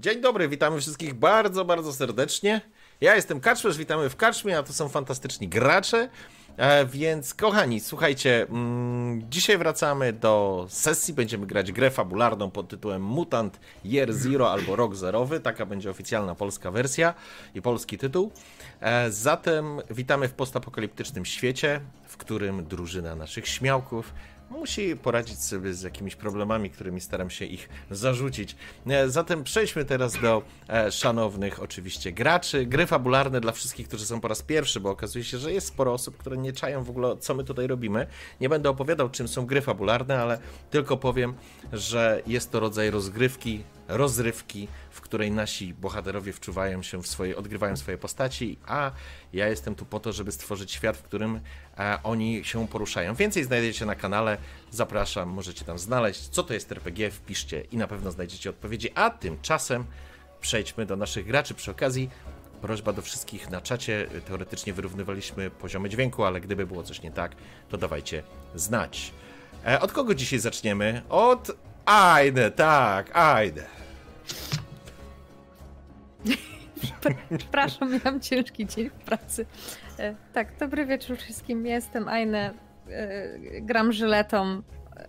Dzień dobry, witamy wszystkich bardzo, bardzo serdecznie. Ja jestem Kaczmerz, witamy w Kaczmie, a to są fantastyczni gracze. E, więc kochani, słuchajcie, mm, dzisiaj wracamy do sesji, będziemy grać grę fabularną pod tytułem Mutant Year Zero albo Rok Zerowy, taka będzie oficjalna polska wersja i polski tytuł. E, zatem witamy w postapokaliptycznym świecie, w którym drużyna naszych śmiałków musi poradzić sobie z jakimiś problemami, którymi staram się ich zarzucić. E, zatem przejdźmy teraz do e, szanownych oczywiście graczy. Gry fabularne dla wszystkich, którzy są po raz pierwszy, bo okazuje się, że jest sporo osób, które nie czają w ogóle, co my tutaj robimy. Nie będę opowiadał, czym są gry fabularne, ale tylko powiem, że jest to rodzaj rozgrywki, rozrywki, której nasi bohaterowie wczuwają się w swoje, odgrywają swoje postaci, a ja jestem tu po to, żeby stworzyć świat, w którym e, oni się poruszają. Więcej znajdziecie na kanale, zapraszam, możecie tam znaleźć, co to jest RPG, wpiszcie i na pewno znajdziecie odpowiedzi, a tymczasem przejdźmy do naszych graczy. Przy okazji prośba do wszystkich na czacie, teoretycznie wyrównywaliśmy poziomy dźwięku, ale gdyby było coś nie tak, to dawajcie znać. E, od kogo dzisiaj zaczniemy? Od Ajde, tak, Ajde. Przepraszam, miałam ciężki dzień w pracy. E, tak, dobry wieczór wszystkim. Jestem Ajne. E, gram żyletą,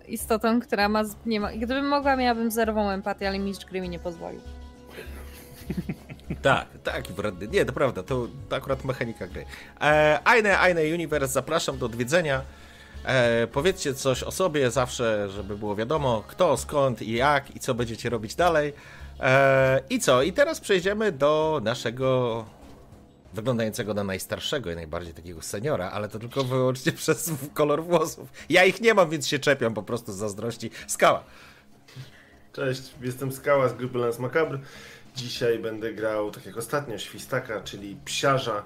istotą, która ma, nie ma. Gdybym mogła, miałabym zerową empatię, ale mistrz gry mi nie pozwolił. Tak, tak, nie, to prawda, to, to akurat mechanika gry. E, Aine, Aine Universe, zapraszam do odwiedzenia. E, powiedzcie coś o sobie zawsze, żeby było wiadomo kto, skąd i jak i co będziecie robić dalej. E, I co? I teraz przejdziemy do naszego wyglądającego na najstarszego i najbardziej takiego seniora, ale to tylko wyłącznie przez kolor włosów. Ja ich nie mam, więc się czepiam po prostu z zazdrości. Skała. Cześć, jestem Skała z grupy Lance Macabre. Dzisiaj będę grał, tak jak ostatnio, Świstaka, czyli psiarza.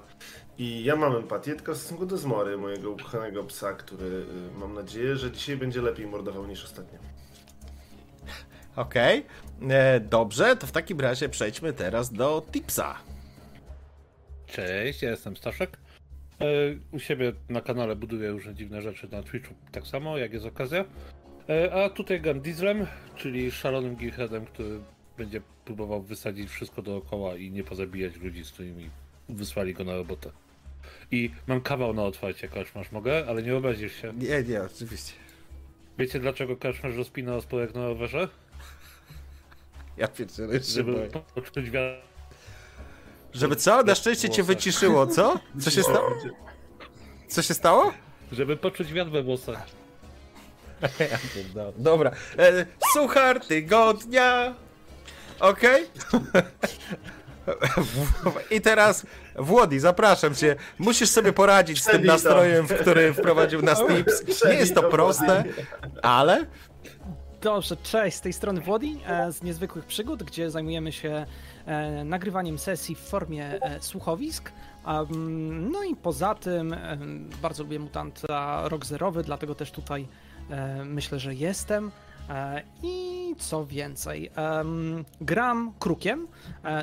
I ja mam empatię tylko w stosunku do Zmory, mojego ukochanego psa, który y, mam nadzieję, że dzisiaj będzie lepiej mordował niż ostatnio. Okej, okay. E, dobrze, to w takim razie przejdźmy teraz do tipsa. Cześć, ja jestem Staszek. E, u siebie na kanale buduję różne dziwne rzeczy na Twitchu, tak samo jak jest okazja. E, a tutaj gram Dieslem, czyli szalonym gearheadem, który będzie próbował wysadzić wszystko dookoła i nie pozabijać ludzi, z którymi wysłali go na robotę. I mam kawał na otwarcie, Kaszmasz, mogę? Ale nie obrazisz się. Nie, nie, oczywiście. Wiecie dlaczego Kaszmasz rozpina osporek na rowerze? Ja pierdolę, żeby poczuć wiatr. Żeby co? Na szczęście cię wyciszyło, co? Co się stało? Co się stało? Żeby poczuć wiatr we włosach. Dobra. E, suchar tygodnia. Okej? Okay? I teraz Włodi, zapraszam cię. Musisz sobie poradzić z tym nastrojem, w który wprowadził nas Tips. Nie jest to proste, ale Dobrze, cześć, z tej strony Włodi e, z Niezwykłych Przygód, gdzie zajmujemy się e, nagrywaniem sesji w formie e, słuchowisk. No i poza tym bardzo lubię Mutanta Rok Zerowy, dlatego też tutaj myślę, że jestem. I co więcej, gram krukiem,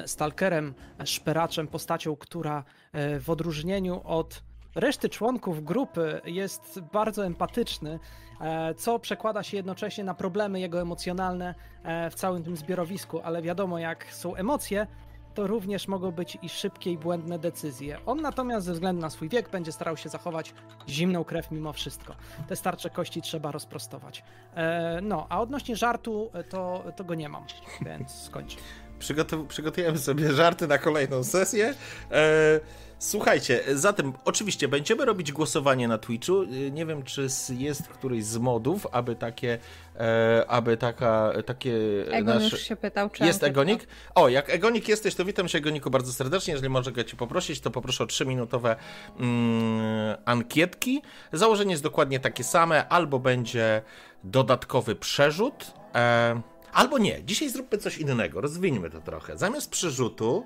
stalkerem, szperaczem, postacią, która w odróżnieniu od reszty członków grupy jest bardzo empatyczny co przekłada się jednocześnie na problemy jego emocjonalne e, w całym tym zbiorowisku, ale wiadomo, jak są emocje, to również mogą być i szybkie i błędne decyzje. On natomiast ze względu na swój wiek będzie starał się zachować zimną krew mimo wszystko. Te starcze kości trzeba rozprostować. E, no, a odnośnie żartu, to, to go nie mam, więc skończę. Przygotu przygotujemy sobie żarty na kolejną sesję. E Słuchajcie, zatem oczywiście będziemy robić głosowanie na Twitchu. Nie wiem, czy jest któryś z modów, aby takie, e, aby taka, takie Egon nasze... już się pytał, czy Jest Egonik? O, jak Egonik jesteś, to witam się Egoniku bardzo serdecznie. Jeżeli mogę cię poprosić, to poproszę o 3-minutowe mm, ankietki. Założenie jest dokładnie takie same, albo będzie dodatkowy przerzut, e, albo nie. Dzisiaj zróbmy coś innego, rozwińmy to trochę. Zamiast przerzutu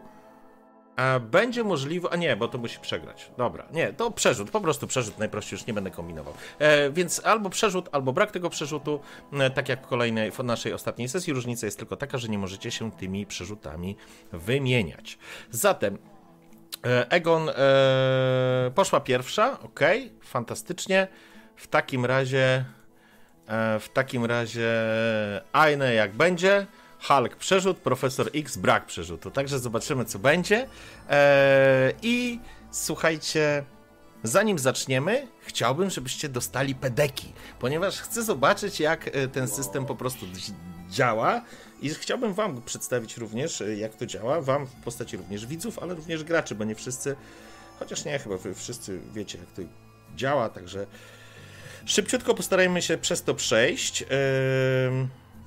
będzie możliwe. A nie, bo to musi przegrać. Dobra, nie, to przerzut, po prostu przerzut najprościej, już nie będę kombinował. E, więc albo przerzut, albo brak tego przerzutu, e, tak jak w kolejnej, w naszej ostatniej sesji. Różnica jest tylko taka, że nie możecie się tymi przerzutami wymieniać. Zatem. E, Egon e, poszła pierwsza, ok, fantastycznie. W takim razie, e, w takim razie, Aine jak będzie. Hulk przerzut, Profesor X brak przerzutu. Także zobaczymy, co będzie. Eee, I słuchajcie, zanim zaczniemy, chciałbym, żebyście dostali pedeki, ponieważ chcę zobaczyć, jak e, ten system po prostu działa. I chciałbym Wam przedstawić również, e, jak to działa. Wam w postaci również widzów, ale również graczy, bo nie wszyscy, chociaż nie, chyba Wy wszyscy wiecie, jak to działa, także szybciutko postarajmy się przez to przejść. Yy...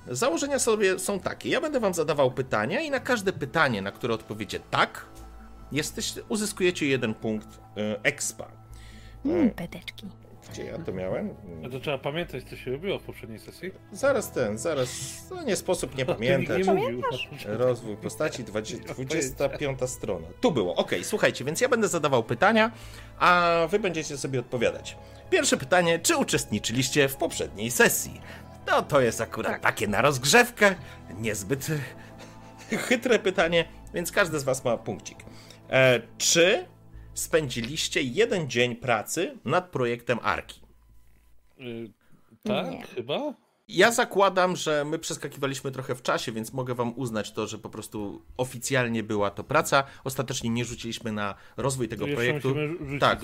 Założenia sobie są takie. Ja będę wam zadawał pytania i na każde pytanie, na które odpowiecie tak, jesteś, uzyskujecie jeden punkt e, expa. Mm, pedeczki. Gdzie ja to miałem? A to trzeba pamiętać, co się robiło w poprzedniej sesji. Zaraz ten, zaraz. No nie sposób nie pamiętać. Nie mówił. Rozwój postaci, 20, 25 strona. Tu było, ok, słuchajcie, więc ja będę zadawał pytania, a wy będziecie sobie odpowiadać. Pierwsze pytanie, czy uczestniczyliście w poprzedniej sesji? No to jest akurat tak. takie na rozgrzewkę, niezbyt chytre pytanie, więc każdy z was ma punkcik. E, czy spędziliście jeden dzień pracy nad projektem Arki? Y tak, Nie. chyba. Ja zakładam, że my przeskakiwaliśmy trochę w czasie, więc mogę wam uznać to, że po prostu oficjalnie była to praca. Ostatecznie nie rzuciliśmy na rozwój tego to projektu. Tak,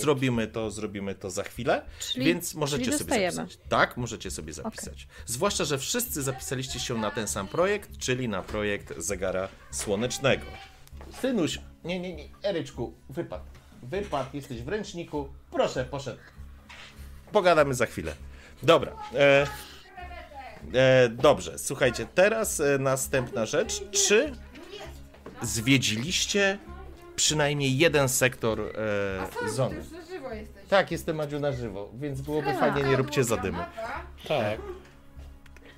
zrobimy to, zrobimy to za chwilę, czyli, więc możecie sobie zapisać. Tak, możecie sobie zapisać. Okay. Zwłaszcza, że wszyscy zapisaliście się na ten sam projekt, czyli na projekt zegara słonecznego. Synuś, nie, nie, nie, Eryczku, wypad. Wypad, jesteś w ręczniku. Proszę, poszedł. Pogadamy za chwilę. Dobra. E, e, dobrze, słuchajcie, teraz e, następna rzecz. Czy zwiedziliście przynajmniej jeden sektor e, zony? Tak, jestem Madziu na żywo, więc byłoby fajnie, nie róbcie zadymy. Tak.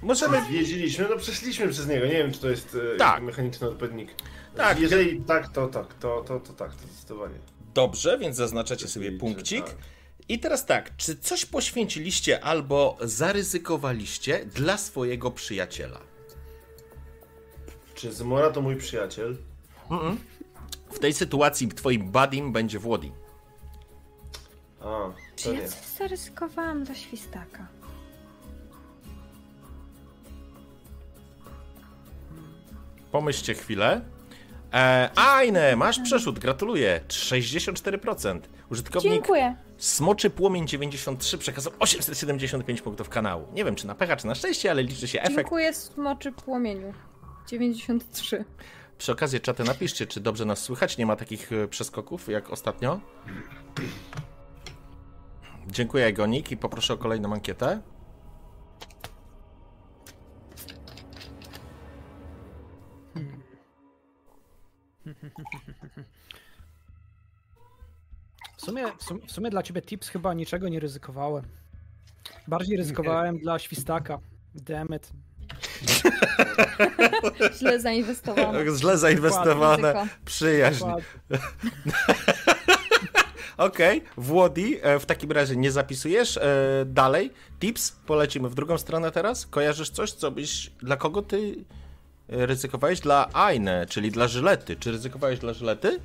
Możemy... Zwiedziliśmy, no przeszliśmy przez niego, nie wiem czy to jest e, tak. mechaniczny odpowiednik. Tak. Jeżeli tak, to tak, to, to, to tak, to zdecydowanie. Dobrze, więc zaznaczacie sobie punkcik. Tak. I teraz tak, czy coś poświęciliście albo zaryzykowaliście dla swojego przyjaciela? Czy Zmora to mój przyjaciel? Mm -mm. W tej sytuacji twoim buddym będzie Włodi. A, Czy ja coś zaryzykowałam dla świstaka? Pomyślcie chwilę. E, Ajne, masz przeszód, gratuluję. 64%. Użytkownik Dziękuję. Smoczy Płomień 93 przekazał 875 punktów kanału. Nie wiem, czy na pecha, czy na szczęście, ale liczy się efekt. Dziękuję Smoczy Płomieniu. 93. Przy okazji czaty napiszcie, czy dobrze nas słychać. Nie ma takich e, przeskoków jak ostatnio. Dziękuję Egonik i poproszę o kolejną ankietę. W sumie, w sumie, w sumie dla ciebie tips chyba niczego nie ryzykowałem. Bardziej ryzykowałem dla świstaka. Demet. Źle zainwestowane. Źle zainwestowane. Przyjaźń. Okej, okay. Włodi, e, w takim razie nie zapisujesz. E, dalej, tips, polecimy w drugą stronę teraz. Kojarzysz coś, co byś, dla kogo ty ryzykowałeś? Dla Aine, czyli dla Żylety. Czy ryzykowałeś dla Żylety?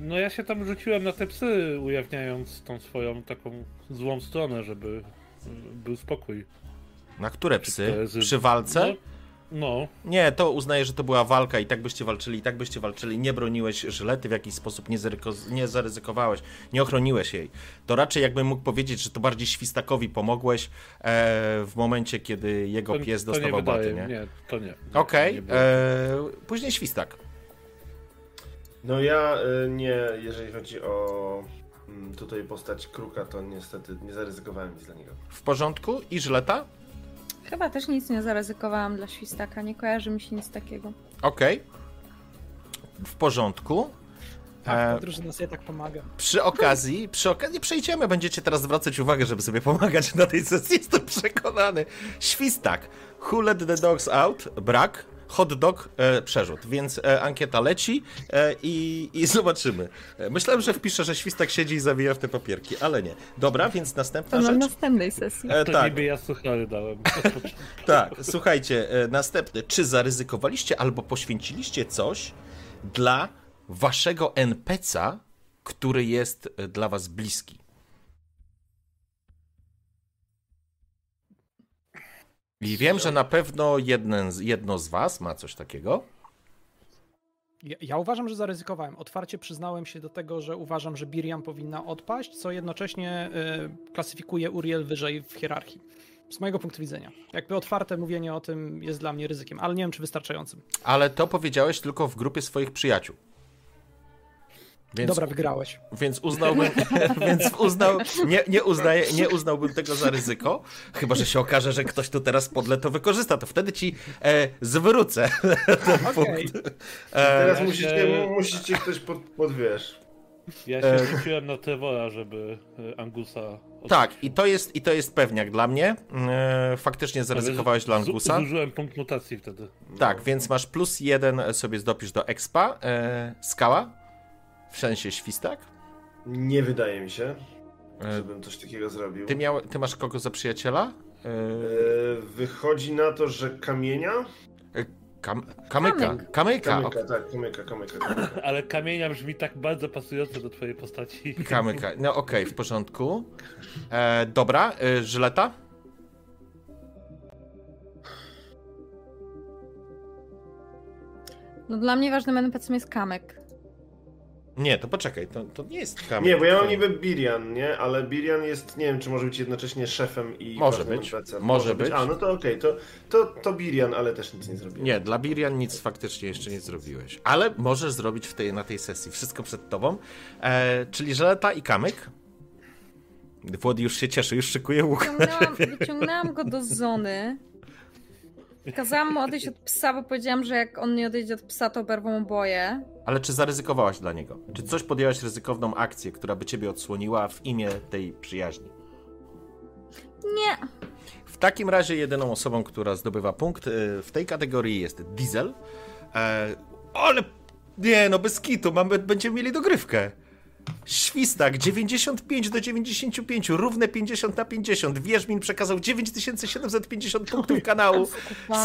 No ja się tam rzuciłem na te psy, ujawniając tą swoją taką złą stronę, żeby był spokój. Na które psy? Przy walce? No, no. Nie, to uznaję, że to była walka i tak byście walczyli, i tak byście walczyli. Nie broniłeś żylety w jakiś sposób, nie, nie zaryzykowałeś, nie ochroniłeś jej. To raczej jakbym mógł powiedzieć, że to bardziej Świstakowi pomogłeś e, w momencie, kiedy jego to, pies dostawał to nie baty, nie? Nie, to nie. Okej, okay. E, później Świstak. No ja e, nie, jeżeli chodzi o mm, tutaj postać Kruka, to niestety nie zaryzykowałem nic dla niego. W porządku. I Żyleta? Chyba też nic nie zaryzykowałam dla Świstaka, nie kojarzy mi się nic takiego. Okej. Okay. W porządku. Tak, e, drużyna sobie tak pomaga. Przy okazji, przy okazji przejdziemy, będziecie teraz zwracać uwagę, żeby sobie pomagać na tej sesji, jestem przekonany. Świstak. Who let the dogs out? Brak hot dog e, przerzut, więc e, ankieta leci e, i, i zobaczymy. E, myślałem, że wpiszę, że świstak siedzi i zawija w te papierki, ale nie. Dobra, więc następna to rzecz. na następnej sesji. E, to tak. niby ja suchary dałem. tak, słuchajcie, e, następny. Czy zaryzykowaliście albo poświęciliście coś dla waszego NPC'a, który jest e, dla was bliski? I wiem, że na pewno jeden, jedno z was ma coś takiego. Ja, ja uważam, że zaryzykowałem. Otwarcie przyznałem się do tego, że uważam, że Biriam powinna odpaść, co jednocześnie y, klasyfikuje Uriel wyżej w hierarchii. Z mojego punktu widzenia. Jakby otwarte mówienie o tym jest dla mnie ryzykiem, ale nie wiem, czy wystarczającym. Ale to powiedziałeś tylko w grupie swoich przyjaciół. Więc, Dobra, wygrałeś. więc uznałbym, więc uznał, nie, nie, uznaję, nie uznałbym tego za ryzyko, chyba że się okaże, że ktoś tu teraz podle to wykorzysta, to wtedy ci e, zwrócę ten Okej. punkt. E, Teraz ja musicie, się- musicie ktoś pod, pod wiesz. Ja się rzuciłem na Trevora, żeby e, Angusa... tak, i to, jest, i to jest pewniak dla mnie. E, faktycznie zaryzykowałeś dla Angusa. Zużyłem punkt mutacji wtedy. Tak, więc masz plus jeden sobie zdopisz do expa. E, skała? W sensie świstak? Nie wydaje mi się, E, żebym coś takiego zrobił. ty, miał, ty masz kogo za przyjaciela? E, E, wychodzi na to, że kamienia? kam, kamyka. Kamyk. Kamyka. Kamyka, tak, kamyka, kamyka. kamyka. Ale kamienia brzmi tak bardzo pasująco do twojej postaci. Kamyka. No okej, w porządku. E, dobra, e, żyleta? No dla mnie ważnym NPC jest Kamek. Nie, to poczekaj, to, to nie jest kamyk. Nie, bo ja mam niby Birian, nie? Ale Birian jest, nie wiem, czy może być jednocześnie szefem i Może być, NPC-em. może być. A, no to okej, to, to, to Birian, ale też nic nie zrobiłem. Nie, dla Birian nic faktycznie jeszcze nie zrobiłeś. Ale możesz zrobić w tej, na tej sesji. Wszystko przed tobą. E, czyli żeleta i kamyk. Włody już się cieszy, już szykuje łuk. Wyciągnęłam, wyciągnęłam go do zony. Kazałam mu odejść od psa, bo powiedziałam, że jak on nie odejdzie od psa, to oberwą oboje. Ale czy zaryzykowałaś dla niego? Czy coś podjęłaś ryzykowną akcję, która by ciebie odsłoniła w imię tej przyjaźni? Nie. W takim razie jedyną osobą, która zdobywa punkt y, w tej kategorii jest Diesel. E, ale nie, no bez kitu, mamy, będziemy mieli dogrywkę. Świstak 95 do 95, równe 50 na 50. Wierzmin przekazał 9750 punktów kanału.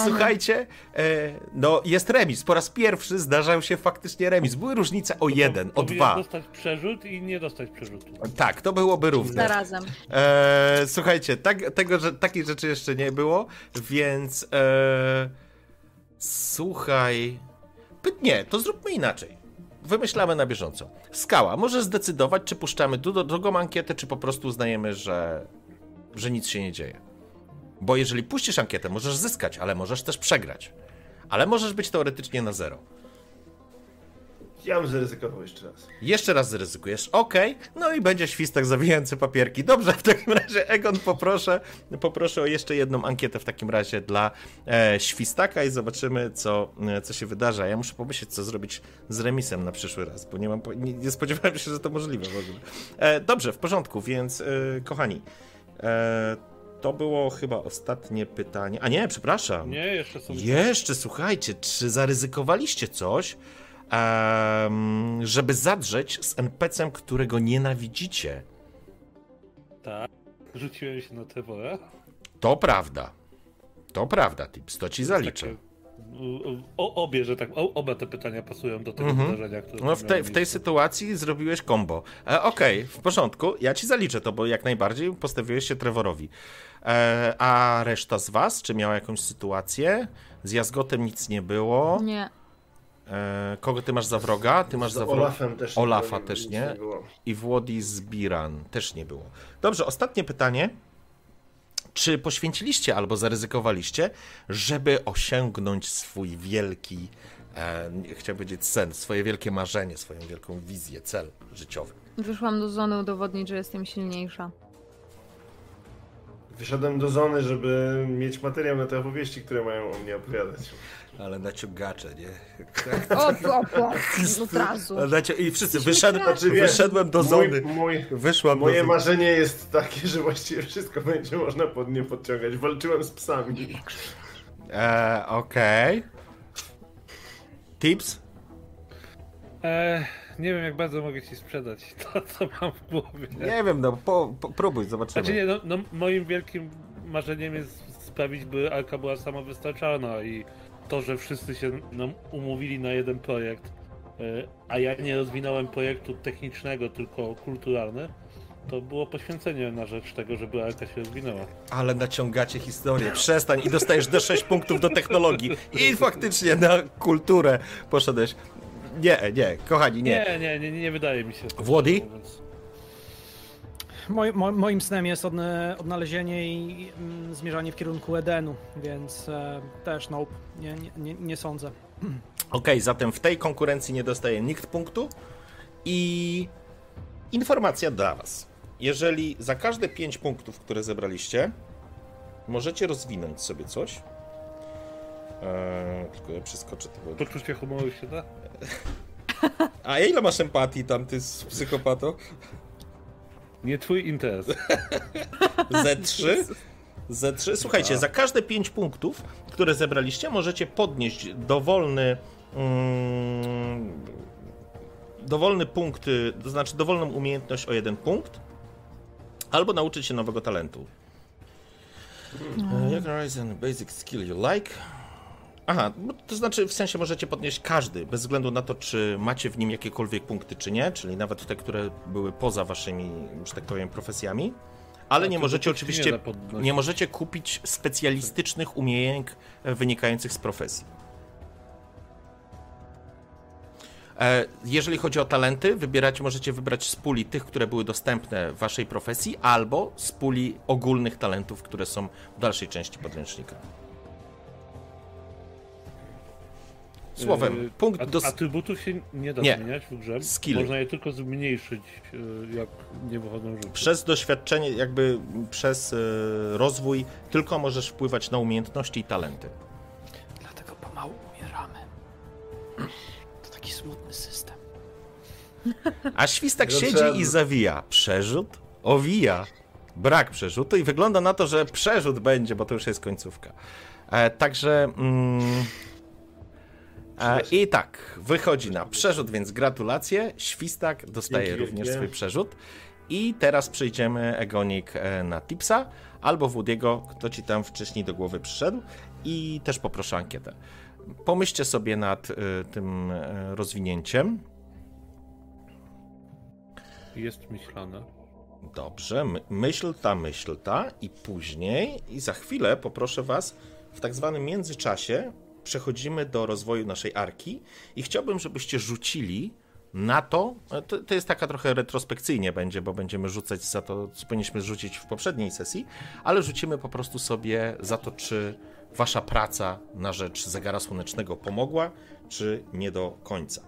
Słuchajcie, e, no jest remis. Po raz pierwszy zdarzał się faktycznie remis. Były różnice o jeden, o dwa. dostać przerzut i nie dostać przerzutu. Tak, to byłoby równe. Zarazem. E, słuchajcie, tak, tego, że takiej rzeczy jeszcze nie było, więc e, słuchaj. Nie, to zróbmy inaczej. Wymyślamy na bieżąco. Skała, możesz zdecydować, czy puszczamy drugą ankietę, czy po prostu uznajemy, że, że nic się nie dzieje. Bo jeżeli puścisz ankietę, możesz zyskać, ale możesz też przegrać. Ale możesz być teoretycznie na zero. Ja bym zaryzykował jeszcze raz. Jeszcze raz zaryzykujesz. Okej. No i będzie świstak zawijający papierki. Dobrze, w takim razie Egon poproszę, poproszę o jeszcze jedną ankietę w takim razie dla e, świstaka i zobaczymy, co, e, co się wydarzy. A Ja muszę pomyśleć, co zrobić z remisem na przyszły raz, bo nie mam, nie, nie spodziewałem się, że to możliwe w ogóle. E, dobrze, w porządku, więc e, kochani, e, to było chyba ostatnie pytanie. A nie, przepraszam. Nie, jeszcze są... Jeszcze słuchajcie, czy zaryzykowaliście coś, żeby zadrzeć z NPC-em, którego nienawidzicie? Tak. Rzuciłem się na Trevora. To prawda. To prawda, Tips, to ci zaliczę. Takie- O, obie, że tak, o, oba te pytania pasują do tego Mhm. wydarzenia, które No w, tej- w tej sytuacji zrobiłeś combo. E, Okej, w porządku, ja ci zaliczę to, bo jak najbardziej postawiłeś się Trevorowi. E, a reszta z was, czy miała jakąś sytuację? Z Jazgotem nic nie było. Nie. E, kogo ty masz za wroga? Ty masz Z za wroga. Olafem też Olafa nie, też nie? było. i Włodi z Biran też nie było. Dobrze, ostatnie pytanie. Czy poświęciliście albo zaryzykowaliście, żeby osiągnąć swój wielki, e, chciałbym powiedzieć sen, swoje wielkie marzenie, swoją wielką wizję, cel życiowy? Wyszłam do zony udowodnić, że jestem silniejsza. Wyszedłem do zony, żeby mieć materiał na te opowieści, które mają o mnie opowiadać. Ale naciągacze, nie? O, o, o, od razu. I wszyscy, wyszedłem, Znaczy, wiesz, wyszedłem do zony, Mój, mój, wyszłam do moje zony. marzenie jest takie, że właściwie wszystko będzie można pod nie podciągać. Walczyłem z psami. E, Okej. Tips? E, nie wiem, jak bardzo mogę ci sprzedać to, co mam w głowie. Nie wiem, no po, po, próbuj, zobaczymy. Znaczy nie, no, no moim wielkim marzeniem jest sprawić, by Arka była samowystarczalna i to, że wszyscy się nam umówili na jeden projekt, e, a ja nie rozwinąłem projektu technicznego, tylko kulturalny, To było poświęcenie na rzecz tego, żeby Arka się rozwinęła. Ale naciągacie historię. Przestań i dostajesz D6 punktów do technologii. I faktycznie na kulturę poszedłeś. Nie, nie, kochani, nie. Nie, nie, nie, nie wydaje mi się. Włody? mówiąc. Moj, mo, moim snem jest odne, odnalezienie i mm, zmierzanie w kierunku Edenu, więc e, też nope, nie, nie, nie, nie sądzę. Okej, zatem w tej konkurencji nie dostaje nikt punktu. I informacja dla Was. Jeżeli za każde 5 punktów, które zebraliście, możecie rozwinąć sobie coś. Eee, tylko ja przeskoczę tego. Poczucie humoru się da? A ile masz empatii tam, ty z psychopato? Nie twój interes. Z3? Z3. Słuchajcie, za każde 5 punktów, które zebraliście, możecie podnieść dowolny. Mm, dowolny punkt, to znaczy dowolną umiejętność o jeden punkt, albo nauczyć się nowego talentu. Jak rise and basic skill you like. Aha, to znaczy w sensie możecie podnieść każdy, bez względu na to, czy macie w nim jakiekolwiek punkty, czy nie, czyli nawet te, które były poza waszymi, że tak powiem, profesjami. Ale nie możecie nie oczywiście, podnosić. nie możecie kupić specjalistycznych umiejętności wynikających z profesji. E, Jeżeli chodzi o talenty, wybierać możecie wybrać z puli tych, które były dostępne w waszej profesji, albo z puli ogólnych talentów, które są w dalszej części podręcznika. Słowem, Yy, punkt a- do... Atrybutów się nie da Nie. zmieniać w grze. Skilly. Można je tylko zmniejszyć, yy, jak nie wychodzą rzuty. Przez doświadczenie, jakby przez e, rozwój, tylko możesz wpływać na umiejętności i talenty. Dlatego pomału umieramy. To taki smutny system. A świstak siedzi i zawija. Przerzut? Owija. Brak przerzutu i wygląda na to, że przerzut będzie, bo to już jest końcówka. E, także. Mm, I tak, wychodzi na przerzut, więc gratulacje. Świstak dostaje Dzięki również swój przerzut. I teraz przejdziemy, Egonik, e, na Tipsa albo Woody'ego, kto ci tam wcześniej do głowy przyszedł. I też poproszę ankietę. Pomyślcie sobie nad e, tym e, rozwinięciem. Jest myślane. Dobrze, my, myśl ta, myśl ta i później i za chwilę poproszę was w tak zwanym międzyczasie przechodzimy do rozwoju naszej arki i chciałbym, żebyście rzucili na to, to, to jest taka trochę retrospekcyjnie będzie, bo będziemy rzucać za to, co powinniśmy rzucić w poprzedniej sesji, ale rzucimy po prostu sobie za to, czy wasza praca na rzecz zegara słonecznego pomogła, czy nie do końca.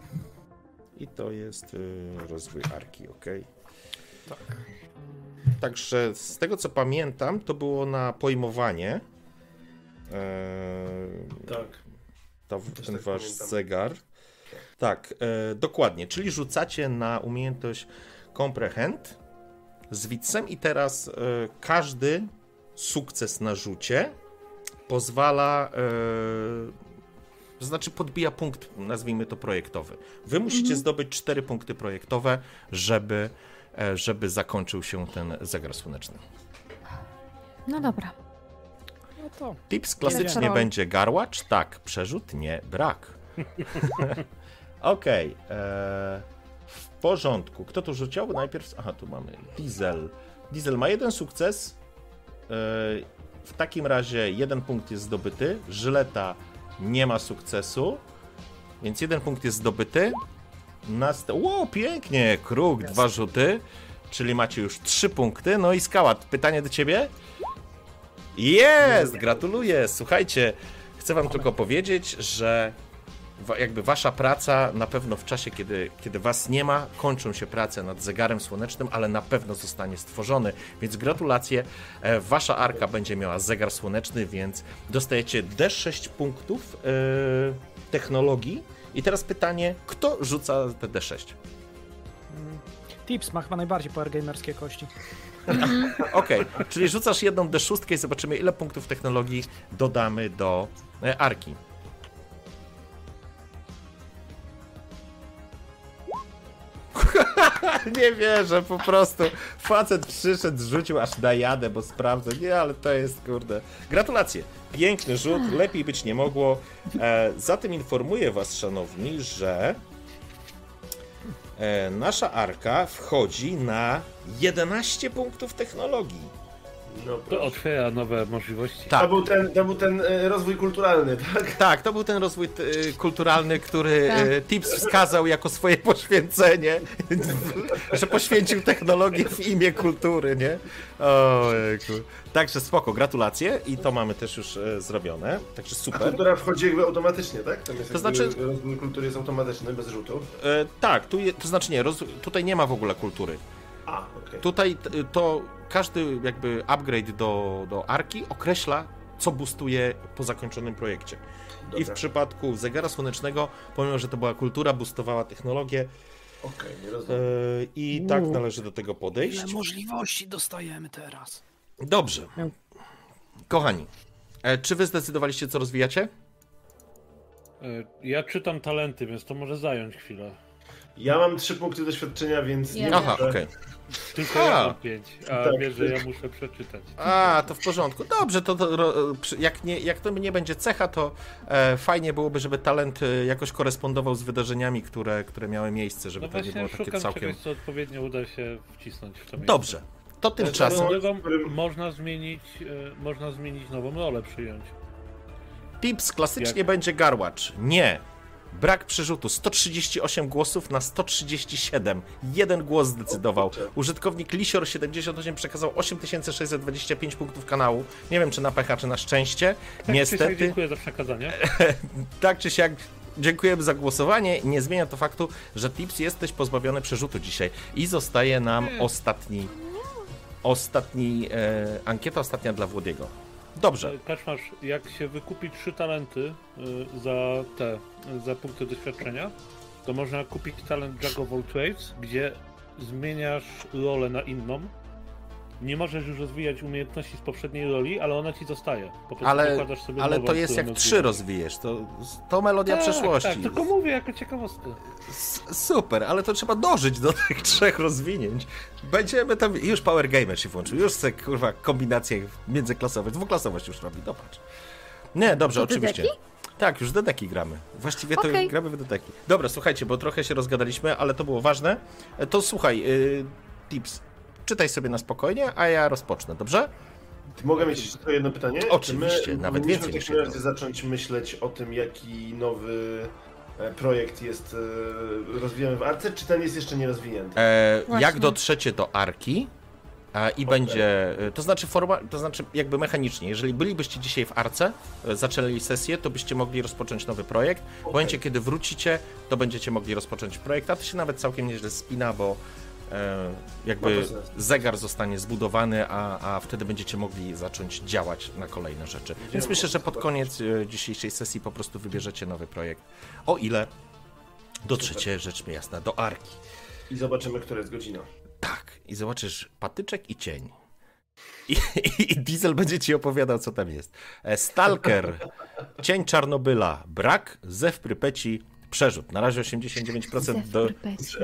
I to jest y, rozwój arki, ok? Także z tego co pamiętam, to było na pojmowanie. Eee, Tak. To, Też ten tak wasz pamiętam. zegar. Tak, e, dokładnie. Czyli rzucacie na umiejętność comprehend z widzem i teraz e, każdy sukces na rzucie pozwala. E, to znaczy podbija punkt, nazwijmy to projektowy. Wy musicie zdobyć cztery punkty projektowe, żeby, e, żeby zakończył się ten zegar słoneczny. No dobra. No to Tips klasycznie będzie garłacz, tak, przerzut, nie, brak. Okej, e, w porządku. Kto tu rzucił? Najpierw, aha, tu mamy Diesel. Diesel ma jeden sukces. E, w takim razie jeden punkt jest zdobyty. Żyleta nie ma sukcesu, więc jeden punkt jest zdobyty. Nast... Ło, pięknie, kruk, dwa rzuty, czyli macie już trzy punkty. No i skałat, pytanie do ciebie? Jest! Gratuluję! Słuchajcie, chcę wam tylko powiedzieć, że jakby wasza praca na pewno w czasie, kiedy, kiedy was nie ma, kończą się prace nad zegarem słonecznym, ale na pewno zostanie stworzony. Więc gratulacje. E, Wasza arka będzie miała zegar słoneczny, więc dostajecie D6 punktów e, technologii. I teraz pytanie, kto rzuca te D6? Tips ma chyba najbardziej powergamerskie kości. Okej, czyli rzucasz jedną D6 i zobaczymy, ile punktów technologii dodamy do e, arki. Nie wierzę, po prostu. Facet przyszedł, rzucił aż na jadę, bo sprawdzę. Nie, ale to jest kurde. Gratulacje. Piękny rzut, lepiej być nie mogło. E, zatem informuję was, szanowni, że nasza arka wchodzi na 11 punktów technologii. No, To otwiera nowe możliwości. Tak. To był ten, to był ten e, rozwój kulturalny, tak? Tak, to był ten rozwój e, kulturalny, który Tak. e, Tips wskazał jako swoje poświęcenie, że poświęcił technologię w imię kultury, nie? Ojejku. Także spoko, gratulacje i to mamy też już zrobione, także A super. kultura wchodzi jakby automatycznie, tak? Tam jest To znaczy- rozwój kultury jest automatyczny, bez rzutów. E, tak, tu je, to znaczy nie, roz, tutaj nie ma w ogóle kultury. A, okej. Tutaj t- to każdy jakby upgrade do, do arki określa, co boostuje po zakończonym projekcie. I w Dobra. przypadku zegara słonecznego, pomimo że to była kultura, boostowała technologię Okej, nie e, rozumiem. i tak Uuu. należy do tego podejść. Ile możliwości dostajemy teraz? Dobrze. Kochani, e, czy wy zdecydowaliście, co rozwijacie? E, Ja czytam talenty, więc to może zająć chwilę. Ja mam trzy punkty doświadczenia, więc nie Aha, okej. Tylko ja mam pięć, a Tak. wie, że ja muszę przeczytać. A, to w porządku. Dobrze, to, to jak, nie, jak to nie będzie cecha, to e, fajnie byłoby, żeby talent e, jakoś korespondował z wydarzeniami, które, które miały miejsce, żeby No to nie było takie szukam całkiem... czegoś, co odpowiednio uda się wcisnąć w to miejsce. Dobrze, to tymczasem. Drugą którym- można zmienić, e, można zmienić nową rolę przyjąć. Tips klasycznie Jak? będzie garłacz. Nie. Brak przerzutu. 138 głosów na 137. Jeden głos zdecydował. Użytkownik Lisior78 przekazał 8625 punktów kanału. Nie wiem, czy na pecha, czy na szczęście. Tak, Niestety, dziękuję za przekazanie. tak czy siak, dziękujemy za głosowanie. Nie zmienia to faktu, że Tips jesteś pozbawiony przerzutu dzisiaj. I zostaje nam ostatni. Ostatni. E, ankieta ostatnia dla Włodiego. Dobrze. Kaczmarz, jak się wykupi trzy talenty y, za te, za punkty doświadczenia, to można kupić talent Jack of All Trades, gdzie zmieniasz rolę na inną. Nie możesz już rozwijać umiejętności z poprzedniej roli, ale ona ci zostaje. Po prostu Ale, ale nową, to jest jak trzy rozwijesz. To, to melodia tak, przeszłości. Tak, tylko mówię jako ciekawostkę. S- Super, ale to trzeba dożyć do tych trzech rozwinięć. Będziemy tam. Już Power Gamer się włączył. Już se kurwa kombinacje międzyklasowe. Dwuklasowość już robi, dopatrz. Nie, dobrze, To oczywiście. dedeki? Tak, już dedeki gramy. Właściwie to Okej. gramy w dedeki. Dobra, słuchajcie, bo trochę się rozgadaliśmy, ale to było ważne. E, To słuchaj, y, tips. Czytaj sobie na spokojnie, a ja rozpocznę, dobrze? Mogę mieć jeszcze jedno pytanie? Oczywiście, Czy my nawet więcej w niż jedno. razie zacząć myśleć o tym, jaki nowy e, projekt jest e, rozwijany w Arce, czy ten jest jeszcze nie rozwinięty? E, jak dotrzecie do arki i będzie, e, to znaczy forma, to znaczy jakby mechanicznie, jeżeli bylibyście dzisiaj w arce, zaczęli sesję, to byście mogli rozpocząć nowy projekt. W momencie, kiedy wrócicie, to będziecie mogli rozpocząć projekt, a to się nawet całkiem nieźle spina, bo jakby to sens. zegar zostanie zbudowany, a, a wtedy będziecie mogli zacząć działać na kolejne rzeczy. Więc myślę, że pod koniec e, dzisiejszej sesji po prostu wybierzecie nowy projekt, o ile dotrzecie, rzecz mi jasna, do arki. I zobaczymy, która jest godzina. Tak, i zobaczysz patyczek i cień. I, i, I Diesel będzie ci opowiadał, co tam jest. E, Stalker, cień Czarnobyla, brak, zew Prypeci, przerzut. Na razie 89% do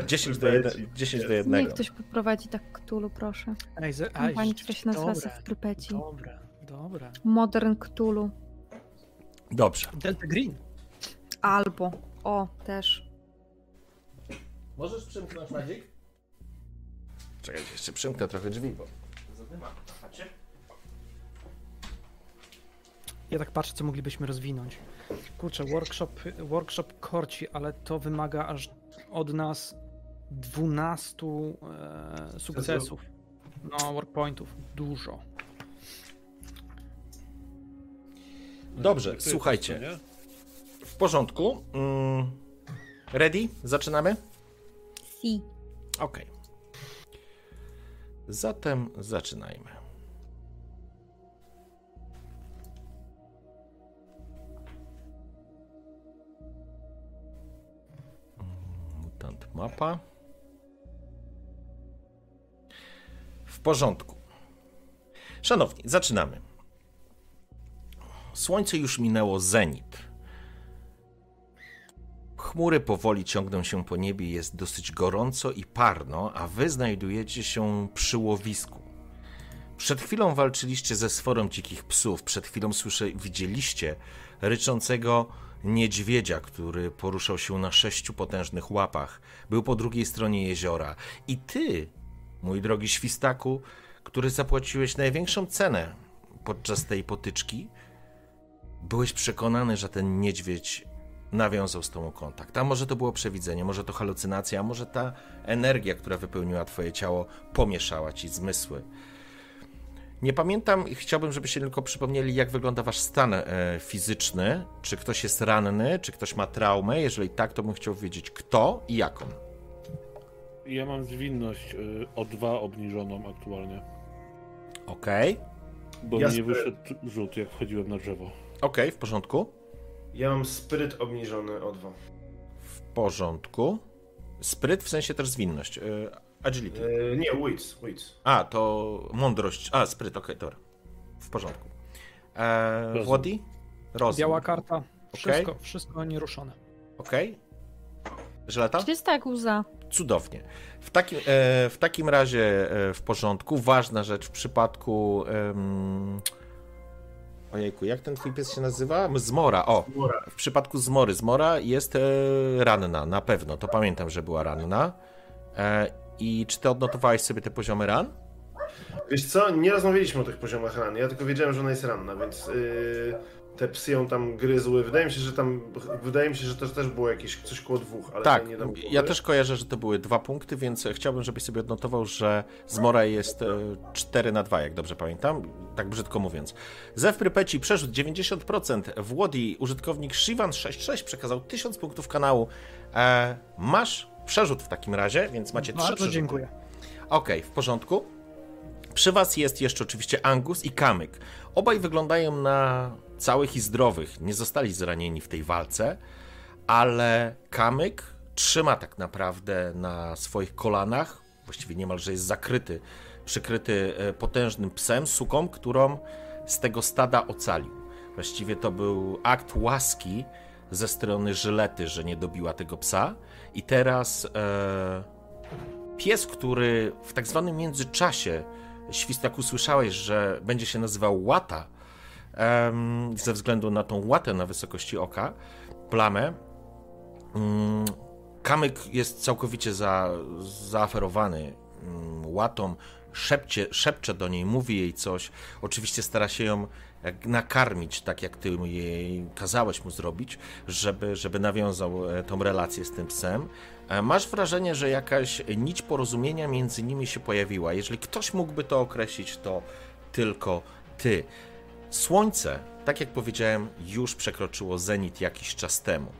10 do 1. 10 do 1. Niech ktoś poprowadzi tak Cthulhu, proszę. Ej, ze, Kampanii, która się nazywa Prypeci. Dobra, dobra. Modern Cthulhu. Dobrze. Delta Green. Albo. O, też. Możesz przymknąć Madzik? Czekajcie, jeszcze przymknę trochę drzwi, bo zadyma. Ja tak patrzę, co moglibyśmy rozwinąć. Kurczę, workshop, workshop korci, ale to wymaga aż od nas 12 e, sukcesów. No, workpointów. Dużo. Dobrze, słuchajcie. W porządku. Mm, ready? Zaczynamy? Si. Okej. Zatem zaczynajmy. Mapa. W porządku. Szanowni, zaczynamy. Słońce już minęło zenit. Chmury powoli ciągną się po niebie, jest dosyć gorąco i parno, a wy znajdujecie się przy łowisku. Przed chwilą walczyliście ze sforą dzikich psów, przed chwilą słyszę, widzieliście ryczącego niedźwiedzia, który poruszał się na sześciu potężnych łapach. Był po drugiej stronie jeziora. I ty, mój drogi świstaku, który zapłaciłeś największą cenę podczas tej potyczki, byłeś przekonany, że ten niedźwiedź nawiązał z tobą kontakt. A może to było przewidzenie, może to halucynacja, a może ta energia, która wypełniła twoje ciało, pomieszała ci zmysły. Nie pamiętam i chciałbym, żebyście tylko przypomnieli, jak wygląda wasz stan e, fizyczny. Czy ktoś jest ranny, czy ktoś ma traumę. Jeżeli tak, to bym chciał wiedzieć kto i jaką. Ja mam zwinność y, o dwa obniżoną aktualnie. Okej. Bo Ja mi nie wyszedł rzut, jak wchodziłem na drzewo. Okej, w porządku. Ja mam spryt obniżony o dwa. W porządku. Spryt w sensie też zwinność. Agility. E, nie, wits, wits. A, to mądrość. A, spryt, okej, dobra. W porządku. E. Włodi? Rozum. Biała karta. Wszystko, wszystko nieruszone. Okej. Żeleta? Czy jest tak łza? Cudownie. W takim, e, w takim razie e, w porządku. Ważna rzecz w przypadku. Ojejku, jak ten twój pies się nazywa? Zmora. O, Mora. w przypadku Zmory. Zmora jest e, ranna, na pewno. To pamiętam, że była ranna. E, I czy ty odnotowałeś sobie te poziomy ran? Wiesz co, nie rozmawialiśmy o tych poziomach ran, ja tylko wiedziałem, że ona jest ranna, więc yy, te psy ją tam gryzły. Wydaje mi się, że tam, wydaje mi się, że to też było jakieś coś koło dwóch, ale Tak, nie dam ja też kojarzę, że to były dwa punkty, więc chciałbym, żebyś sobie odnotował, że Zmora jest e, 4 na 2, jak dobrze pamiętam, tak brzydko mówiąc. Zew Prypeci przerzut 90%, w Łodzi użytkownik Shivan66 przekazał 1000 punktów kanału. E, masz przerzut w takim razie, więc macie trzy Bardzo przerzuty. dziękuję. Okej, w porządku. Przy was jest jeszcze oczywiście Angus i Kamyk. Obaj wyglądają na całych i zdrowych. Nie zostali zranieni w tej walce, ale Kamyk trzyma tak naprawdę na swoich kolanach, właściwie niemalże jest zakryty, przykryty e, potężnym psem, suką, którą z tego stada ocalił. Właściwie to był akt łaski ze strony Żylety, że nie dobiła tego psa. I teraz e, pies, który w tak zwanym międzyczasie, Świstak, usłyszałeś, że będzie się nazywał Łata, em, ze względu na tą łatę na wysokości oka, plamę. Mm, Kamyk jest całkowicie za, zaaferowany mm, łatą, szepcie, szepcze do niej, mówi jej coś. Oczywiście stara się ją nakarmić, tak jak ty jej kazałeś mu zrobić, żeby, żeby nawiązał e, tą relację z tym psem. E, Masz wrażenie, że jakaś nić porozumienia między nimi się pojawiła. Jeżeli ktoś mógłby to określić, to tylko ty. Słońce, tak jak powiedziałem, już przekroczyło zenit jakiś czas temu.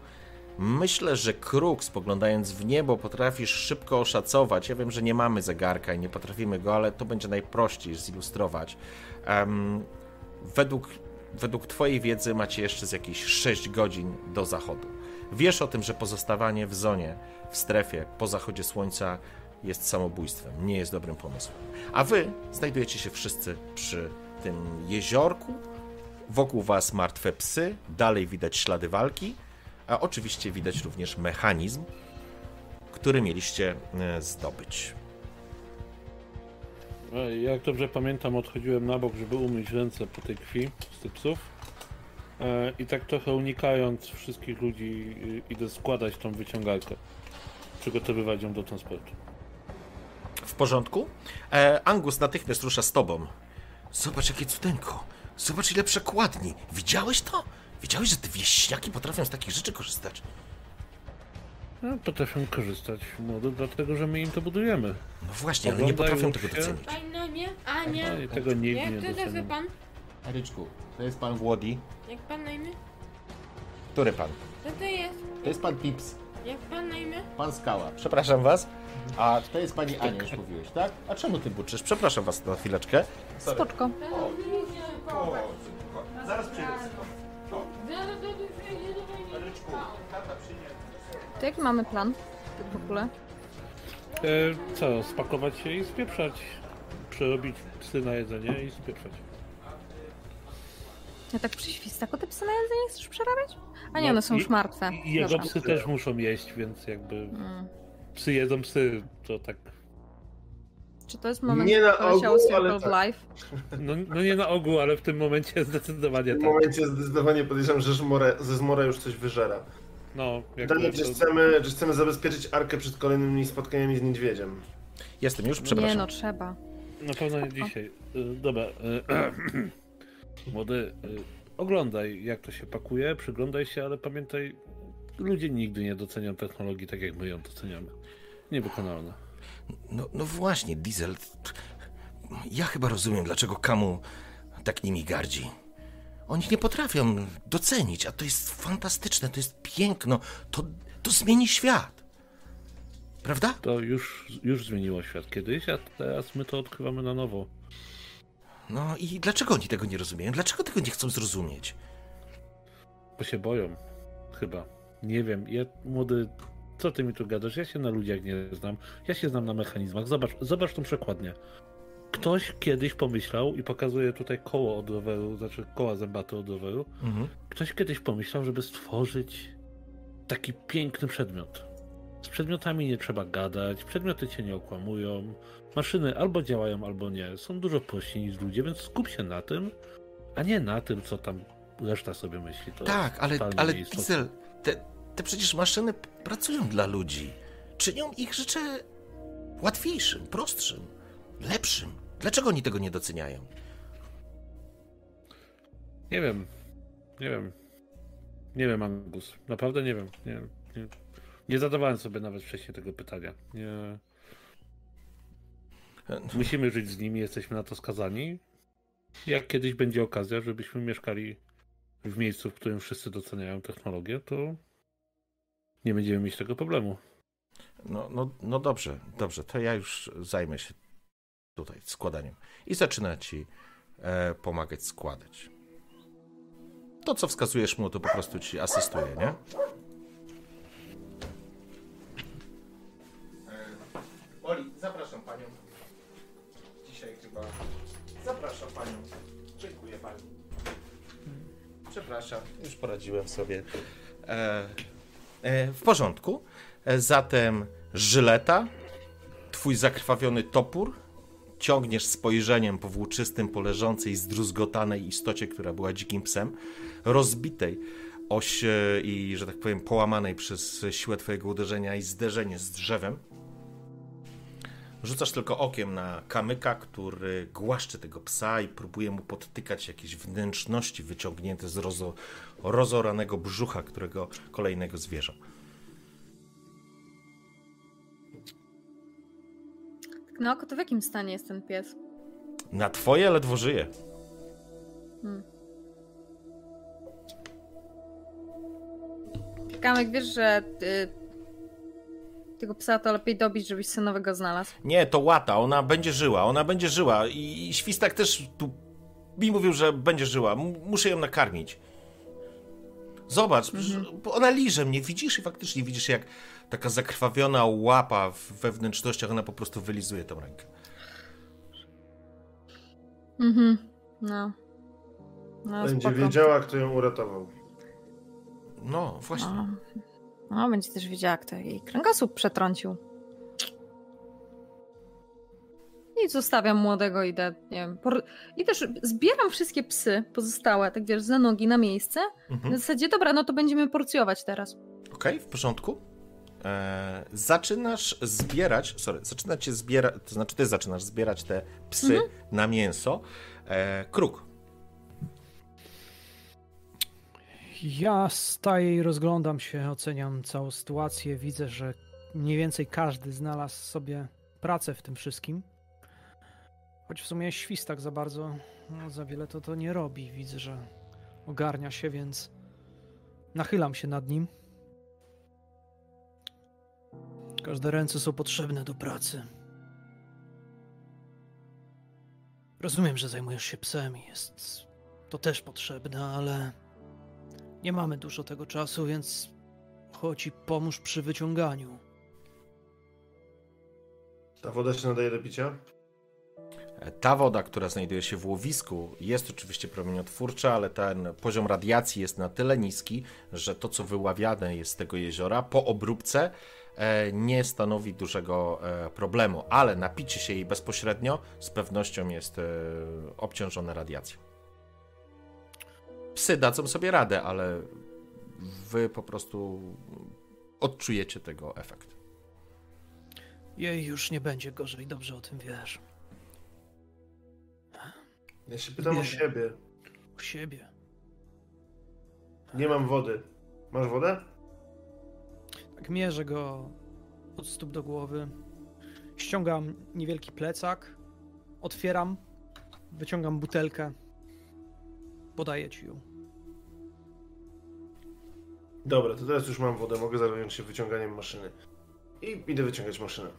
Myślę, że kruk, spoglądając w niebo, potrafisz szybko oszacować. Ja wiem, że nie mamy zegarka i nie potrafimy go, ale to będzie najprościej zilustrować. Em, według, według Twojej wiedzy macie jeszcze z jakieś 6 godzin do zachodu. Wiesz o tym, że pozostawanie w zonie, w strefie po zachodzie słońca jest samobójstwem, nie jest dobrym pomysłem. A Wy znajdujecie się wszyscy przy tym jeziorku. Wokół Was martwe psy, dalej widać ślady walki, a oczywiście widać również mechanizm, który mieliście e, zdobyć. Jak dobrze pamiętam, odchodziłem na bok, żeby umyć ręce po tej krwi z tych psów. E, I tak trochę unikając wszystkich ludzi, y, idę składać tą wyciągarkę. Przygotowywać ją do transportu. W porządku? E, Angus natychmiast rusza z tobą. Zobacz, jakie cudeńko. Zobacz, ile przekładni. Widziałeś to? Widziałeś, że te wieśniaki potrafią z takich rzeczy korzystać? No, potrafią korzystać młody, dlatego że my im to budujemy. No właśnie, ale nie potrafią tego się. docenić. Pani na mnie? Ania. No i tego nikt Jak nie to nazywa pan? Ryczku, to jest pan Włodi. Jak pan na imię? Który pan? Co to jest? To jest pan Pips. Jak pan na imię? Pan Skała. Przepraszam was. A to jest pani Ania, już mówiłeś, tak? A czemu ty buczysz? Przepraszam was na chwileczkę. Spoczko. Zaraz przyjdę. To jaki mamy plan? Tak w ogóle? E, co, spakować się i spieprzać. Przerobić psy na jedzenie i spieprzać. Ja tak przy świstaku te psy na jedzenie chcesz przerabiać? A nie, No one są i- już martwe. I jego Dobra. psy też muszą jeść, więc jakby Mm. psy jedzą psy, to tak Czy to jest moment, Nie na ogół, ale tak. Life? No, no nie na ogół, ale w tym momencie zdecydowanie W tym tak. momencie zdecydowanie podejrzewam, że Żmore, ze Zmora już coś wyżera. No, jak Pytanie, czy to- chcemy, czy chcemy zabezpieczyć Arkę przed kolejnymi spotkaniami z niedźwiedziem? Jestem już, Nie przepraszam. no, trzeba. Na pewno nie dzisiaj. Y, Dobra. y, Młody, y, oglądaj jak to się pakuje, przyglądaj się, ale pamiętaj, ludzie nigdy nie docenią technologii tak jak my ją doceniamy. Niewykonalna. No, no właśnie, Diesel. Ja chyba rozumiem, dlaczego Kamu tak nimi gardzi. Oni nie potrafią docenić, a to jest fantastyczne, to jest piękno, to, to zmieni świat. Prawda? To już, już zmieniło świat kiedyś, a teraz my to odkrywamy na nowo. No i dlaczego oni tego nie rozumieją? Dlaczego tego nie chcą zrozumieć? Bo się boją. Chyba. Nie wiem. Ja, młody, co ty mi tu gadasz? Ja się na ludziach nie znam. Ja się znam na mechanizmach. Zobacz, zobacz tą przekładnię. Ktoś kiedyś pomyślał i pokazuje tutaj koło od roweru, znaczy koła zębate od roweru. Mhm. Ktoś kiedyś pomyślał, żeby stworzyć taki piękny przedmiot. Z przedmiotami nie trzeba gadać, przedmioty cię nie okłamują. Maszyny albo działają, albo nie. Są dużo prościej niż ludzie, więc skup się na tym, a nie na tym, co tam reszta sobie myśli. To Tak, ale, ale. Diesel, te, te przecież maszyny pracują dla ludzi. Czynią ich życie łatwiejszym, prostszym, lepszym. Dlaczego oni tego nie doceniają? Nie wiem. Nie wiem. Nie wiem, Angus. Naprawdę nie wiem. Nie, nie, nie zadawałem sobie nawet wcześniej tego pytania. Nie. Musimy żyć z nimi, jesteśmy na to skazani. Jak kiedyś będzie okazja, żebyśmy mieszkali w miejscu, w którym wszyscy doceniają technologię, to nie będziemy mieć tego problemu. No, no, no dobrze, dobrze, to ja już zajmę się tutaj składaniem. I zaczyna ci e, pomagać składać. To, co wskazujesz mu, to po prostu ci asystuje, nie? Oli, zapraszam panią. Dzisiaj chyba. Zapraszam panią. Dziękuję pani. Przepraszam, już poradziłem sobie. E, e, w porządku. E, Zatem żyleta, twój zakrwawiony topór, ciągniesz spojrzeniem po włóczystym, po leżącej, zdruzgotanej istocie, która była dzikim psem, rozbitej oś i, że tak powiem, połamanej przez siłę twojego uderzenia i zderzenie z drzewem. Rzucasz tylko okiem na kamyka, który głaszcze tego psa i próbuje mu podtykać jakieś wnętrzności wyciągnięte z rozo, rozoranego brzucha, którego kolejnego zwierzę. No, to w jakim stanie jest ten pies? Na twoje ledwo żyje. Kamek, wiesz, że y, tego psa to lepiej dobić, żebyś synowego znalazł. Nie, to łata, ona będzie żyła, ona będzie żyła i, i świstak też tu mi mówił, że będzie żyła. M- muszę ją nakarmić. Zobacz, przecież ona liże mnie, widzisz i faktycznie widzisz jak taka zakrwawiona łapa we wnętrznościach, ona po prostu wylizuje tą rękę. Mhm, no. No, Będzie spoko. wiedziała, kto ją uratował. No, właśnie. No. no, będzie też wiedziała, kto jej kręgosłup przetrącił. I zostawiam młodego, idę, nie wiem, por... i też zbieram wszystkie psy pozostałe, tak wiesz, za nogi na miejsce. Mhm. W zasadzie, dobra, no to będziemy porcjować teraz. Okej, w porządku. E, zaczynasz zbierać, sorry, zaczynacie zbierać, to znaczy ty zaczynasz zbierać te psy na mięso. E, kruk. Ja staję i rozglądam się, oceniam całą sytuację. Widzę, że mniej więcej każdy znalazł sobie pracę w tym wszystkim. Choć w sumie świstak za bardzo, no, za wiele to to nie robi. Widzę, że ogarnia się, więc nachylam się nad nim. Każde ręce są potrzebne do pracy. Rozumiem, że zajmujesz się psem i jest to też potrzebne, ale nie mamy dużo tego czasu, więc chodź i pomóż przy wyciąganiu. Ta woda się nadaje do picia? Ta woda, która znajduje się w łowisku, jest oczywiście promieniotwórcza, ale ten poziom radiacji jest na tyle niski, że to, co wyławiane jest z tego jeziora po obróbce, nie stanowi dużego e, problemu, ale napicie się jej bezpośrednio z pewnością jest e, obciążone radiacją. Psy dadzą sobie radę, ale wy po prostu odczujecie tego efekt. Jej już nie będzie gorzej, dobrze o tym wiesz. Ja się pytam o Nie. siebie. U siebie. Nie mam wody. Masz wodę? Tak mierzę go od stóp do głowy. Ściągam niewielki plecak, otwieram, wyciągam butelkę, podaję ci ją. Dobra, to teraz już mam wodę. Mogę zająć się wyciąganiem maszyny. I idę wyciągać maszynę.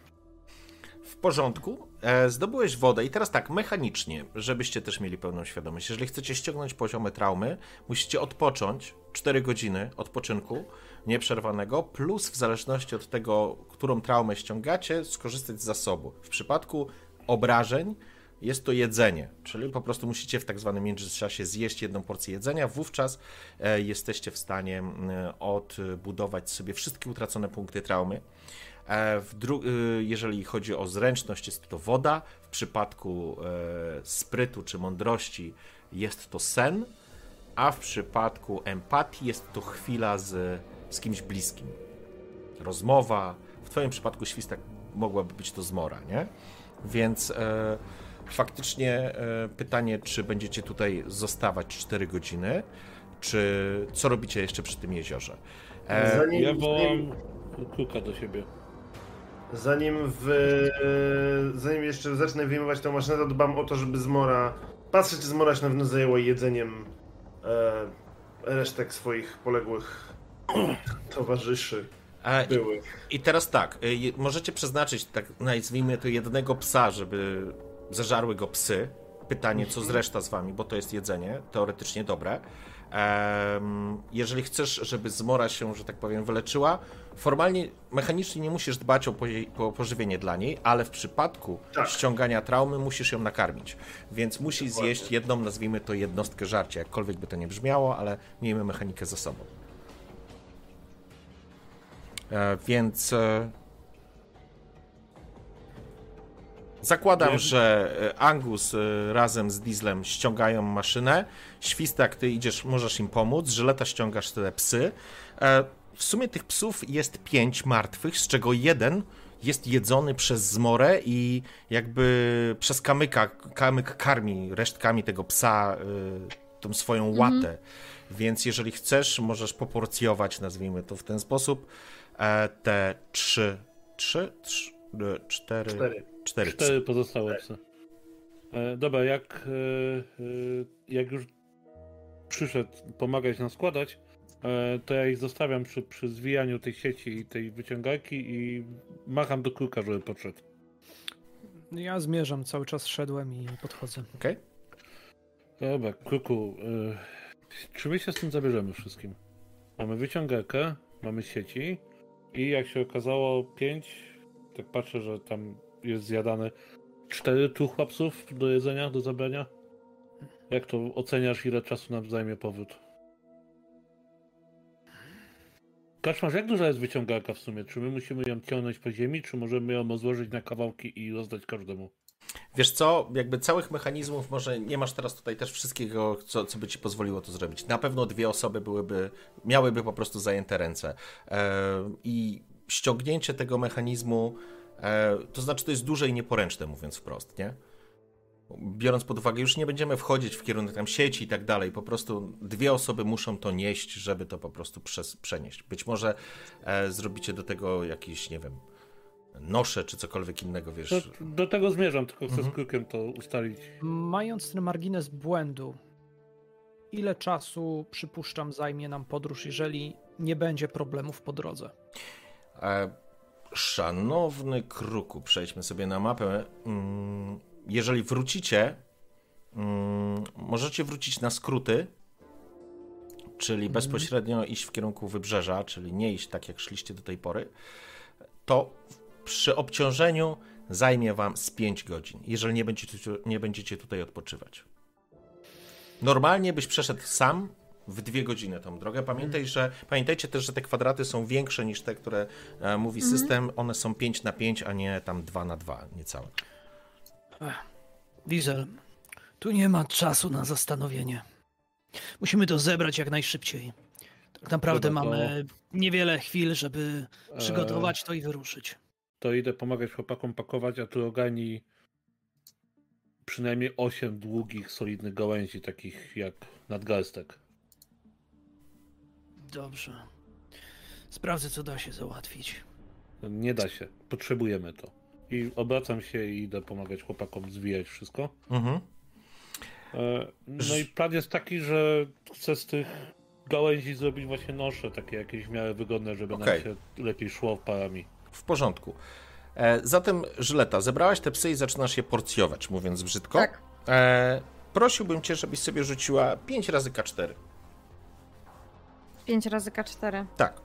W porządku. E, zdobyłeś wodę i teraz tak, mechanicznie, żebyście też mieli pełną świadomość. Jeżeli chcecie ściągnąć poziomy traumy, musicie odpocząć 4 godziny odpoczynku nieprzerwanego, plus w zależności od tego, którą traumę ściągacie, skorzystać z zasobu. W przypadku obrażeń jest to jedzenie, czyli po prostu musicie w tak zwanym międzyczasie zjeść jedną porcję jedzenia, wówczas e, jesteście w stanie m, odbudować sobie wszystkie utracone punkty traumy. E, jeżeli chodzi o zręczność, jest to woda. W przypadku e, sprytu czy mądrości jest to sen, a w przypadku empatii jest to chwila z, z kimś bliskim. Rozmowa. W Twoim przypadku świstak mogłaby być to zmora, nie? Więc e, faktycznie e, pytanie, czy będziecie tutaj zostawać 4 godziny, czy co robicie jeszcze przy tym jeziorze? E, Zanim, Ja wołam Kuka do siebie. zanim, w, zanim jeszcze zacznę wyjmować tę maszynę, to dbam o to, żeby zmora. Patrzę, czy zmora się na pewno zajęła jedzeniem e, resztek swoich poległych towarzyszy e, i-. I teraz tak, y, możecie przeznaczyć, tak nazwijmy to, jednego psa, żeby zażarły go psy. Pytanie, co z reszta z wami, bo to jest jedzenie, teoretycznie dobre. Jeżeli chcesz, żeby zmora się, że tak powiem, wyleczyła, formalnie, mechanicznie nie musisz dbać o pożywienie dla niej, ale w przypadku Tak. ściągania traumy musisz ją nakarmić. Więc musi zjeść jedną, nazwijmy to, jednostkę żarcia, jakkolwiek by to nie brzmiało, ale miejmy mechanikę za sobą. E, więc e, zakładam, Nie- że e, Angus razem z Dieslem ściągają maszynę. Świstak, ty idziesz, możesz im pomóc. Żyleta ściągasz te psy. W sumie tych psów jest pięć martwych, z czego jeden jest jedzony przez zmorę i jakby przez kamyka, kamyk karmi resztkami tego psa tą swoją łatę. Więc jeżeli chcesz, możesz poporcjować, nazwijmy to w ten sposób, te trzy, trzy, trzy e, cztery, Cztery. cztery. Cztery pozostałe psy. E, dobra, jak, e, e, jak już przyszedł pomagać nam składać, e, to ja ich zostawiam przy, przy zwijaniu tej sieci i tej wyciągarki i macham do kruka, żeby podszedł. Ja zmierzam, cały czas szedłem i podchodzę. Okej? Dobra, kruku, e, czy my się z tym zabierzemy wszystkim? Mamy wyciągarkę, mamy sieci i jak się okazało pięć, tak patrzę, że tam jest zjadane cztery tuchła psów do jedzenia, do zabrania. Jak to oceniasz, ile czasu nam zajmie powrót? Kaczmarz, jak duża jest wyciągarka w sumie? Czy my musimy ją ciągnąć po ziemi, czy możemy ją rozłożyć na kawałki i rozdać każdemu? Wiesz co, jakby całych mechanizmów, może nie masz teraz tutaj też wszystkiego, co, co by ci pozwoliło to zrobić. Na pewno dwie osoby byłyby, miałyby po prostu zajęte ręce. E, I ściągnięcie tego mechanizmu, e, to znaczy to jest duże i nieporęczne, mówiąc wprost, nie? Biorąc pod uwagę, już nie będziemy wchodzić w kierunek tam sieci i tak dalej, po prostu dwie osoby muszą to nieść, żeby to po prostu przenieść. Być może e, zrobicie do tego jakiś, nie wiem, nosze czy cokolwiek innego, wiesz. Do, do tego zmierzam, tylko chcę Mhm. z krukiem to ustalić. Mając ten margines błędu, ile czasu, przypuszczam, zajmie nam podróż, jeżeli nie będzie problemów po drodze? E, szanowny Kruku, przejdźmy sobie na mapę. Mm, Jeżeli wrócicie, mm, możecie wrócić na skróty, czyli bezpośrednio iść w kierunku wybrzeża, czyli nie iść tak jak szliście do tej pory, to przy obciążeniu zajmie wam z 5 godzin, jeżeli nie będziecie, nie będziecie tutaj odpoczywać. Normalnie byś przeszedł sam w dwie godziny tą drogę. Pamiętaj, że, pamiętajcie też, że te kwadraty są większe niż te, które e, mówi system. One są 5 na 5, a nie tam 2 na 2 niecałe. Diesel, tu nie ma czasu na zastanowienie. Musimy to zebrać jak najszybciej. Tak naprawdę Dobra, to- mamy niewiele chwil, żeby przygotować to i wyruszyć. To idę pomagać chłopakom pakować, a tu ogani przynajmniej 8 długich, solidnych gałęzi, takich jak nadgarstek. Dobrze. Sprawdzę, co da się załatwić. Nie da się. Potrzebujemy to. I obracam się i idę pomagać chłopakom zwijać wszystko. Mhm. E, No i plan jest taki, że chcę z tych gałęzi zrobić właśnie nosze, takie jakieś w miarę wygodne, żeby Okej. nam się lepiej szło parami. W porządku. E, zatem, Żyleta, zebrałaś te psy i zaczynasz je porcjować, mówiąc brzydko. Tak. E, prosiłbym cię, żebyś sobie rzuciła 5 razy K4. 5 razy K4. Tak.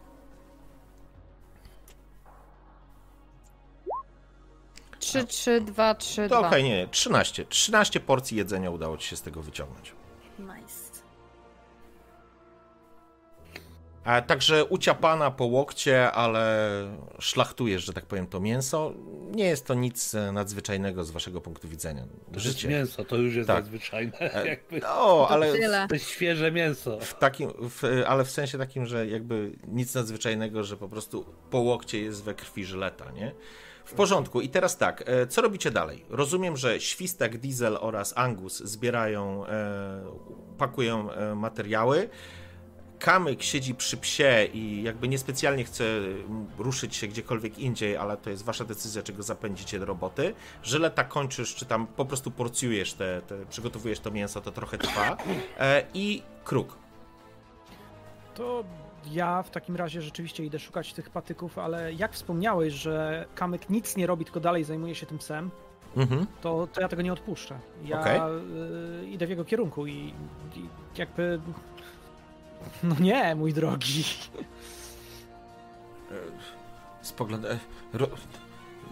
Trzy, trzy, dwa, trzy, To dwa. okej, nie, nie, 13. 13 porcji jedzenia udało ci się z tego wyciągnąć. Nice. Także uciapana po łokcie, ale szlachtujesz, że tak powiem, to mięso. Nie jest to nic e, nadzwyczajnego z waszego punktu widzenia. To Życie. mięso, to już jest Tak. nadzwyczajne. E, Jakby, No, ale to jest świeże mięso. w takim, w, ale w sensie takim, że jakby nic nadzwyczajnego, że po prostu po łokcie jest we krwi żyleta, nie? W porządku. I teraz tak, e, co robicie dalej? Rozumiem, że Świstak, Diesel oraz Angus zbierają, e, pakują e, materiały. Kamyk siedzi przy psie i jakby niespecjalnie chce mm, ruszyć się gdziekolwiek indziej, ale to jest wasza decyzja, czy go zapędzicie do roboty. Żyleta kończysz, czy tam po prostu porcjujesz te, te przygotowujesz to mięso, to trochę trwa. E, I kruk. To ja w takim razie rzeczywiście idę szukać tych patyków, ale jak wspomniałeś, że Kamyk nic nie robi, tylko dalej zajmuje się tym psem, Mhm. to, to ja tego nie odpuszczę. Ja Okej. y, idę w jego kierunku i, i jakby... No nie, mój drogi. Spogląda. e.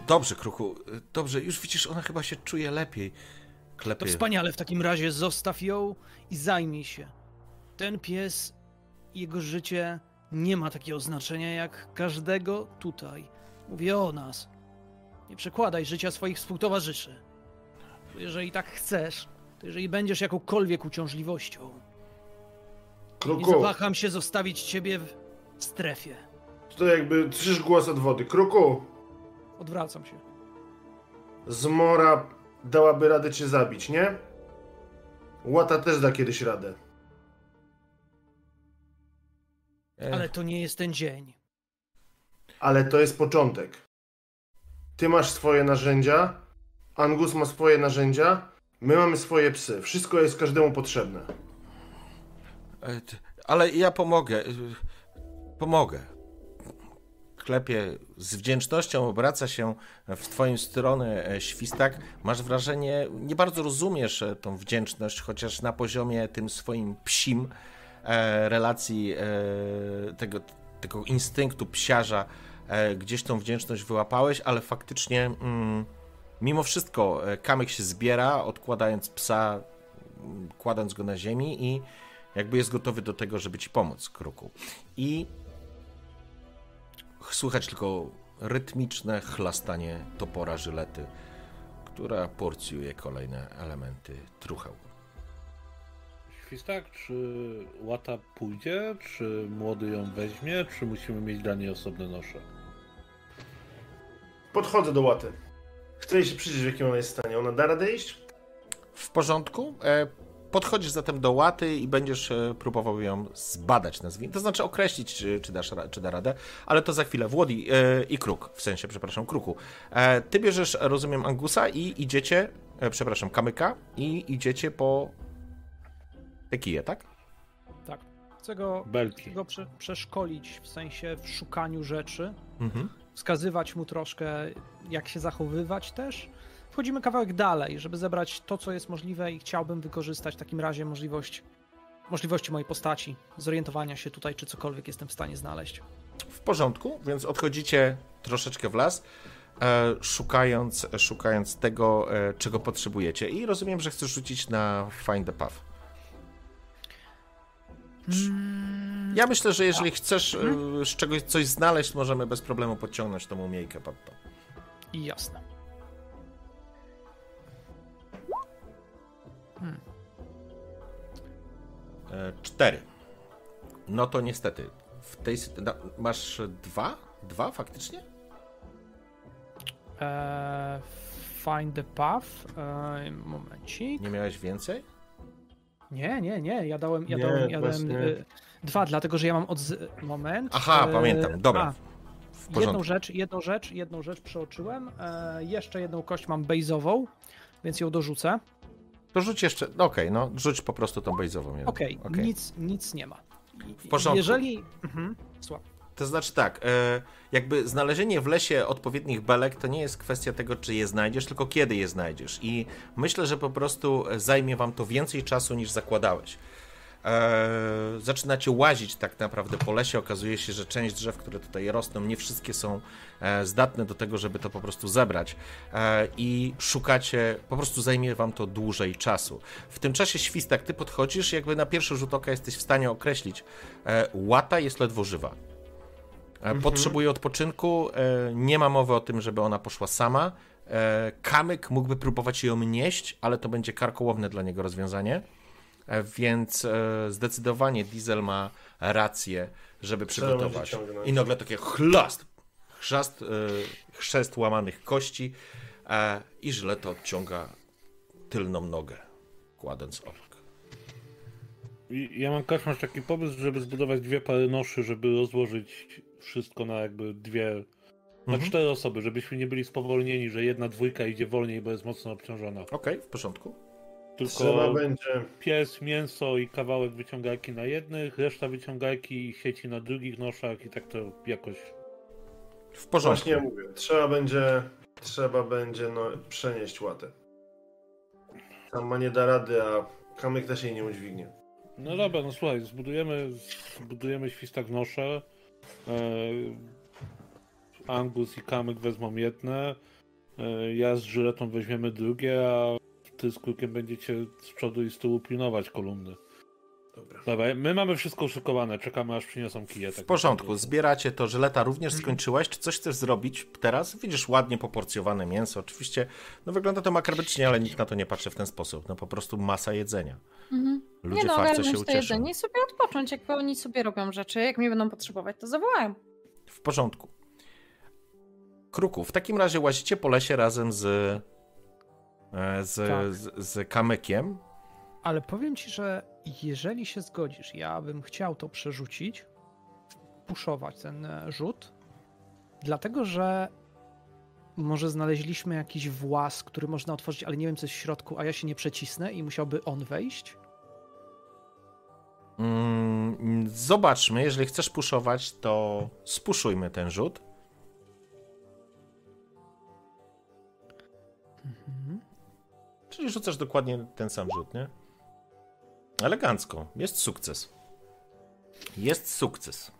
Dobrze, kruku. Dobrze, już widzisz, ona chyba się czuje lepiej. To Klepie. wspaniale, w takim razie zostaw ją i zajmij się. Ten pies, jego życie nie ma takiego znaczenia jak każdego tutaj. Mówię o nas. Nie przekładaj życia swoich współtowarzyszy. Bo jeżeli tak chcesz, to jeżeli będziesz jakąkolwiek uciążliwością, nie Kruku, zawaham się zostawić ciebie w strefie. to jakby trzysz głos od wody. Kruku, Odwracam się. zmora dałaby radę cię zabić, nie? Łata też da kiedyś radę. Ale to nie jest ten dzień. Ale to jest początek. Ty masz swoje narzędzia, Angus ma swoje narzędzia, my mamy swoje psy. Wszystko jest każdemu potrzebne. E, Ale ja pomogę. e, Pomogę. Klepie z wdzięcznością, obraca się w twoją stronę e, świstak. Masz wrażenie, nie bardzo rozumiesz tą wdzięczność, chociaż na poziomie tym swoim psim relacji tego, tego instynktu psiarza gdzieś tą wdzięczność wyłapałeś, ale faktycznie mm, mimo wszystko kamyk się zbiera, odkładając psa, mm, kładąc go na ziemi i jakby jest gotowy do tego, żeby ci pomóc, kruku. I słychać tylko rytmiczne chlastanie topora żylety, która porcjuje kolejne elementy trucheł. Świstak, czy łata pójdzie, czy młody ją weźmie, czy musimy mieć dla niej osobne nosze? Podchodzę do łaty. Chcę jej się przyjrzeć, w jakim ona jest stanie. Ona da radę iść? W porządku? E, Podchodzisz zatem do łaty i będziesz e, próbował ją zbadać, nazwijmy. To znaczy określić, czy, czy, dasz, czy da radę, ale to za chwilę. Włodi e, i kruk, w sensie, przepraszam, kruku. E, Ty bierzesz, rozumiem, Angusa i idziecie, e, przepraszam, kamyka i idziecie po te kije, tak? Tak. Chcę go, Belki. chcę go prze, przeszkolić w sensie w szukaniu rzeczy, Mhm. wskazywać mu troszkę, jak się zachowywać też. Wchodzimy kawałek dalej, żeby zebrać to, co jest możliwe i chciałbym wykorzystać w takim razie możliwość, możliwości mojej postaci, zorientowania się tutaj, czy cokolwiek jestem w stanie znaleźć. W porządku, więc odchodzicie troszeczkę w las, e, szukając, szukając tego, e, czego potrzebujecie. I rozumiem, że chcesz rzucić na Find the Path. Mm, Ja myślę, że jeżeli chcesz y, z czegoś coś znaleźć, możemy bez problemu podciągnąć tą umiejkę pod to. Jasne. E, Cztery. No to niestety. W tej Masz dwa? Dwa faktycznie? E, find the path. E, momencik. Nie miałeś więcej? Nie, nie, nie. Ja dałem, ja Nie, dałem, ja dałem e, dwa, dlatego że ja mam od. Moment. Aha, E, pamiętam. Dobra. a, Jedną rzecz, jedną rzecz, jedną rzecz przeoczyłem. E, jeszcze jedną kość mam base'ową, więc ją dorzucę. To rzuć jeszcze. no Okej, no rzuć po prostu tą jedną. Okej, Okej. nic, nic nie ma. W porządku. Jeżeli. Mhm. To znaczy tak, e, jakby znalezienie w lesie odpowiednich belek to nie jest kwestia tego, czy je znajdziesz, tylko kiedy je znajdziesz. I myślę, że po prostu zajmie wam to więcej czasu niż zakładałeś. E, zaczynacie łazić tak naprawdę po lesie. Okazuje się, że część drzew, które tutaj rosną, nie wszystkie są e, zdatne do tego, żeby to po prostu zebrać. E, I szukacie, po prostu zajmie wam to dłużej czasu. W tym czasie świstak, ty podchodzisz, jakby na pierwszy rzut oka jesteś w stanie określić, e, łata jest ledwo żywa. E, Potrzebuje odpoczynku, e, nie ma mowy o tym, żeby ona poszła sama. Kamyk mógłby próbować ją nieść, ale to będzie karkołomne dla niego rozwiązanie. E, Więc e, zdecydowanie Diesel ma rację, żeby przygotować. I nagle takie chlast, chrzast, e, chrzest łamanych kości i żyleta odciąga tylną nogę, kładąc obok. Ja mam masz taki pomysł, żeby zbudować dwie pary noszy, żeby rozłożyć wszystko na jakby dwie, na Mhm. cztery osoby, żebyśmy nie byli spowolnieni, że jedna dwójka idzie wolniej, bo jest mocno obciążona. Okej, w porządku. Tylko Trzeba będzie. pies, mięso i kawałek wyciągajki na jednych, reszta wyciągajki i sieci na drugich noszach i tak to jakoś... W porządku. Właśnie mówię. Trzeba będzie. Trzeba będzie no, przenieść łatę. Tam ma nie da rady, a kamyk też jej nie udźwignie. No dobra, no słuchaj, zbudujemy, zbudujemy świstak nosze, e, Angus i Kamyk wezmą jedne, e, ja z żyletą weźmiemy drugie, a ty z krukiem będziecie z przodu i z tyłu pilnować kolumny. Dobra. Dobra, my mamy wszystko uszykowane, czekamy aż przyniosą kije. W tak porządku, naprawdę. zbieracie to, żyleta również skończyłaś. Czy coś chcesz zrobić teraz? Widzisz ładnie poporcjowane mięso. Oczywiście, no wygląda to makabrycznie, ale nikt na to nie patrzy w ten sposób. No po prostu masa jedzenia. Mhm. Ludzie nie no, farce się to ucieszą. jedzenie i sobie odpocząć. Jak oni sobie robią rzeczy, jak mnie będą potrzebować, to zawołają. W porządku. Kruku, w takim razie łazicie po lesie razem z, z, Tak. z, z kamykiem. Ale powiem ci, że jeżeli się zgodzisz, ja bym chciał to przerzucić, puszować ten e, rzut, dlatego że może znaleźliśmy jakiś włas, który można otworzyć, ale nie wiem co jest w środku, a ja się nie przecisnę i musiałby on wejść. Mm, zobaczmy, jeżeli chcesz puszować, to spuszujmy ten rzut. Czyli rzucasz dokładnie ten sam rzut, nie? Elegancko. Jest sukces. Jest sukces.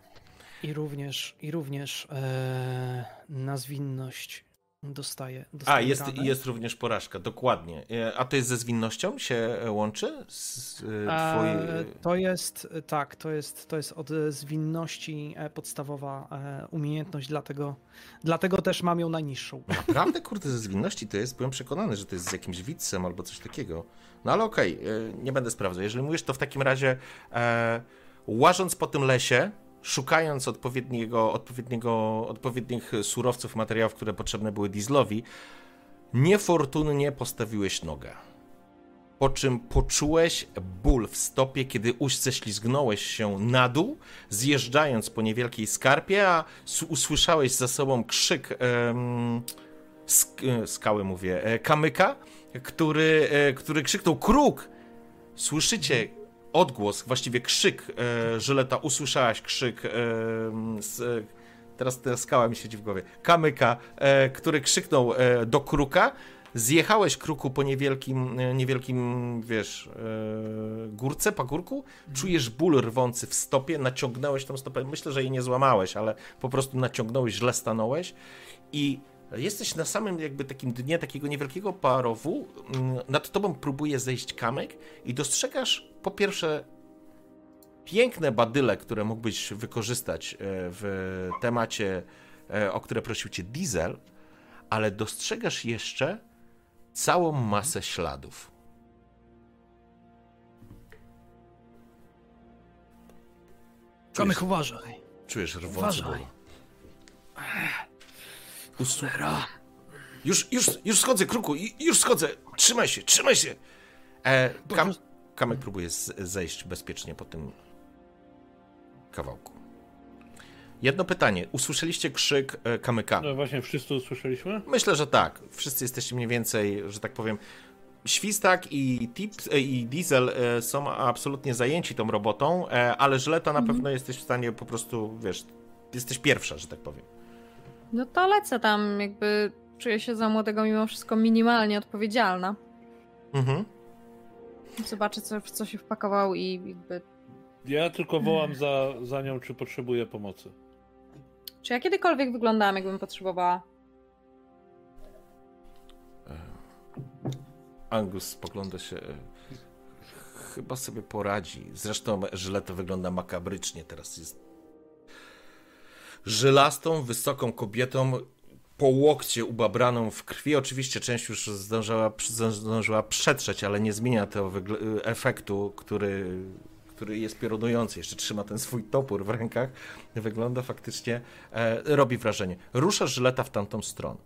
I również, i również e, na zwinność dostaje, dostaje A, jest, ranę. jest również porażka, dokładnie. E, A to jest ze zwinnością się e, łączy? Z, e, E. To jest, tak, to jest, to jest od zwinności podstawowa umiejętność, dlatego, dlatego też mam ją najniższą. Naprawdę, kurde, ze zwinności to jest, byłem przekonany, że to jest z jakimś widzem albo coś takiego. No ale okej, e, nie będę sprawdzał. Jeżeli mówisz, to w takim razie e, łażąc po tym lesie, szukając odpowiedniego, odpowiedniego, odpowiednich surowców, materiałów, które potrzebne były Dieslowi, niefortunnie postawiłeś nogę. Po czym poczułeś ból w stopie, kiedy uś ześlizgnąłeś się na dół, zjeżdżając po niewielkiej skarpie, a usłyszałeś za sobą krzyk em, sk- e, skały, mówię, e, kamyka, który, e, który krzyknął kruk. Słyszycie odgłos, właściwie krzyk e, Żyleta, usłyszałaś krzyk e, z, e, teraz ta skała mi siedzi w głowie, kamyka, e, który krzyknął e, do kruka, zjechałeś kruku po niewielkim, e, niewielkim, wiesz, e, górce, pagórku, czujesz ból rwący w stopie, naciągnąłeś tą stopę, myślę, że jej nie złamałeś, ale po prostu naciągnąłeś, źle stanąłeś. I jesteś na samym jakby takim dnie takiego niewielkiego parowu, mm, nad tobą próbuje zejść kamyk i dostrzegasz po pierwsze piękne badyle, które mógłbyś wykorzystać e, w temacie, e, o które prosił cię Diesel, ale dostrzegasz jeszcze całą masę śladów. Kamek, uważaj. Czujesz rwący Uważaj. ból. Us- Cholera. Już, już, już schodzę, kruku, już schodzę. Trzymaj się, trzymaj się. E, kam, kamek próbuje zejść bezpiecznie po tym kawałku. Jedno pytanie. Usłyszeliście krzyk e, kamyka? No właśnie, wszyscy usłyszeliśmy? Myślę, że tak. Wszyscy jesteście mniej więcej, że tak powiem. Świstak i Tips e, i Diesel e, są absolutnie zajęci tą robotą, ale Żyleta na pewno jesteś w stanie po prostu, wiesz, jesteś pierwsza, że tak powiem. No to lecę tam, jakby czuję się za młodego mimo wszystko minimalnie odpowiedzialna. Mhm. Zobaczę, co, co się wpakował i jakby... Ja tylko wołam za, za nią, czy potrzebuje pomocy. Czy ja kiedykolwiek wyglądałam, jakbym potrzebowała? Angus spogląda się. e, Chyba sobie poradzi. Zresztą Żyleta wygląda makabrycznie. Teraz jest żylastą, wysoką kobietą, po łokcie ubabraną w krwi. Oczywiście część już zdążyła, zdążyła przetrzeć, ale nie zmienia to wygl- efektu, który, który jest piorunujący. Jeszcze trzyma ten swój topór w rękach. Wygląda faktycznie, e, robi wrażenie. Rusza Żyleta w tamtą stronę.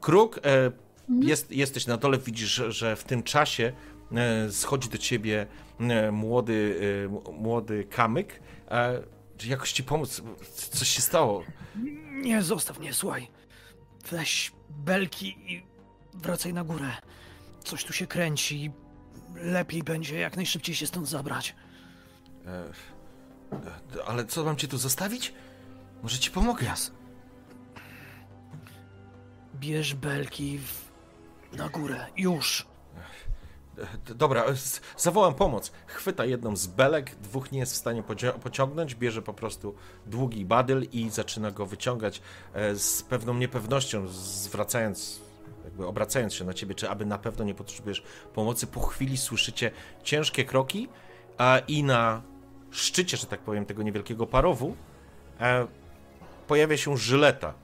Kruk, e, jest, jesteś na dole, widzisz, że, w tym czasie e, schodzi do ciebie e, młody, e, młody kamyk. Jakoś ci pomóc? Coś się stało? Nie, zostaw mnie, słuchaj. Weź belki i wracaj na górę. Coś tu się kręci. Lepiej będzie jak najszybciej się stąd zabrać. E, e, ale co, mam cię tu zostawić? Może ci pomogę? Jas. Bierz belki w... na górę. Już. Dobra, z- zawołam pomoc. Chwyta jedną z belek, dwóch nie jest w stanie pociągnąć, bierze po prostu długi badyl i zaczyna go wyciągać e, z pewną niepewnością, zwracając, jakby obracając się na ciebie, czy aby na pewno nie potrzebujesz pomocy. Po chwili słyszycie ciężkie kroki a, i na szczycie, że tak powiem, tego niewielkiego parowu e, pojawia się żyleta.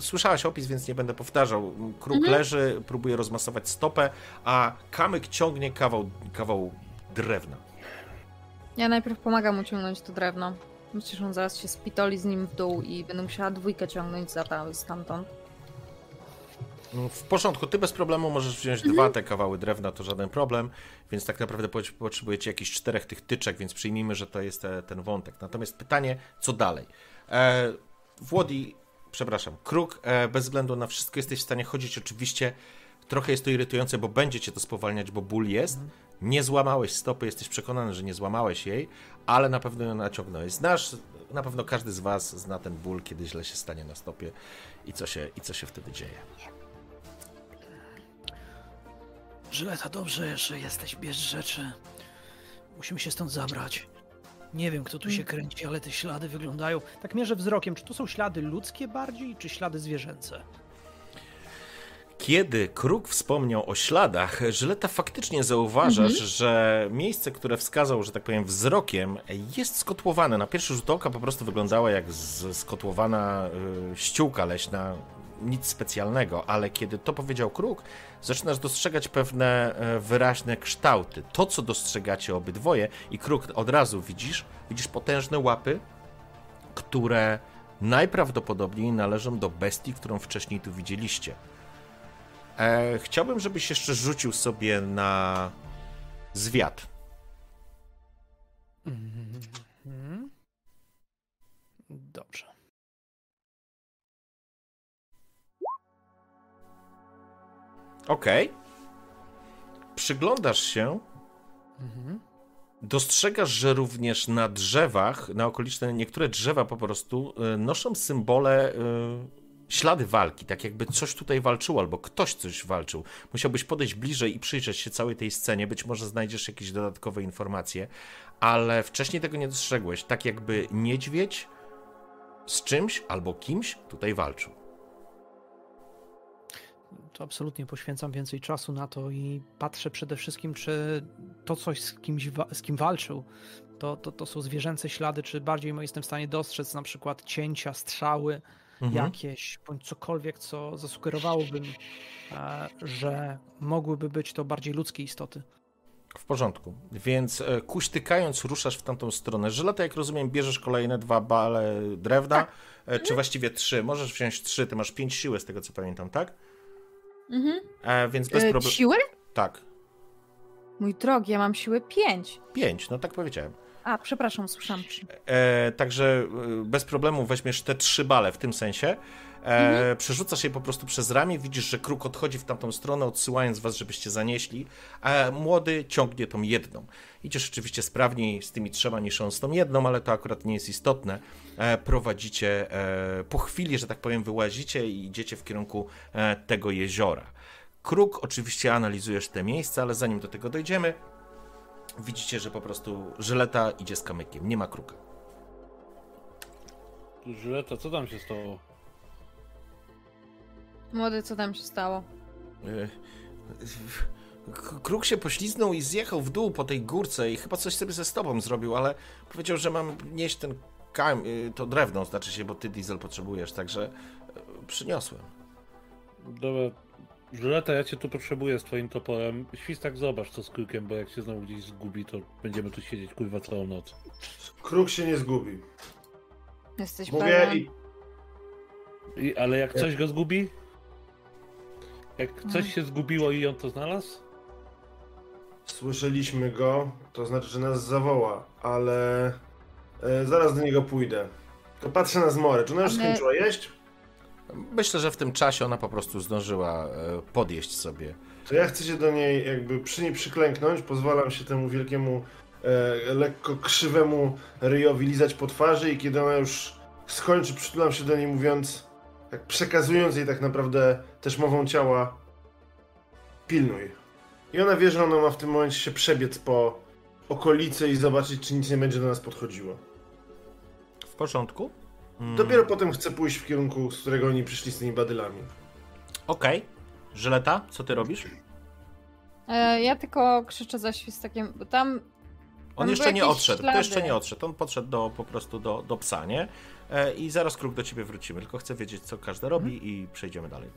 Słyszałaś opis, więc nie będę powtarzał. Kruk leży, próbuje rozmasować stopę, a kamyk ciągnie kawał, kawał drewna. Ja najpierw pomagam mu ciągnąć to drewno. Myślę, że on zaraz się spitoli z nim w dół i będę musiała dwójkę ciągnąć za tam, stamtąd. No, W porządku, ty bez problemu możesz wziąć dwa te kawały drewna, to żaden problem, więc tak naprawdę po- potrzebujecie jakichś czterech tych tyczek, więc przyjmijmy, że to jest e, ten wątek. Natomiast pytanie, co dalej? E, Włodi, przepraszam, Kruk, e, bez względu na wszystko jesteś w stanie chodzić oczywiście, trochę jest to irytujące, bo będzie cię to spowalniać, bo ból jest, nie złamałeś stopy, jesteś przekonany, że nie złamałeś jej, ale na pewno ją naciągnąłeś. Znasz, na pewno każdy z was zna ten ból, kiedy źle się stanie na stopie i co się, i co się wtedy dzieje. Żyleta, dobrze, że jesteś. Bierz rzeczy. Musimy się stąd zabrać. Nie wiem, kto tu się kręci, ale te ślady wyglądają... Tak mierzę wzrokiem. Czy to są ślady ludzkie bardziej, czy ślady zwierzęce? Kiedy Kruk wspomniał o śladach, Żyleta faktycznie zauważasz, że miejsce, które wskazał, że tak powiem, wzrokiem, jest skotłowane. Na pierwszy rzut oka po prostu wyglądała jak skotłowana y, ściółka leśna, nic specjalnego, ale kiedy to powiedział Kruk, zaczynasz dostrzegać pewne e, wyraźne kształty. To, co dostrzegacie obydwoje i Kruk od razu widzisz, widzisz potężne łapy, które najprawdopodobniej należą do bestii, którą wcześniej tu widzieliście. E, chciałbym, żebyś jeszcze rzucił sobie na zwiat. Mhm. Okej. Przyglądasz się. Mhm. Dostrzegasz, że również na drzewach, na okoliczne niektóre drzewa po prostu y, noszą symbole, y, ślady walki, tak jakby coś tutaj walczyło, albo ktoś coś walczył. Musiałbyś podejść bliżej i przyjrzeć się całej tej scenie, być może znajdziesz jakieś dodatkowe informacje, ale wcześniej tego nie dostrzegłeś, tak jakby niedźwiedź z czymś albo kimś tutaj walczył. To absolutnie poświęcam więcej czasu na to i patrzę przede wszystkim, czy to coś z, kimś, wa- z kim walczył to, to, to są zwierzęce ślady, czy bardziej jestem w stanie dostrzec na przykład cięcia, strzały Mhm. jakieś, bądź cokolwiek, co zasugerowałoby mi, e, że mogłyby być to bardziej ludzkie istoty. W porządku. Więc e, kuśtykając ruszasz w tamtą stronę. Żyleta, jak rozumiem, bierzesz kolejne dwa bale drewna, e, czy właściwie trzy. Możesz wziąć trzy, ty masz pięć siły z tego co pamiętam, tak? Mhm. E, więc bez E, problemu. siłę? Tak, Mój drogi, ja mam siłę 5. pięć, no tak powiedziałem. A, przepraszam, słyszałam. E, także e, bez problemu weźmiesz te trzy bale w tym sensie. E, Przerzucasz je po prostu przez ramię, widzisz, że kruk odchodzi w tamtą stronę, odsyłając was, żebyście zanieśli, a młody ciągnie tą jedną. Idziesz oczywiście sprawniej z tymi trzema niż on z tą jedną, ale to akurat nie jest istotne. E, prowadzicie, e, po chwili, że tak powiem, wyłazicie i idziecie w kierunku e, tego jeziora. Kruk, oczywiście analizujesz te miejsca, ale zanim do tego dojdziemy, widzicie, że po prostu żyleta idzie z kamykiem, nie ma kruka. Żyleta, co tam się stało? Młody, co tam się stało? E, Kruk się pośliznął i zjechał w dół po tej górce i chyba coś sobie ze stopą zrobił, ale powiedział, że mam nieść ten kam, y, to drewno, znaczy się, bo ty diesel potrzebujesz, także e, przyniosłem. Dobra, Żyleta, ja cię tu potrzebuję z twoim toporem. Świstak, zobacz co z krukiem, bo jak się znowu gdzieś zgubi, to będziemy tu siedzieć kurwa całą noc. Kruk się nie zgubi. Jesteś Mówię i I, ale jak coś go zgubi? Jak coś się zgubiło i on to znalazł? słyszeliśmy go, to znaczy, że nas zawoła, ale e, zaraz do niego pójdę. To patrzę na zmorę. Czy ona już Ale- skończyła jeść? Myślę, że w tym czasie ona po prostu zdążyła e, podjeść sobie. To ja chcę się do niej jakby przy niej przyklęknąć, pozwalam się temu wielkiemu, e, lekko krzywemu ryjowi lizać po twarzy i kiedy ona już skończy, przytulam się do niej mówiąc, tak przekazując jej tak naprawdę też mową ciała, pilnuj. I ona wie, że ona ma w tym momencie się przebiec po okolicy i zobaczyć, czy nic nie będzie do nas podchodziło. W porządku? Mm, Dopiero potem chcę pójść w kierunku, z którego oni przyszli z tymi badylami. Okej. Żyleta, co ty robisz? E, ja tylko krzyczę za świstakiem, bo tam... On Tam jeszcze nie odszedł, to ślady. jeszcze nie odszedł. On podszedł do, po prostu do, do psa, nie? E, I zaraz kruk do ciebie wrócimy, tylko chcę wiedzieć, co każdy robi i przejdziemy dalej.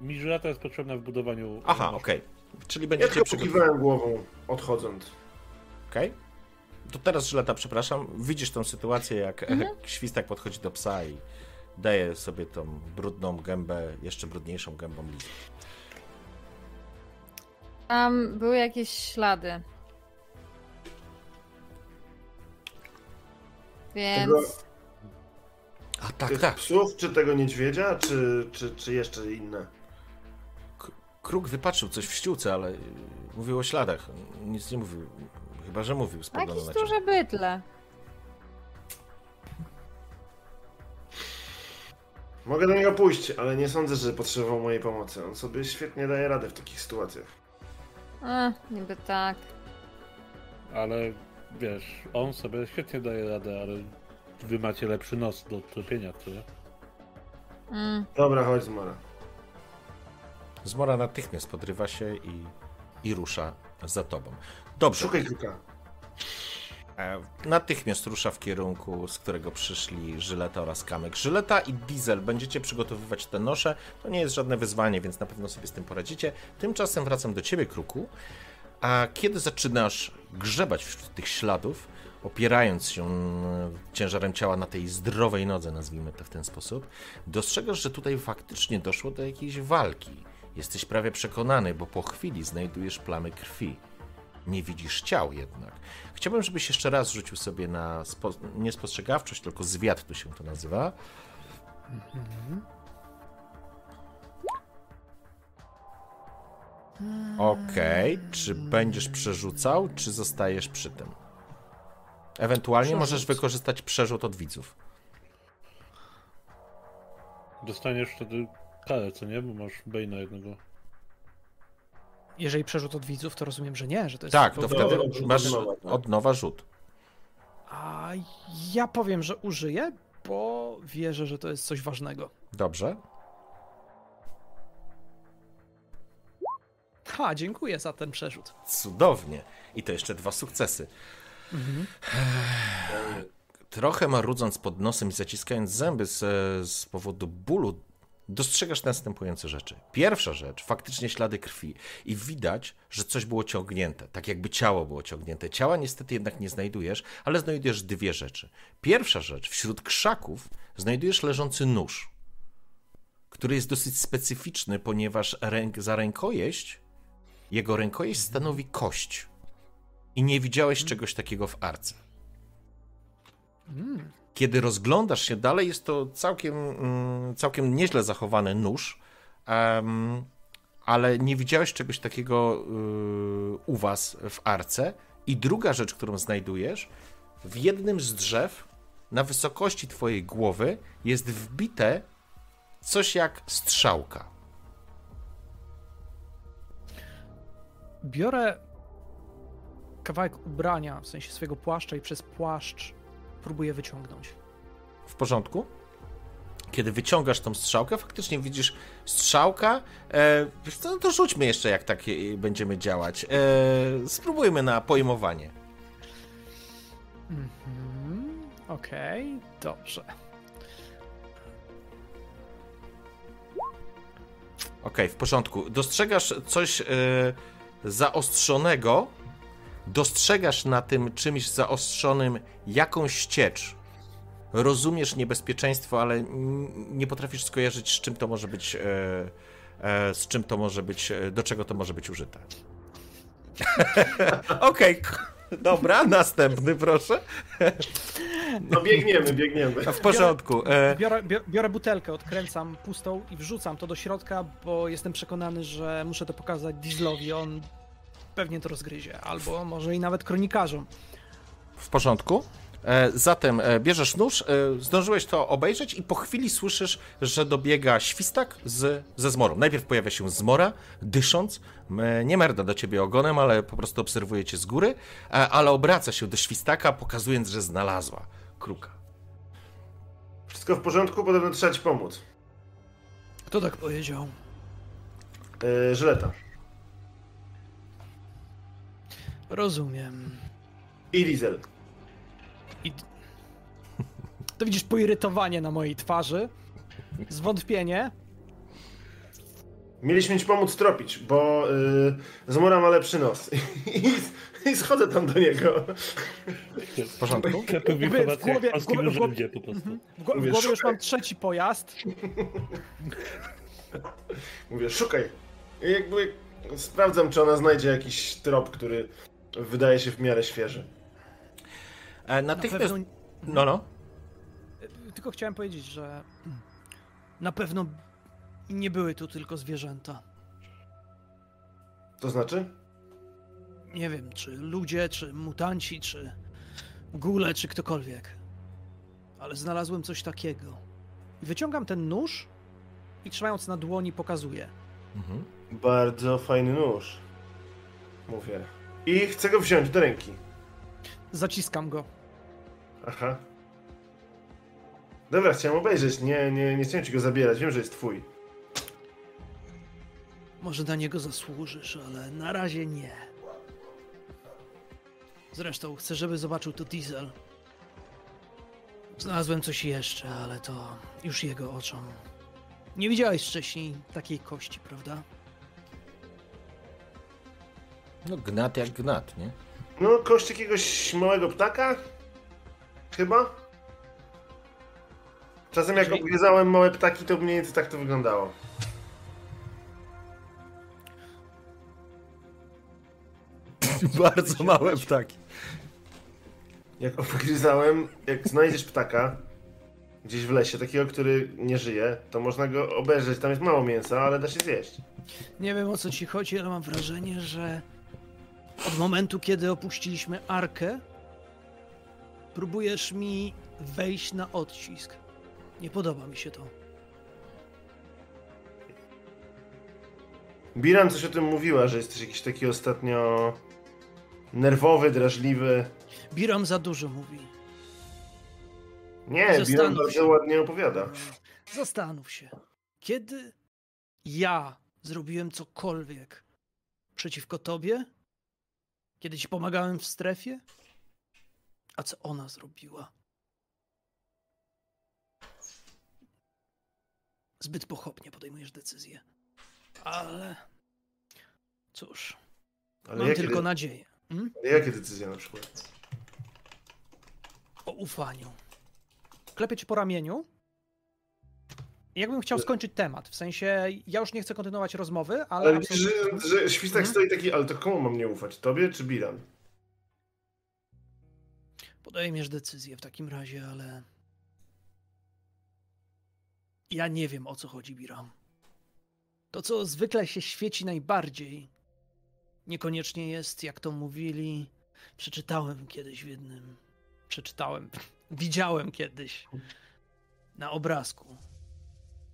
Mi Żyleta jest potrzebna w budowaniu... Aha, okej. Czyli Ja będziecie tylko pokiwałem głową, odchodząc. Okej. To teraz, Żyleta, przepraszam, widzisz tą sytuację, jak Mhm. świstak podchodzi do psa i daje sobie tą brudną gębę, jeszcze brudniejszą gębą lizu. Tam były jakieś ślady. Więc... Tego- A tak, Tych tak. psów, czy tego niedźwiedzia, czy, czy, czy jeszcze inne? Kruk wypatrzył coś w ściółce, ale mówił o śladach. Nic nie mówił. Chyba, że mówił Jakieś na ciebie. duże bydle. Mogę do niego pójść, ale nie sądzę, że potrzebował mojej pomocy. On sobie świetnie daje radę w takich sytuacjach. A, niby tak. Ale wiesz, on sobie świetnie daje radę, ale wy macie lepszy nos do tropienia, tyle. Mm. Dobra, chodź Zmora. Zmora natychmiast podrywa się i, i rusza za tobą. Dobrze. Szukaj kruka. E, Natychmiast rusza w kierunku, z którego przyszli Żyleta oraz Kamek. Żyleta i Diesel będziecie przygotowywać te nosze. To nie jest żadne wyzwanie, więc na pewno sobie z tym poradzicie. Tymczasem wracam do ciebie, Kruku. A kiedy zaczynasz grzebać wśród tych śladów, opierając się mm, ciężarem ciała na tej zdrowej nodze, nazwijmy to w ten sposób, dostrzegasz, że tutaj faktycznie doszło do jakiejś walki. Jesteś prawie przekonany, bo po chwili znajdujesz plamy krwi. Nie widzisz ciał jednak. Chciałbym, żebyś jeszcze raz rzucił sobie na spo... nie spostrzegawczość, tylko zwiat tu się to nazywa. Okej, czy będziesz przerzucał, czy zostajesz przy tym? Ewentualnie możesz wykorzystać przerzut od widzów. Dostaniesz wtedy karę, co nie? Bo masz Bane'a jednego. Jeżeli przerzut od widzów, to rozumiem, że nie, że to jest... Tak, to wtedy masz od nowa, tak? od nowa rzut. A ja powiem, że użyję, bo wierzę, że to jest coś ważnego. Dobrze. Ha, dziękuję za ten przerzut. Cudownie. I to jeszcze dwa sukcesy. Mhm. Trochę marudząc pod nosem i zaciskając zęby z, z powodu bólu, dostrzegasz następujące rzeczy. Pierwsza rzecz, faktycznie ślady krwi i widać, że coś było ciągnięte, tak jakby ciało było ciągnięte. Ciała niestety jednak nie znajdujesz, ale znajdujesz dwie rzeczy. Pierwsza rzecz, wśród krzaków znajdujesz leżący nóż, który jest dosyć specyficzny, ponieważ ręk, za rękojeść, jego rękojeść stanowi kość. I nie widziałeś czegoś takiego w arce. Kiedy rozglądasz się dalej, jest to całkiem, mm, całkiem nieźle zachowany nóż, ale nie widziałeś czegoś takiego y, u was w arce. I druga rzecz, którą znajdujesz, w jednym z drzew, na wysokości twojej głowy, jest wbite coś jak strzałka. Biorę kawałek ubrania, w sensie swojego płaszcza i przez płaszcz próbuję wyciągnąć. W porządku? Kiedy wyciągasz tą strzałkę, faktycznie widzisz strzałka. E, no to rzućmy jeszcze, jak tak będziemy działać. E, spróbujmy na pojmowanie. Mhm. Okej, dobrze. Okej, w porządku. Dostrzegasz coś e, zaostrzonego. Dostrzegasz na tym czymś zaostrzonym jakąś ciecz. Rozumiesz niebezpieczeństwo, ale nie potrafisz skojarzyć, z czym to może być. E, e, z czym to może być. e, Do czego to może być użyte. Okej, k- dobra, następny proszę. No biegniemy, biegniemy. W porządku. Biorę, bior- biorę butelkę, odkręcam pustą i wrzucam to do środka, bo jestem przekonany, że muszę to pokazać Dieslowi. On pewnie to rozgryzie, albo może i nawet kronikarzom. W porządku. E, Zatem e, bierzesz nóż, e, zdążyłeś to obejrzeć i po chwili słyszysz, że dobiega świstak z, ze zmorą. Najpierw pojawia się zmora, dysząc, nie merda do ciebie ogonem, ale po prostu obserwuje cię z góry, ale obraca się do świstaka, pokazując, że znalazła kruka. Wszystko w porządku, podobno trzeba ci pomóc. Kto tak powiedział? Yy, żyleta. Rozumiem. I diesel. I... To widzisz poirytowanie na mojej twarzy, zwątpienie. Mieliśmy ci pomóc tropić, bo yy, Zmora ma lepszy nos. I, I schodzę tam do niego. W porządku? Jakby w głowie- w głowie- po prostu. W, go- w Mówię, głowie już mam trzeci pojazd. Mówię, szukaj. I jakby sprawdzam, czy ona znajdzie jakiś trop, który wydaje się w miarę świeży. E, Na Natychmiast... pewno, No, no. tylko chciałem powiedzieć, że na pewno nie były tu tylko zwierzęta. To znaczy? Nie wiem, czy ludzie, czy mutanci, czy gule, czy ktokolwiek. Ale znalazłem coś takiego. I wyciągam ten nóż i trzymając na dłoni pokazuję. Mhm. Bardzo fajny nóż. Mówię. I chcę go wziąć do ręki. Zaciskam go. Aha. Dobra, chciałem obejrzeć. Nie, nie, nie chciałem ci go zabierać. Wiem, że jest twój. Może na niego zasłużysz, ale na razie nie. Zresztą chcę, żeby zobaczył to Diesel. Znalazłem coś jeszcze, ale to już jego oczom. Nie widziałeś wcześniej takiej kości, prawda? No, gnat jak gnat, nie? No, kość jakiegoś małego ptaka? Chyba? Czasem jak obgryzałem małe ptaki, to mniej więcej tak to wyglądało. Bardzo małe ptaki. Jak obgryzałem, jak znajdziesz ptaka gdzieś w lesie, takiego, który nie żyje, to można go obejrzeć. Tam jest mało mięsa, ale da się zjeść. Nie wiem o co ci chodzi, ale mam wrażenie, że od momentu, kiedy opuściliśmy arkę, próbujesz mi wejść na odcisk. Nie podoba mi się to. Biran coś o tym mówiła, że jesteś jakiś taki ostatnio nerwowy, drażliwy. Biram za dużo mówi. Nie, Zastanów bardzo się. ładnie opowiada. Zastanów się, kiedy ja zrobiłem cokolwiek przeciwko tobie? Kiedy ci pomagałem w strefie? A co ona zrobiła? Zbyt pochopnie podejmujesz decyzję. Ale. Cóż, Ale mam tylko de- nadzieję. Hmm? ale jakie decyzje na przykład? O ufaniu. Klepię cię po ramieniu. Jakbym chciał skończyć temat. W sensie, ja już nie chcę kontynuować rozmowy, ale. Ale widzisz, absolutnie- że, że Świstak Mhm. stoi taki, ale to komu mam nie ufać? Tobie czy Biran? Podejmiesz decyzję w takim razie, ale. Ja nie wiem o co chodzi, Biram. To, co zwykle się świeci najbardziej, niekoniecznie jest, jak to mówili. Przeczytałem kiedyś w jednym. Przeczytałem. Widziałem kiedyś. Na obrazku.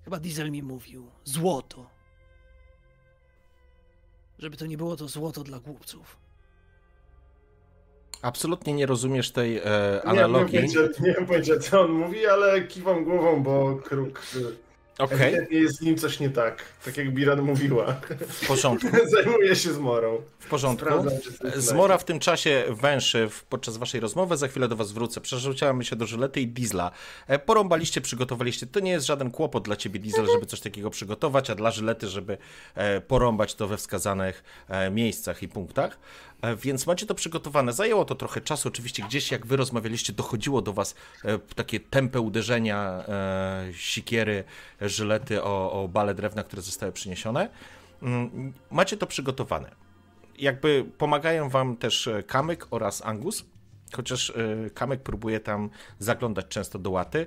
Chyba Diesel mi mówił. Złoto. Żeby to nie było to złoto dla głupców. Absolutnie nie rozumiesz tej e, Nie, nie, mam analogii. nie mam pojęcia, co on mówi, ale kiwam głową, bo kruk. Okej, Ewidentnie jest z nim coś nie tak. Tak jak Biran mówiła. w porządku. Zajmuje się zmorą. W porządku. Sprawdzam, Zmora w tym czasie węszy podczas waszej rozmowy, za chwilę do was wrócę. Przerzucamy się do Żylety i Diesla. E, Porąbaliście, przygotowaliście. To nie jest żaden kłopot dla ciebie, Diesel, żeby coś takiego przygotować, a dla Żylety, żeby e, porąbać to we wskazanych e, miejscach i punktach. E, Więc macie to przygotowane. Zajęło to trochę czasu. Oczywiście gdzieś jak wy rozmawialiście, dochodziło do was e, takie tępe uderzenia e, sikiery, Żylety o, o bale drewna, które zostały przyniesione. Mm, Macie to przygotowane jakby pomagają wam też Kamyk oraz Angus, chociaż Kamyk próbuje tam zaglądać często do łaty,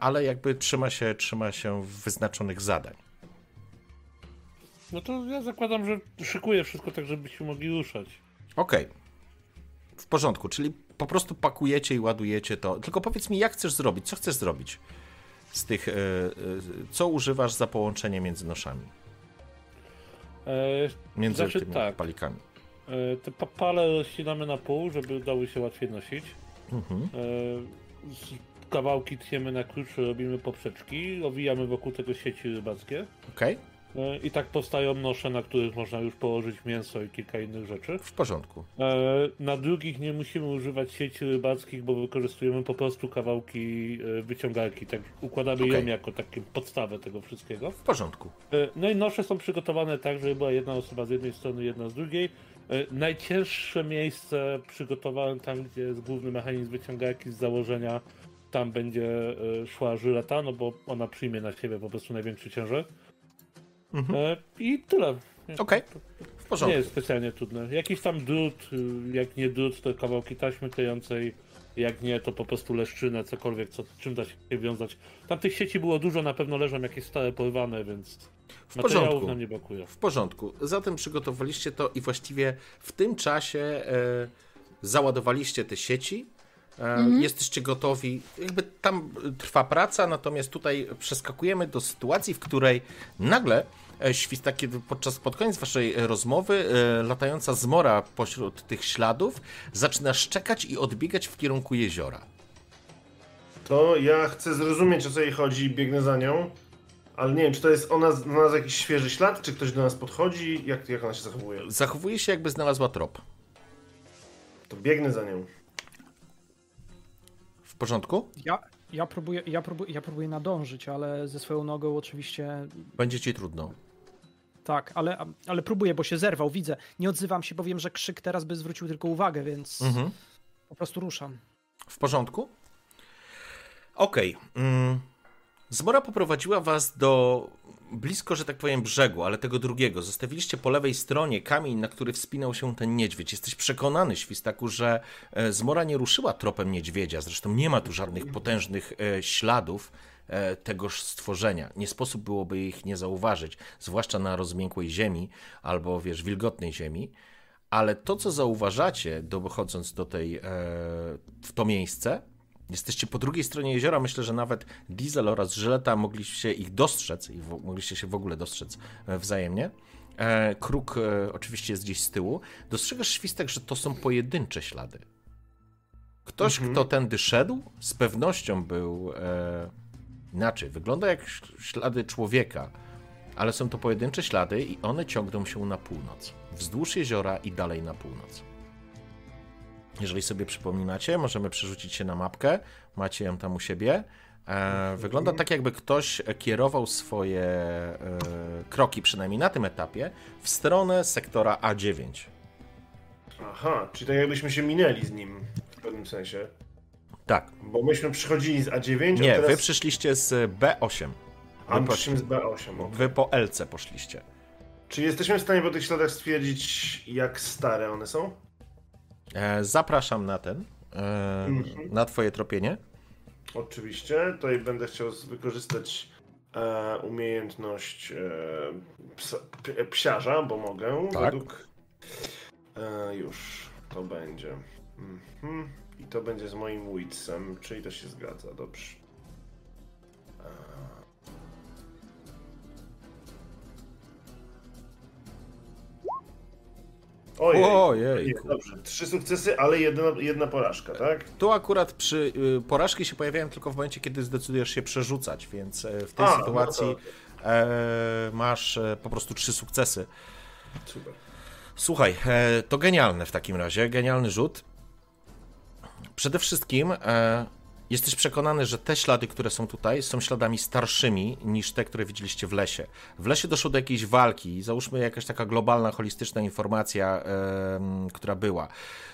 ale jakby trzyma się, trzyma się wyznaczonych zadań. No to ja zakładam, że szykuję wszystko tak, żebyśmy mogli ruszać. Okej. W porządku, czyli po prostu pakujecie i ładujecie to. Tylko powiedz mi, jak chcesz zrobić? Co chcesz zrobić z tych. e, e, Co używasz za połączenie między noszami? E, Między Znaczy tymi tak. palikami. te papale rozcinamy na pół, żeby dały się łatwiej nosić. Mhm. Kawałki tniemy na klucz, robimy poprzeczki, owijamy wokół tego sieci rybackie. Okej, E, I tak powstają nosze, na których można już położyć mięso i kilka innych rzeczy. w porządku. E, Na drugich nie musimy używać sieci rybackich, bo wykorzystujemy po prostu kawałki e, wyciągarki. Tak układamy ją Okej. jako taką podstawę tego wszystkiego. W porządku. E, No i nosze są przygotowane tak, żeby była jedna osoba z jednej strony, jedna z drugiej. E, Najcięższe miejsce przygotowałem tam, gdzie jest główny mechanizm wyciągarki z założenia. Tam będzie e, szła żyleta, no bo ona przyjmie na siebie po prostu największy ciężar. Mhm. E, I tyle. Okej, w Nie porządku. jest specjalnie trudne. Jakiś tam drut, y, jak nie drut, to kawałki taśmy klejącej, jak nie, to po prostu leszczynę, cokolwiek, co, czym da się wiązać. Tam tych sieci było dużo, na pewno leżą jakieś stare porwane, więc W materiałów porządku. nam nie brakuje. W porządku. Zatem przygotowaliście to i właściwie w tym czasie e, załadowaliście te sieci. E, Jesteście gotowi. Jakby tam trwa praca, natomiast tutaj przeskakujemy do sytuacji, w której nagle e, śwista, kiedy podczas pod koniec waszej rozmowy e, latająca zmora pośród tych śladów zaczyna szczekać i odbiegać w kierunku jeziora. To ja chcę zrozumieć, o co jej chodzi i biegnę za nią. Ale nie wiem, czy to jest ona na nas jakiś świeży ślad, czy ktoś do nas podchodzi, jak, jak ona się zachowuje. Zachowuje się, jakby znalazła trop. To biegnę za nią. W porządku? Ja, ja, próbuję, ja, próbuję, ja próbuję nadążyć, ale ze swoją nogą oczywiście Będzie ci trudno. tak, ale, ale próbuję, bo się zerwał, widzę. Nie odzywam się, bo wiem, że krzyk teraz by zwrócił tylko uwagę, więc Mhm. po prostu ruszam. W porządku? Okej. Mm. Zmora poprowadziła was do blisko, że tak powiem, brzegu, ale tego drugiego. Zostawiliście po lewej stronie kamień, na który wspinał się ten niedźwiedź. Jesteś przekonany, Świstaku, że e, Zmora nie ruszyła tropem niedźwiedzia. Zresztą nie ma tu żadnych potężnych e, śladów e, tegoż stworzenia. Nie sposób byłoby ich nie zauważyć, zwłaszcza na rozmiękłej ziemi albo, wiesz, wilgotnej ziemi. Ale to, co zauważacie, dochodząc do tej, w to miejsce, jesteście po drugiej stronie jeziora. Myślę, że nawet Diesel oraz Żyleta mogliście ich dostrzec i mogliście się w ogóle dostrzec e, wzajemnie. E, kruk e, oczywiście jest gdzieś z tyłu. Dostrzegasz świstek, że to są pojedyncze ślady. Ktoś, kto tędy szedł, z pewnością był e, inaczej. Wygląda jak ślady człowieka, ale są to pojedyncze ślady i one ciągną się na północ. Wzdłuż jeziora i dalej na północ. Jeżeli sobie przypominacie, możemy przerzucić się na mapkę. Macie ją tam u siebie. E, wygląda tak, jakby ktoś kierował swoje e, kroki, przynajmniej na tym etapie, w stronę sektora A9. Aha, czyli tak jakbyśmy się minęli z nim w pewnym sensie. Tak. Bo myśmy przychodzili z A9, Nie, teraz... wy przyszliście z B8. A my po, z B8. ok. wy po LC poszliście. Czy jesteśmy w stanie po tych śladach stwierdzić, jak stare one są? E, zapraszam na ten, e, Mhm. na twoje tropienie. Oczywiście. Tutaj będę chciał wykorzystać e, umiejętność psa, psiarza, bo mogę. Tak. Według... Już to będzie. Mhm. I to będzie z moim witsem, czyli to się zgadza. Dobrze. Ojej. Ojej. Dobrze. Trzy sukcesy, ale jedna, jedna porażka, tak? Tu akurat przy y, porażki się pojawiają tylko w momencie, kiedy zdecydujesz się przerzucać, więc e, w tej A, no sytuacji to- e, masz e, po prostu trzy sukcesy. Super. Słuchaj, e, to genialne w takim razie, genialny rzut. Przede wszystkim jesteś przekonany, że te ślady, które są tutaj, są śladami starszymi niż te, które widzieliście w lesie. W lesie doszło do jakiejś walki, załóżmy jakaś taka globalna, holistyczna informacja, em, która była.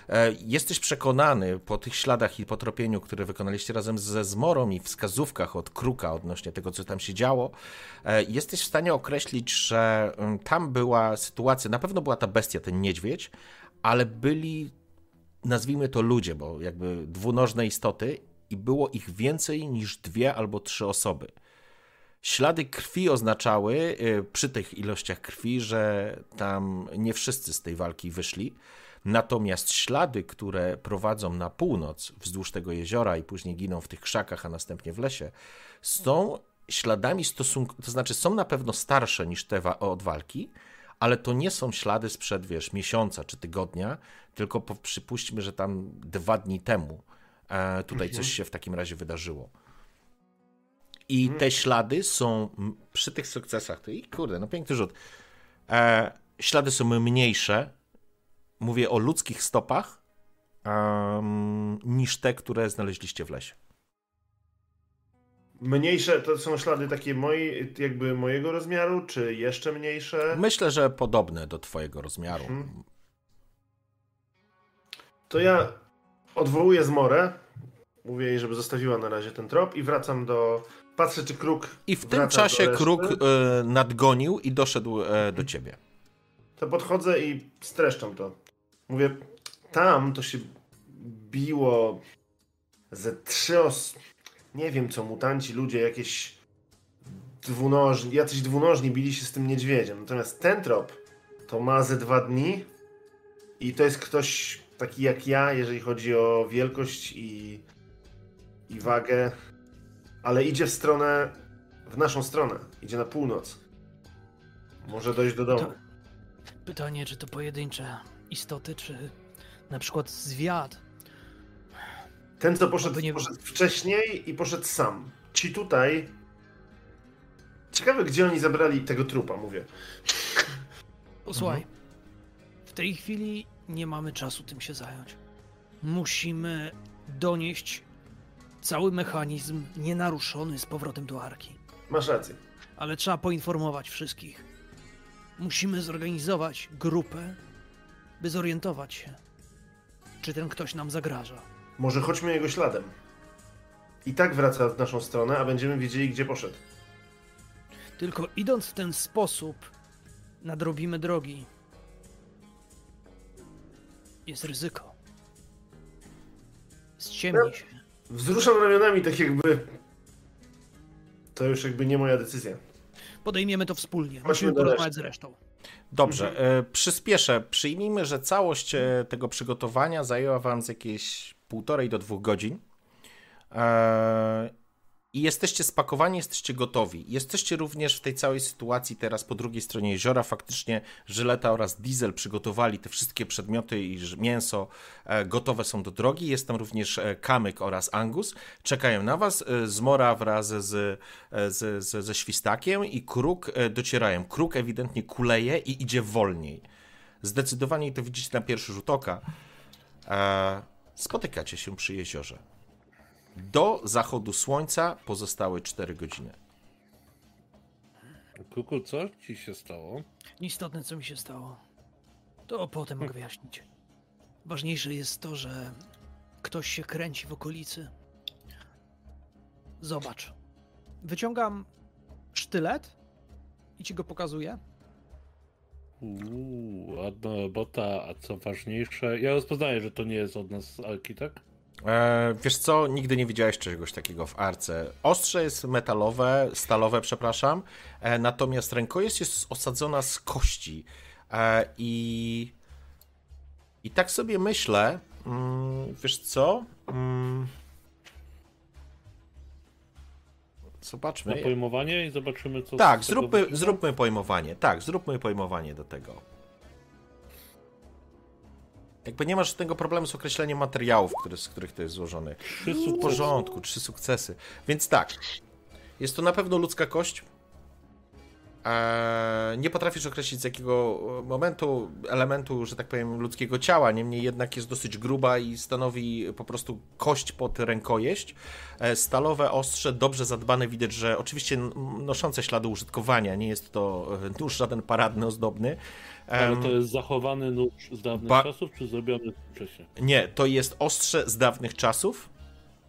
E, Jesteś przekonany po tych śladach i po tropieniu, które wykonaliście razem ze Zmorą i wskazówkach od Kruka odnośnie tego, co tam się działo, e, jesteś w stanie określić, że tam była sytuacja, na pewno była ta bestia, ten niedźwiedź, ale byli, nazwijmy to ludzie, bo jakby dwunożne istoty i było ich więcej niż dwie albo trzy osoby. Ślady krwi oznaczały y, przy tych ilościach krwi, że tam nie wszyscy z tej walki wyszli. Natomiast ślady, które prowadzą na północ wzdłuż tego jeziora i później giną w tych krzakach, a następnie w lesie, są śladami stosunku, to znaczy są na pewno starsze niż te od walki, ale to nie są ślady sprzed, wiesz, miesiąca czy tygodnia, tylko po, przypuśćmy, że tam dwa dni temu e, tutaj coś się w takim razie wydarzyło. I te ślady są przy tych sukcesach, to i kurde, no piękny rzut. E, ślady są mniejsze, mówię o ludzkich stopach, em, niż te, które znaleźliście w lesie. Mniejsze to są ślady takie moi, jakby mojego rozmiaru, czy jeszcze mniejsze? Myślę, że podobne do twojego rozmiaru. Mhm. To ja odwołuję Zmorę, mówię jej, żeby zostawiła na razie ten trop i wracam do... Patrzę, czy kruk I w tym czasie kruk e, nadgonił i doszedł e, do ciebie. To podchodzę i streszczam to. Mówię, tam to się biło ze trzy os... Nie wiem co, mutanci, ludzie, jakieś dwunożni, jacyś dwunożni bili się z tym niedźwiedziem. Natomiast ten trop to ma ze dwa dni i to jest ktoś taki jak ja, jeżeli chodzi o wielkość i, i wagę, ale idzie w stronę, w naszą stronę, idzie na północ. Może dojść do domu. To- Pytanie, czy to pojedyncze istoty, czy na przykład zwiat. Ten, co poszedł, nie- poszedł wcześniej i poszedł sam. Ci tutaj. Ciekawe, gdzie oni zabrali tego trupa, mówię. Posłuchaj, w tej chwili nie mamy czasu tym się zająć. Musimy donieść cały mechanizm nienaruszony z powrotem do arki. Masz rację. Ale trzeba poinformować wszystkich. Musimy zorganizować grupę, by zorientować się, czy ten ktoś nam zagraża. Może chodźmy jego śladem. I tak wraca w naszą stronę, a będziemy wiedzieli, gdzie poszedł. Tylko idąc w ten sposób, nadrobimy drogi. Jest ryzyko. Ściemni się. Wzruszam ramionami, tak jakby. To już jakby nie moja decyzja. Podejmiemy to wspólnie. Musimy do porozmawiać z resztą. Dobrze, e, przyspieszę. Przyjmijmy, że całość e, tego przygotowania zajęła wam z jakieś półtorej do dwóch godzin. I jesteście spakowani, jesteście gotowi. Jesteście również w tej całej sytuacji teraz po drugiej stronie jeziora. Faktycznie Żyleta oraz Diesel przygotowali te wszystkie przedmioty i mięso e, gotowe są do drogi. Jest tam również e, Kamyk oraz Angus. Czekają na was. E, Zmora wraz z, z, z, ze Świstakiem i Kruk docierają. Kruk ewidentnie kuleje i idzie wolniej. Zdecydowanie to widzicie na pierwszy rzut oka. spotykacie się przy jeziorze. Do zachodu słońca pozostały 4 godziny. Kuku, co ci się stało? Nieistotne, co mi się stało. To potem mogę wyjaśnić. Ważniejsze jest to, że ktoś się kręci w okolicy. Zobacz. Wyciągam sztylet i ci go pokazuję. Uuu, ładna robota, a co ważniejsze, ja rozpoznaję, że to nie jest od nas Alki, tak? E, wiesz co, nigdy nie widziałeś czegoś takiego w arce. Ostrze jest metalowe, stalowe, przepraszam, e, natomiast rękojeść jest osadzona z kości. E, I, I tak sobie myślę, mm, wiesz co? Mm, zobaczmy. Na pojmowanie i zobaczymy, co Tak, zróbmy, zróbmy pojmowanie. Tak, zróbmy pojmowanie do tego. Jakby nie masz tego problemu z określeniem materiałów, który, z których to jest złożony. W porządku, trzy sukcesy. Więc tak, jest to na pewno ludzka kość. Eee, nie potrafisz określić z jakiego momentu, elementu, że tak powiem, ludzkiego ciała, niemniej jednak jest dosyć gruba i stanowi po prostu kość pod rękojeść. E, Stalowe ostrze, dobrze zadbane, widać, że oczywiście noszące ślady użytkowania, nie jest to e, nóż żaden paradny, ozdobny. Ale to jest zachowany nóż z dawnych Ba- czasów, czy zrobiony wcześniej? Nie, to jest ostrze z dawnych czasów,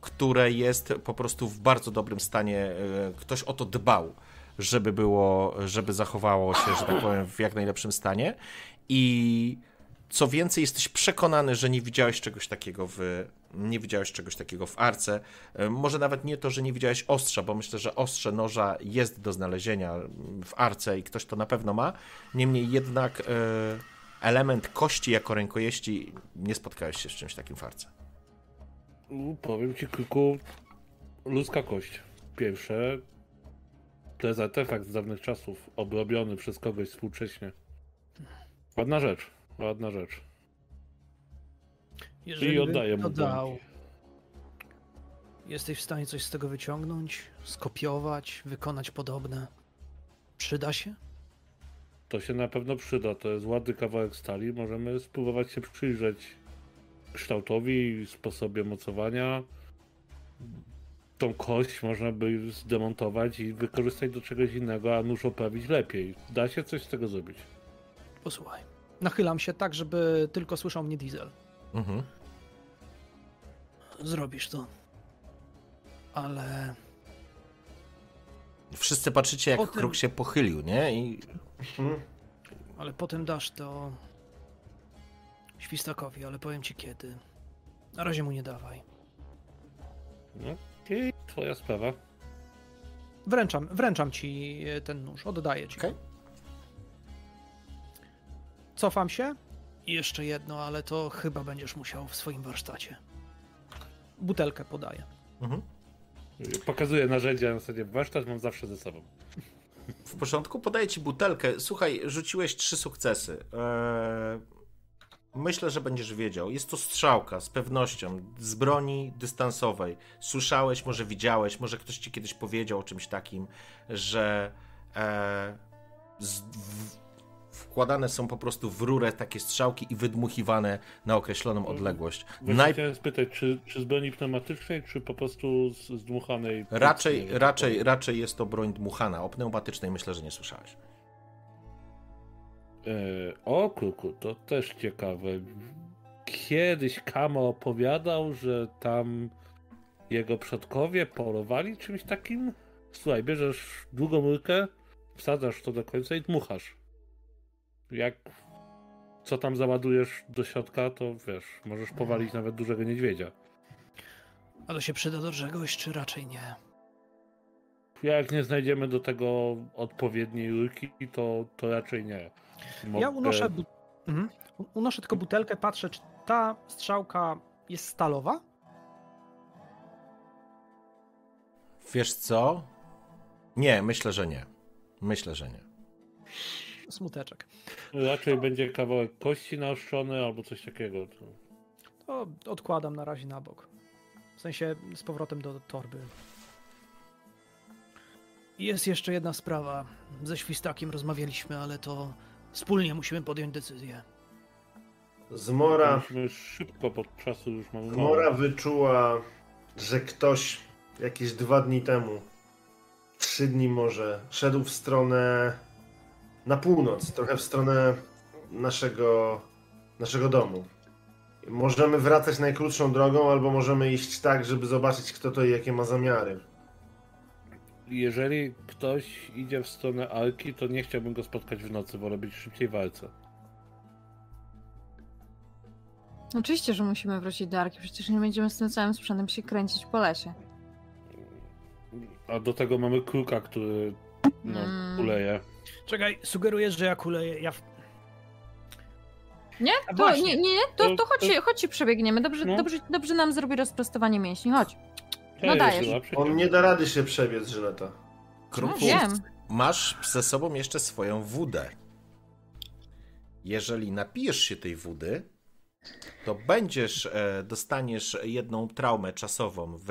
które jest po prostu w bardzo dobrym stanie. e, Ktoś o to dbał, żeby było, żeby zachowało się, że tak powiem, w jak najlepszym stanie. I co więcej, jesteś przekonany, że nie widziałeś czegoś takiego w. Nie widziałeś czegoś takiego w arce. E, Może nawet nie to, że nie widziałeś ostrza, bo myślę, że ostrze noża jest do znalezienia w arce i ktoś to na pewno ma. Niemniej jednak e, element kości jako rękojeści nie spotkałeś się z czymś takim w arce. U, powiem ci, Kuku, ludzka kość. Pierwsze, to jest artefakt z dawnych czasów, obrobiony przez kogoś współcześnie. Ładna rzecz, ładna rzecz. Jeżeli oddaję mu broń. jesteś w stanie coś z tego wyciągnąć, skopiować, wykonać podobne. Przyda się? To się na pewno przyda, to jest ładny kawałek stali, możemy spróbować się przyjrzeć kształtowi, sposobie mocowania. Tą kość można by zdemontować i wykorzystać do czegoś innego, a nóż oprawić lepiej. Da się coś z tego zrobić. Posłuchaj. Nachylam się tak, żeby tylko słyszał mnie diesel. Mhm. Zrobisz to. Ale Wszyscy patrzycie, jak Potem- kruk się pochylił, nie? I Mhm. Ale potem dasz to Świstakowi, ale powiem ci kiedy. Na razie mu nie dawaj. No, i twoja sprawa. Wręczam, wręczam ci e, ten nóż, oddaję ci. Okej. Cofam się. I jeszcze jedno, ale to chyba będziesz musiał w swoim warsztacie. Butelkę podaję. mhm. Pokazuję narzędzia na zasadzie warsztat mam zawsze ze sobą. w porządku, podaję ci butelkę. Słuchaj, rzuciłeś trzy sukcesy. Eee, myślę, że będziesz wiedział. Jest to strzałka, z pewnością, z broni dystansowej. Słyszałeś, może widziałeś, może ktoś ci kiedyś powiedział o czymś takim, że e, z, w, wkładane są po prostu w rurę takie strzałki i wydmuchiwane na określoną odległość. Właśnie Naj- chciałem spytać, czy, czy z broni pneumatycznej, czy po prostu z, z dmuchanej? Raczej, raczej, raczej jest to broń dmuchana. O pneumatycznej myślę, że nie słyszałeś. E, o kuku, to też ciekawe. Kiedyś Kamo opowiadał, że tam jego przodkowie polowali czymś takim. Słuchaj, bierzesz długą rurkę, wsadzasz to do końca i dmuchasz. Jak co tam załadujesz do środka, to wiesz, możesz powalić nawet dużego niedźwiedzia. A to się przyda do czegoś, czy raczej nie? Jak nie znajdziemy do tego odpowiedniej rurki, to, to raczej nie. Mogę... Ja unoszę, bu- mhm. Unoszę tylko butelkę, patrzę, czy ta strzałka jest stalowa? Wiesz co? Nie, myślę, że nie. Myślę, że nie. Smuteczek. Raczej będzie kawałek kości naoszczony albo coś takiego. To... To odkładam na razie na bok. W sensie z powrotem do torby. Jest jeszcze jedna sprawa. Ze Świstakiem rozmawialiśmy, ale to wspólnie musimy podjąć decyzję. Zmora, Musimy szybko, bo czasu już mamy. Zmora wyczuła, że ktoś jakieś dwa dni temu, trzy dni może, szedł w stronę na północ, trochę w stronę naszego, naszego domu. Możemy wracać najkrótszą drogą, albo możemy iść tak, żeby zobaczyć, kto to i jakie ma zamiary. Jeżeli ktoś idzie w stronę Alki, to nie chciałbym go spotkać w nocy, wolę być szybciej w walce. Oczywiście, że musimy wrócić do Arki, przecież nie będziemy z tym całym sprzętem się kręcić po lesie. A do tego mamy kruka, który no, Mm. kuleje. Czekaj, sugerujesz, że ja kuleję. Ja... Nie? To, właśnie. nie, nie, nie, to, To- chodź, się- chodź się przebiegniemy. Dobrze, No. dobrze, dobrze nam zrobi rozprostowanie mięśni. Chodź. No dajesz. On nie da rady się przebiec, Żyleta. No, Kruku, wiem. masz ze sobą jeszcze swoją wódę. Jeżeli napijesz się tej wody, to będziesz, e, dostaniesz jedną traumę czasową w,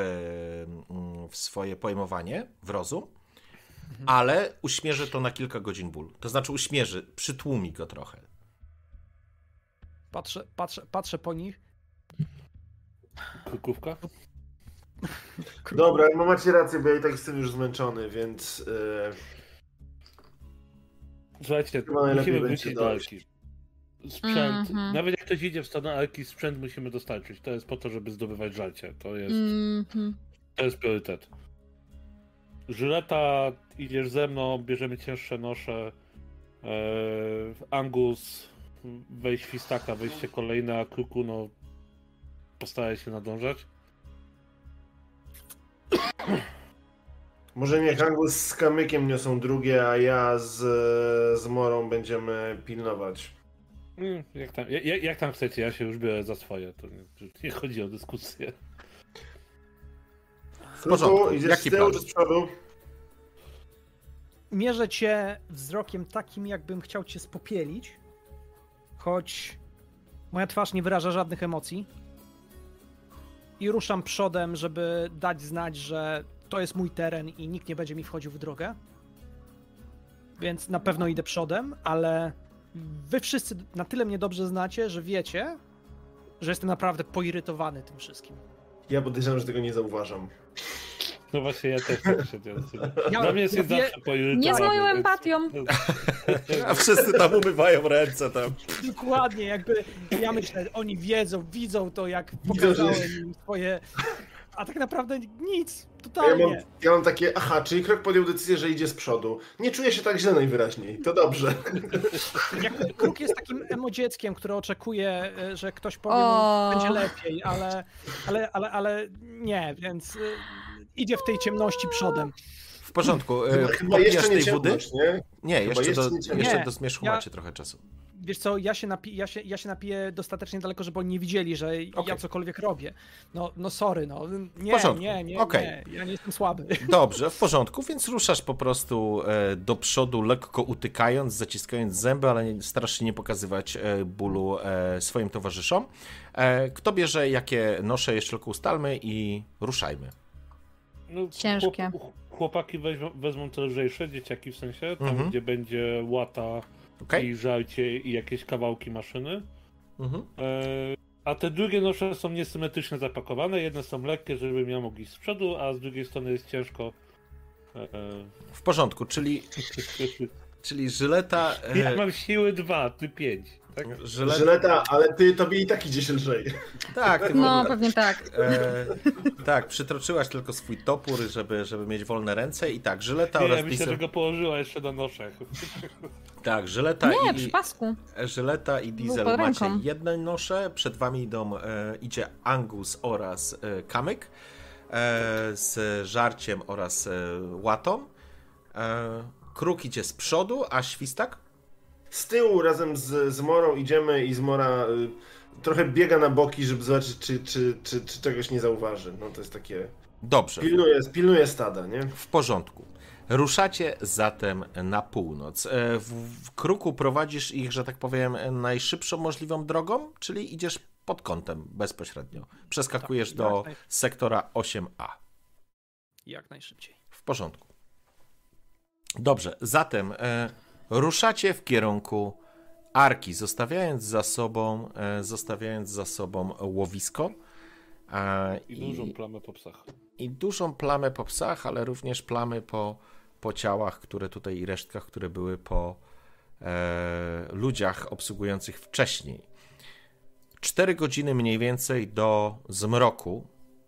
mm, w swoje pojmowanie, w rozum, ale uśmierzy to na kilka godzin ból. To znaczy uśmierzy, przytłumi go trochę. Patrzę, patrzę, patrzę po nich. Krukówka? Dobra, no macie rację, bo ja i tak jestem już zmęczony, więc... e, Słuchajcie, Chyba musimy wrócić do. Alki. Sprzęt, Mhm. nawet jak ktoś idzie w stronę Alki, sprzęt musimy dostarczyć. To jest po to, żeby zdobywać żarcie. To jest, Mhm. to jest priorytet. Żyleta, idziesz ze mną, bierzemy cięższe nosze. E, Angus, wejść świstaka, wejście kolejne, a Kruku, no postaraj się nadążać. Może niech Angus z Kamykiem niosą drugie, a ja z, z Morą będziemy pilnować. Mm, Jak tam, jak, jak tam chcecie, ja się już biorę za swoje. To nie, nie chodzi o dyskusję. W porządku. Idziesz Jaki z tyłu plan? czy z przodu? Mierzę cię wzrokiem takim, jakbym chciał cię spopielić, choć moja twarz nie wyraża żadnych emocji. I ruszam przodem, żeby dać znać, że to jest mój teren i nikt nie będzie mi wchodził w drogę. Więc na pewno idę przodem, ale wy wszyscy na tyle mnie dobrze znacie, że wiecie, że jestem naprawdę poirytowany tym wszystkim. Ja podejrzewam, że tego nie zauważam. No właśnie, ja też tak. Ja- Dla mnie jest ja zawsze poirytowany. Nie z moją empatią. A wszyscy tam umywają ręce tam. Dokładnie, jakby ja myślę, oni wiedzą, widzą to, jak pokazałem im swoje. A tak naprawdę nic, Ja totalnie. mam, ja mam takie, aha, czyli krok podjął decyzję, że idzie z przodu. Nie czuję się tak źle najwyraźniej. To dobrze. Jak kruk jest takim emodzieckiem, które oczekuje, e, że ktoś powie mu, będzie lepiej, ale, ale, ale, ale nie, więc y, idzie w tej ciemności przodem. W porządku. e, Chyba, Popijasz jeszcze nie tej wody? ciemność, nie? Nie, jeszcze, jeszcze do, nie jeszcze do zmierzchu ja- macie trochę czasu. Wiesz co, ja się, napi- ja się, ja się napiję dostatecznie daleko, żeby oni nie widzieli, że ja Okej. cokolwiek robię. No, no sorry, no. Nie, nie, nie, Okej. nie, ja nie jestem słaby. Dobrze, w porządku, więc ruszasz po prostu e, do przodu, lekko utykając, zaciskając zęby, ale nie- starasz się nie pokazywać e, bólu e, swoim towarzyszom. E, Kto bierze jakie nosze, jeszcze tylko ustalmy i ruszajmy. No, Ciężkie. chłop- Chłopaki weźmą, wezmą te lżejsze, dzieciaki w sensie, tam Mhm. gdzie będzie łata Okej? i żarcie i jakieś kawałki maszyny. Mhm. E, a te drugie nosze są niesymetrycznie zapakowane. Jedne są lekkie, żebym ja mógł iść z przodu, a z drugiej strony jest ciężko. E, e. W porządku, czyli, czyli żyleta... Ja E, mam siły dwa, ty pięć. Tak? żyleta Żyleta, ale ty, tobie i tak idzie się lżej. tak, No, ogóle- pewnie tak. E, tak, przytroczyłaś tylko swój topór, żeby, żeby mieć wolne ręce i tak, żyleta Nie, oraz ja myślę, diesel... że go położyła jeszcze na noszach. Tak, żyleta Nie, i... przy pasku. Żyleta i Diesel macie jedne nosze, przed wami idą, e, idzie Angus oraz e, Kamyk e, z żarciem oraz e, łatą. E, Kruk idzie z przodu, a Świstak? Z tyłu razem z, z Morą idziemy i z Mora y, trochę biega na boki, żeby zobaczyć, czy, czy, czy, czy czegoś nie zauważy. No to jest takie... Dobrze, Pilnuje, pilnuje stada, nie? w porządku. Ruszacie zatem na północ. E, W, w Kruku prowadzisz ich, że tak powiem, najszybszą możliwą drogą, czyli idziesz pod kątem bezpośrednio. Przeskakujesz Tak, do naj- sektora 8A. Jak najszybciej. W porządku. Dobrze, zatem e, ruszacie w kierunku arki, zostawiając za sobą, e, zostawiając za sobą łowisko. e, I dużą plamę po psach. i dużą plamę po psach, ale również plamy po, po ciałach, które tutaj i resztkach, które były po e, ludziach obsługujących wcześniej. Cztery godziny mniej więcej do zmroku.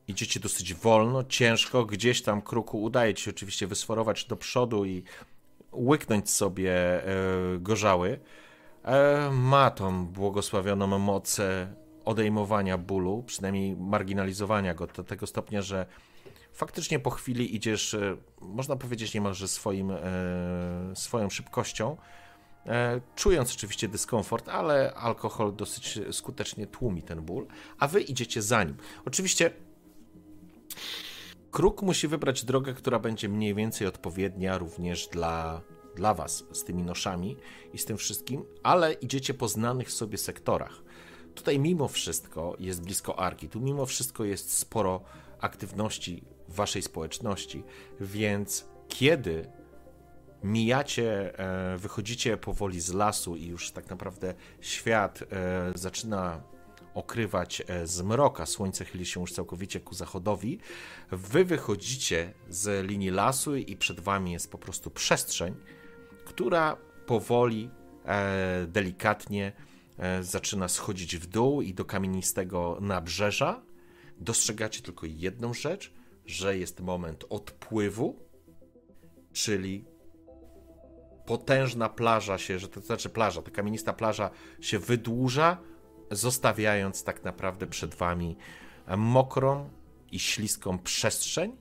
Idziecie dosyć wolno, ciężko, gdzieś tam kruku udaje ci się oczywiście wysforować do przodu i łyknąć sobie e, gorzały. E, ma tą błogosławioną moc e, odejmowania bólu, przynajmniej marginalizowania go do tego stopnia, że faktycznie po chwili idziesz, można powiedzieć niemalże swoim, swoją szybkością, czując oczywiście dyskomfort, ale alkohol dosyć skutecznie tłumi ten ból, a wy idziecie za nim. Oczywiście Kruk musi wybrać drogę, która będzie mniej więcej odpowiednia również dla, dla was z tymi noszami i z tym wszystkim, ale idziecie po znanych sobie sektorach. Tutaj mimo wszystko jest blisko Arki, tu mimo wszystko jest sporo aktywności w waszej społeczności, więc kiedy mijacie, e, wychodzicie powoli z lasu i już tak naprawdę świat e, zaczyna okrywać e, zmroka, słońce chyli się już całkowicie ku zachodowi, wy wychodzicie z linii lasu i przed wami jest po prostu przestrzeń, która powoli, e, delikatnie e, zaczyna schodzić w dół i do kamienistego nabrzeża. Dostrzegacie tylko jedną rzecz, że jest moment odpływu, czyli potężna plaża się, że to znaczy plaża, ta kamienista plaża się wydłuża, zostawiając tak naprawdę przed wami mokrą i śliską przestrzeń,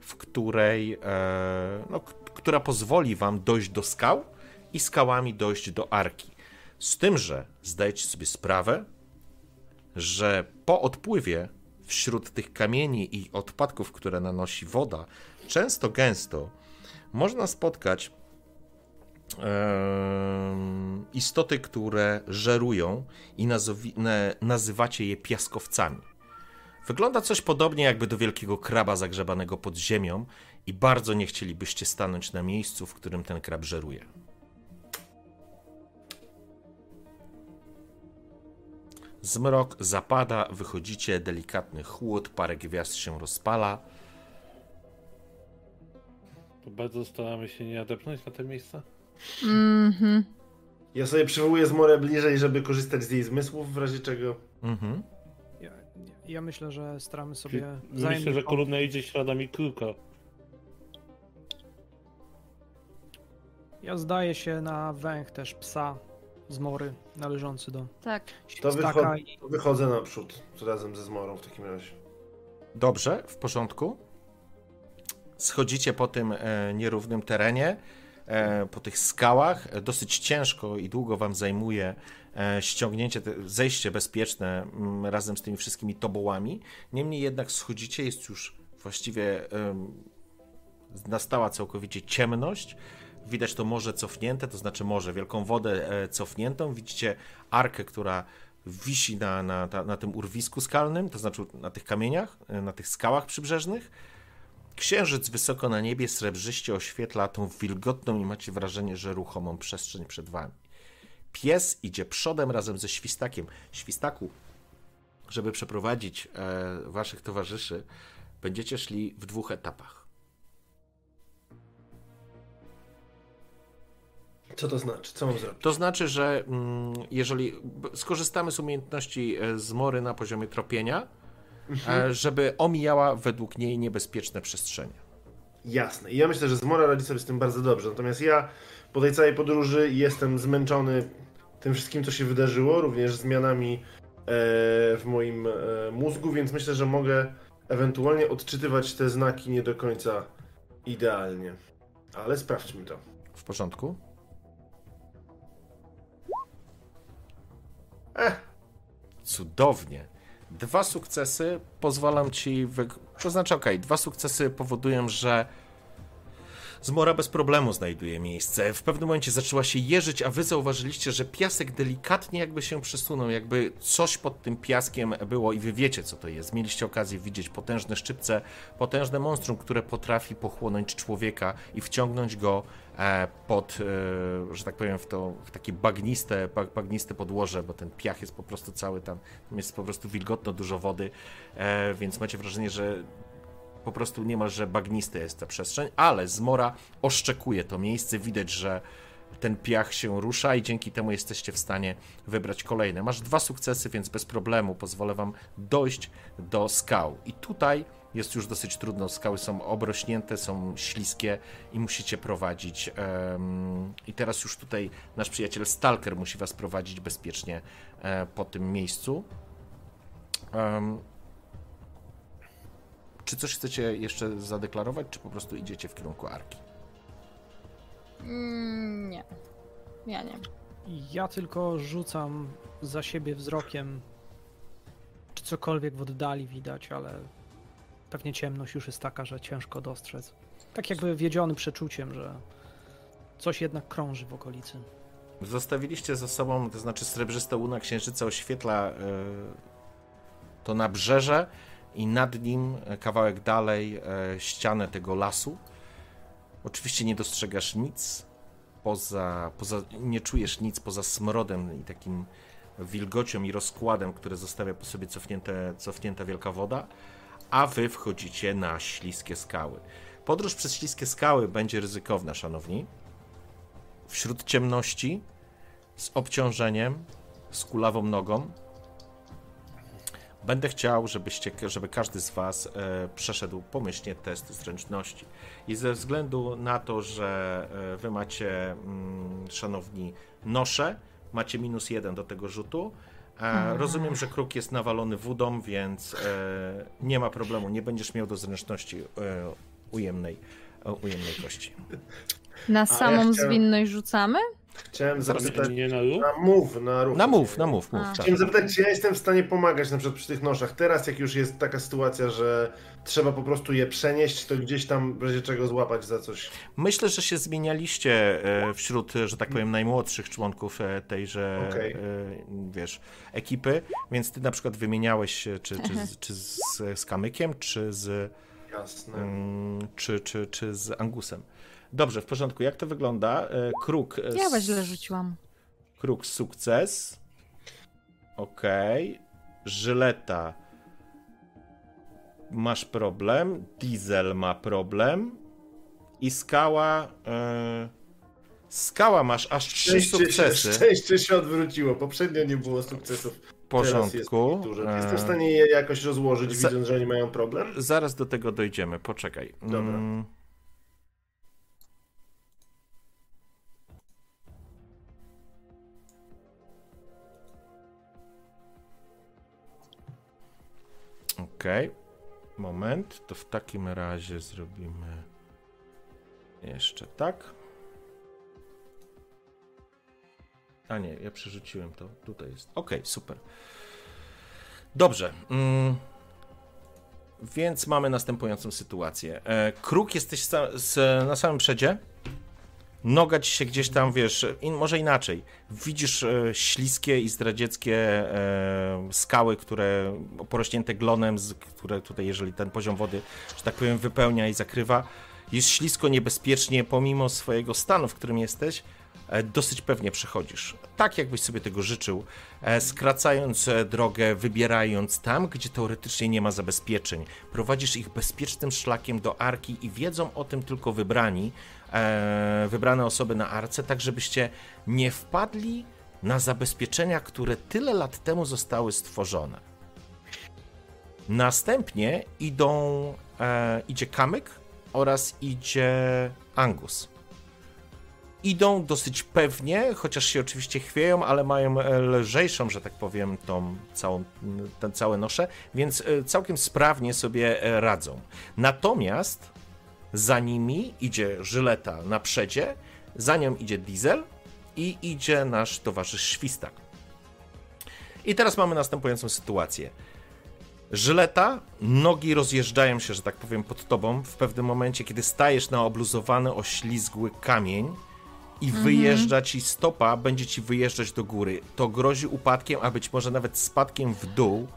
w której, e, no, która pozwoli wam dojść do skał i skałami dojść do arki. Z tym, że zdajecie sobie sprawę, że po odpływie wśród tych kamieni i odpadków, które nanosi woda, często gęsto można spotkać istoty, które żerują i nazywacie je piaskowcami. Wygląda coś podobnie jakby do wielkiego kraba zagrzebanego pod ziemią i bardzo nie chcielibyście stanąć na miejscu, w którym ten krab żeruje. Zmrok zapada, wychodzicie, delikatny chłód, parę gwiazd się rozpala. To bardzo staramy się nie adepnąć na te miejsca. Mhm. Ja sobie przywołuję zmorę bliżej, żeby korzystać z jej zmysłów, w razie czego. Mhm. Ja, ja myślę, że staramy sobie Myślę, że kolumna idzie śladami kruka. Ja zdaję się na węch też psa z mory należący do Tak. To, wycho- i to wychodzę naprzód razem ze zmorą w takim razie. Dobrze, w porządku. Schodzicie po tym e, nierównym terenie, po tych skałach. E, Dosyć ciężko i długo wam zajmuje e, ściągnięcie, zejście bezpieczne m, razem z tymi wszystkimi tobołami. Niemniej jednak schodzicie, jest już właściwie nastała całkowicie ciemność. Widać to morze cofnięte, to znaczy morze, wielką wodę e, cofniętą. Widzicie arkę, która wisi na, na, ta- na tym urwisku skalnym, to znaczy na tych kamieniach, e, na tych skałach przybrzeżnych. Księżyc wysoko na niebie srebrzyście oświetla tą wilgotną i macie wrażenie, że ruchomą przestrzeń przed wami. Pies idzie przodem razem ze świstakiem. Świstaku, żeby przeprowadzić e, waszych towarzyszy, będziecie szli w dwóch etapach. Co to znaczy? Co mam zrobić? To znaczy, że mm, jeżeli skorzystamy z umiejętności e, zmory na poziomie tropienia, e, żeby omijała według niej niebezpieczne przestrzenie. Jasne. I ja myślę, że zmora radzi sobie z tym bardzo dobrze. Natomiast ja po tej całej podróży jestem zmęczony tym wszystkim, co się wydarzyło, również zmianami e, w moim e, mózgu, więc myślę, że mogę ewentualnie odczytywać te znaki nie do końca idealnie. Ale sprawdźmy to. W porządku? Eh, Cudownie. Dwa sukcesy pozwalam ci. Wy... To znaczy, okej, dwa sukcesy powodują, że Zmora bez problemu znajduje miejsce. W pewnym momencie zaczęła się jeżyć, a wy zauważyliście, że piasek delikatnie jakby się przesunął, jakby coś pod tym piaskiem było i wy wiecie, co to jest. Mieliście okazję widzieć potężne szczypce, potężne monstrum, które potrafi pochłonąć człowieka i wciągnąć go pod, e, że tak powiem, w, to, w takie bagniste, bag- bagniste podłoże, bo ten piach jest po prostu cały tam, tam jest po prostu wilgotno, dużo wody, e, więc macie wrażenie, że po prostu niemalże bagnista jest ta przestrzeń, ale zmora oszczekuje to miejsce. Widać, że ten piach się rusza i dzięki temu jesteście w stanie wybrać kolejne. Masz dwa sukcesy, więc bez problemu pozwolę wam dojść do skał. I tutaj jest już dosyć trudno. Skały są obrośnięte, są śliskie i musicie prowadzić. I teraz już tutaj nasz przyjaciel Stalker musi was prowadzić bezpiecznie e, po tym miejscu. Czy coś chcecie jeszcze zadeklarować, czy po prostu idziecie w kierunku arki? Mm, nie. Ja nie. Ja tylko rzucam za siebie wzrokiem, czy cokolwiek w oddali widać, ale pewnie ciemność już jest taka, że ciężko dostrzec. Tak jakby wiedziony przeczuciem, że coś jednak krąży w okolicy. Zostawiliście za sobą, to znaczy srebrzysta łuna księżyca oświetla e, to nabrzeże i nad nim e, kawałek dalej e, ścianę tego lasu. Oczywiście nie dostrzegasz nic poza, poza nie czujesz nic poza smrodem i takim wilgocią i rozkładem, które zostawia po sobie cofnięte, cofnięta wielka woda, a wy wchodzicie na śliskie skały. Podróż przez śliskie skały będzie ryzykowna, szanowni. Wśród ciemności, z obciążeniem, z kulawą nogą. Będę chciał, żebyście, żeby każdy z Was e, przeszedł pomyślnie test zręczności. I ze względu na to, że e, Wy macie, mm, szanowni, nosze, macie minus jeden do tego rzutu. E, rozumiem, że kruk jest nawalony wódą, więc e, nie ma problemu. Nie będziesz miał do zręczności e, ujemnej, e, ujemnej kości. Na ja samą chciałem- zwinność rzucamy? Chciałem zapytać... Nie na ruch? Na move, na ruch. Na mów, na mów, mów. A. Tak. Chciałem zapytać, czy ja jestem w stanie pomagać na przykład przy tych noszach. Teraz, jak już jest taka sytuacja, że trzeba po prostu je przenieść, to gdzieś tam w razie czego złapać za coś. Myślę, że się zmienialiście e, wśród, że tak powiem, najmłodszych członków e, tejże, Okej. e, wiesz, ekipy, więc ty na przykład wymieniałeś się czy, czy, z- czy z, z Kamykiem, czy z, Jasne. mm, czy, czy, czy z Angusem. Dobrze, w porządku. Jak to wygląda? E, Kruk. e, Ja was źle rzuciłam. Kruk sukces. Okej. Żyleta. Masz problem. Diesel ma problem. I skała. E... Skała masz aż trzy sukcesy. szczęście się odwróciło. Poprzednio nie było sukcesów. W Teraz jest porządku. dużo. Jestem w stanie je jakoś rozłożyć, za- widząc, że oni mają problem. Zaraz do tego dojdziemy, poczekaj. Dobra. Mm. Okej, moment, to w takim razie zrobimy jeszcze tak. A nie, ja przerzuciłem to, tutaj jest. Okej, super. Dobrze. Mm. Więc mamy następującą sytuację. E, Kruk, jesteś na samym przedzie. Noga ci się gdzieś tam, wiesz, in, może inaczej. Widzisz e, śliskie i zdradzieckie e, skały, które porośnięte glonem, z, które tutaj, jeżeli ten poziom wody, że tak powiem, wypełnia i zakrywa. Jest ślisko, niebezpiecznie, pomimo swojego stanu, w którym jesteś, e, dosyć pewnie przechodzisz. Tak, jakbyś sobie tego życzył, e, skracając e, drogę, wybierając tam, gdzie teoretycznie nie ma zabezpieczeń. Prowadzisz ich bezpiecznym szlakiem do arki i wiedzą o tym tylko wybrani, wybrane osoby na arce, tak żebyście nie wpadli na zabezpieczenia, które tyle lat temu zostały stworzone. Następnie idą, e, idzie Kamyk oraz idzie Angus idą dosyć pewnie, chociaż się oczywiście chwieją, ale mają e, lżejszą, że tak powiem, tą całą, ten całe nosze, więc e, całkiem sprawnie sobie e, radzą. Natomiast za nimi idzie Żyleta na przedzie, za nią idzie Diesel i idzie nasz towarzysz Świstak. I teraz mamy następującą sytuację. Żyleta, nogi rozjeżdżają się, że tak powiem, pod tobą w pewnym momencie, kiedy stajesz na obluzowany, oślizgły kamień i wyjeżdża ci stopa, będzie ci wyjeżdżać do góry. To grozi upadkiem, a być może nawet spadkiem w dół,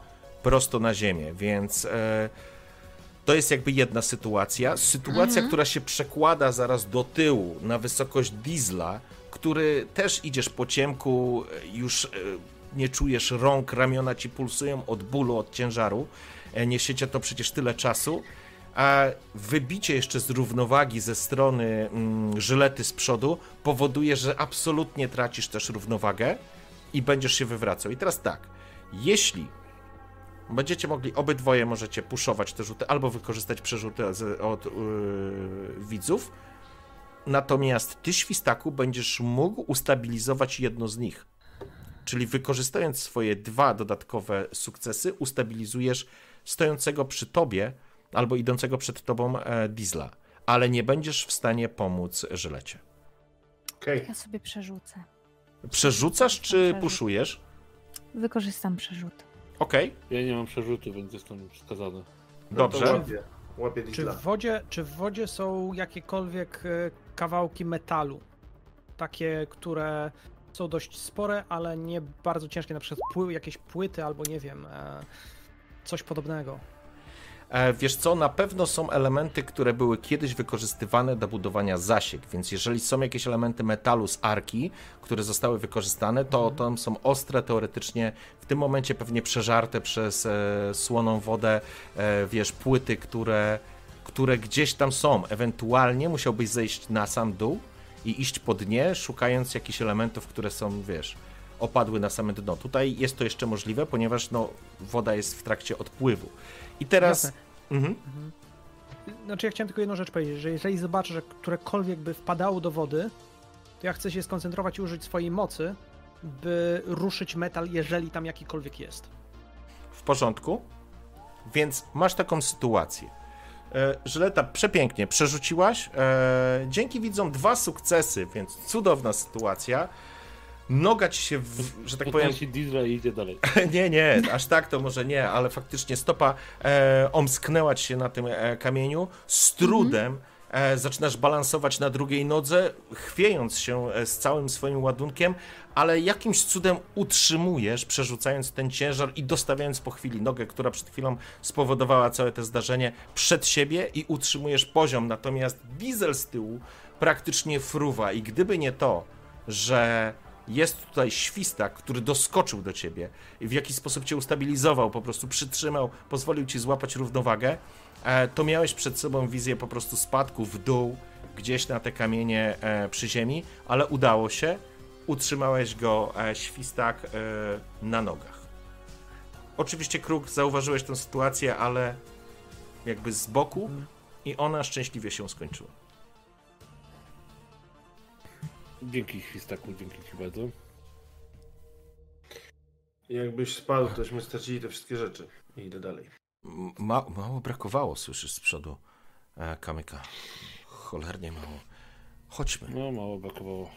prosto na ziemię, więc e, to jest jakby jedna sytuacja. Sytuacja, która się przekłada zaraz do tyłu, na wysokość diesla, który też idziesz po ciemku, e, już e, nie czujesz rąk, ramiona ci pulsują od bólu, od ciężaru. E, Niesiecie to przecież tyle czasu. A wybicie jeszcze z równowagi ze strony mm, żylety z przodu powoduje, że absolutnie tracisz też równowagę i będziesz się wywracał. I teraz tak, jeśli będziecie mogli, obydwoje możecie puszować te rzuty, albo wykorzystać przerzuty z, od yy, widzów, natomiast ty, Świstaku, będziesz mógł ustabilizować jedno z nich. Czyli wykorzystując swoje dwa dodatkowe sukcesy, ustabilizujesz stojącego przy tobie albo idącego przed tobą e, Diesla, ale nie będziesz w stanie pomóc Żylecie. Okej. Ja sobie przerzucę. Przerzucasz czy Przerzut. puszujesz? Wykorzystam przerzut. Okej, Ja nie mam przerzutu, więc jestem skazany. No dobrze. Łapię, łapię Czy w, wodzie, czy w wodzie są jakiekolwiek e, kawałki metalu? Takie, które są dość spore, ale nie bardzo ciężkie, na przykład pły, jakieś płyty albo nie wiem, e, coś podobnego. E, Wiesz co, na pewno są elementy, które były kiedyś wykorzystywane do budowania zasiek, więc jeżeli są jakieś elementy metalu z arki, które zostały wykorzystane, to tam są ostre teoretycznie, w tym momencie pewnie przeżarte przez e, słoną wodę, e, wiesz, płyty, które, które gdzieś tam są. Ewentualnie musiałbyś zejść na sam dół i iść po dnie, szukając jakichś elementów, które są, wiesz, opadły na same dno. Tutaj jest to jeszcze możliwe, ponieważ no, woda jest w trakcie odpływu. I teraz... Jasne. Mhm. Znaczy ja chciałem tylko jedną rzecz powiedzieć, że jeżeli zobaczę, że którekolwiek by wpadało do wody, to ja chcę się skoncentrować i użyć swojej mocy, by ruszyć metal, jeżeli tam jakikolwiek jest. w porządku. Więc masz taką sytuację. E, Żyleta, przepięknie przerzuciłaś. E, dzięki widzom dwa sukcesy, więc cudowna sytuacja. Noga ci się, w, że tak powiem, Podnosi diesla i idzie dalej. nie, nie, aż tak to może nie, ale faktycznie stopa e, omsknęła ci się na tym e, kamieniu. Z trudem e, zaczynasz balansować na drugiej nodze, chwiejąc się e, z całym swoim ładunkiem, ale jakimś cudem utrzymujesz, przerzucając ten ciężar i dostawiając po chwili nogę, która przed chwilą spowodowała całe to zdarzenie przed siebie i utrzymujesz poziom. Natomiast diesel z tyłu praktycznie fruwa i gdyby nie to, że jest tutaj świstak, który doskoczył do ciebie i w jakiś sposób cię ustabilizował, po prostu przytrzymał, pozwolił ci złapać równowagę, e, to miałeś przed sobą wizję po prostu spadku w dół, gdzieś na te kamienie e, przy ziemi, ale udało się, utrzymałeś go e, świstak na nogach. Oczywiście Kruk zauważyłeś tę sytuację, ale jakby z boku i ona szczęśliwie się skończyła. Dzięki Świstaku, dzięki ci bardzo. Jakbyś spadł, tośmy stracili te wszystkie rzeczy. I idę dalej. Ma, mało brakowało, słyszysz z przodu e, kamyka. Cholernie mało. Chodźmy. No, mało brakowało.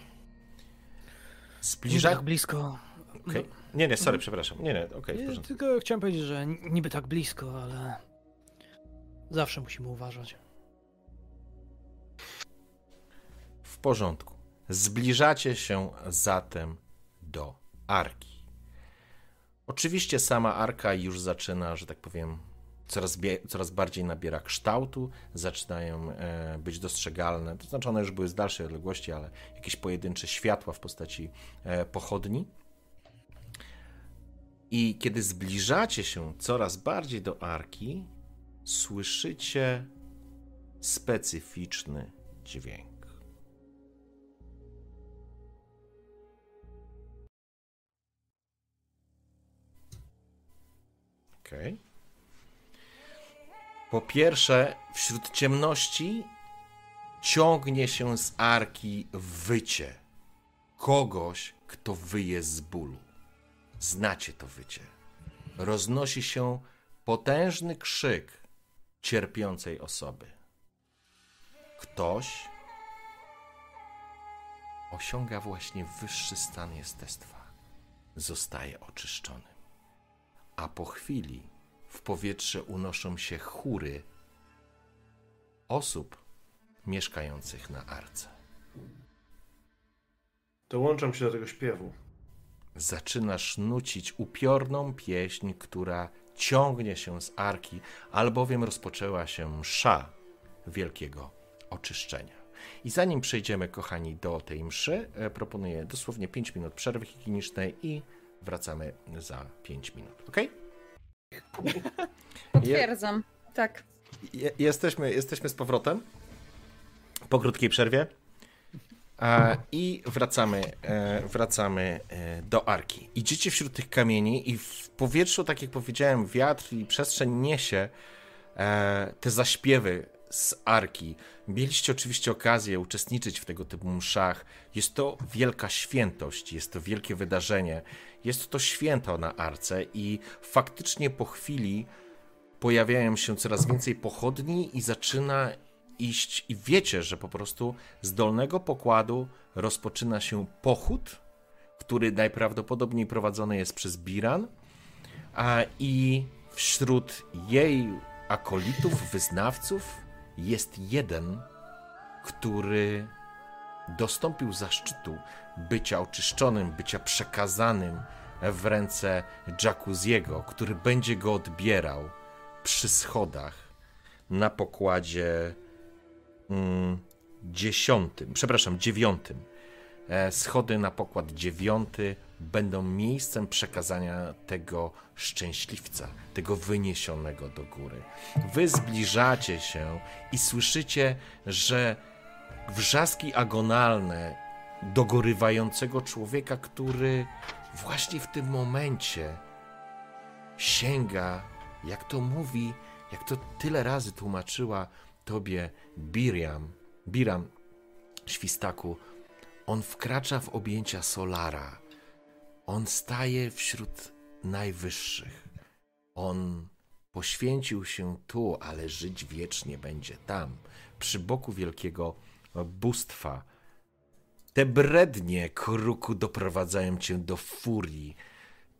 Zbliża... tak blisko. Okej. Nie, nie, sorry, przepraszam. Nie, nie, okej, w Nie, porządku. tylko chciałem powiedzieć, że niby tak blisko, ale zawsze musimy uważać. W porządku. Zbliżacie się zatem do arki. Oczywiście sama arka już zaczyna, że tak powiem, coraz, coraz bardziej nabiera kształtu, zaczynają e, być dostrzegalne. To znaczy, one już były z dalszej odległości, ale jakieś pojedyncze światła w postaci e, pochodni. I kiedy zbliżacie się coraz bardziej do arki, słyszycie specyficzny dźwięk. Okej. Po pierwsze, wśród ciemności ciągnie się z arki wycie kogoś, kto wyje z bólu. Znacie to wycie. Roznosi się potężny krzyk cierpiącej osoby. Ktoś osiąga właśnie wyższy stan jestestwa. Zostaje oczyszczony. A po chwili w powietrze unoszą się chóry osób mieszkających na arce. Dołączam się do tego śpiewu. Zaczynasz nucić upiorną pieśń, która ciągnie się z arki, albowiem rozpoczęła się msza wielkiego oczyszczenia. I zanim przejdziemy, kochani, do tej mszy, e, proponuję dosłownie 5 minut przerwy higienicznej i wracamy za 5 minut. Ok? Potwierdzam. Tak. Je, jesteśmy, jesteśmy z powrotem po krótkiej przerwie. E, I wracamy, e, wracamy e, do arki. Idziecie wśród tych kamieni, i w powietrzu, tak jak powiedziałem, wiatr i przestrzeń niesie e, te zaśpiewy z arki. Mieliście oczywiście okazję uczestniczyć w tego typu mszach. Jest to wielka świętość, jest to wielkie wydarzenie. Jest to święto na arce, i faktycznie po chwili pojawiają się coraz więcej pochodni i zaczyna iść i wiecie, że po prostu z dolnego pokładu rozpoczyna się pochód, który najprawdopodobniej prowadzony jest przez Biran, a i wśród jej akolitów, wyznawców jest jeden, który dostąpił zaszczytu bycia oczyszczonym, bycia przekazanym w ręce Jacuzziego, który będzie go odbierał przy schodach na pokładzie mm, dziesiątym, przepraszam, dziewiątym. E, schody na pokład dziewiąty będą miejscem przekazania tego szczęśliwca, tego wyniesionego do góry. Wy zbliżacie się i słyszycie, że wrzaski agonalne dogorywającego człowieka, który właśnie w tym momencie sięga, jak to mówi, jak to tyle razy tłumaczyła tobie Biriam, Biram, świstaku, on wkracza w objęcia Solara. On staje wśród najwyższych. On poświęcił się tu, ale żyć wiecznie będzie tam, przy boku wielkiego bóstwa. Te brednie, kruku, doprowadzają cię do furii.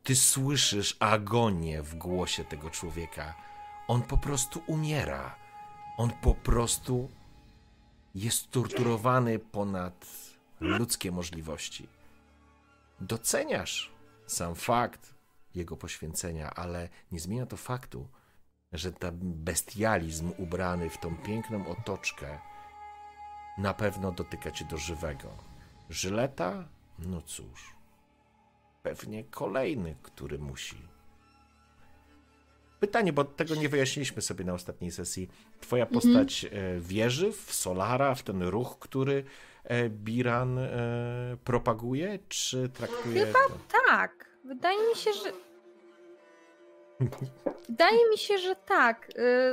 Ty słyszysz agonię w głosie tego człowieka. On po prostu umiera. On po prostu jest torturowany ponad ludzkie możliwości. Doceniasz sam fakt jego poświęcenia, ale nie zmienia to faktu, że ten bestializm ubrany w tą piękną otoczkę na pewno dotyka cię do żywego. Żyleta? No cóż, pewnie kolejny, który musi. Pytanie, bo tego nie wyjaśniliśmy sobie na ostatniej sesji. Twoja postać e, wierzy w Solara, w ten ruch, który e, Biran e, propaguje, czy traktuje... Chyba tak. Wydaje mi się, że. Wydaje mi się, że tak.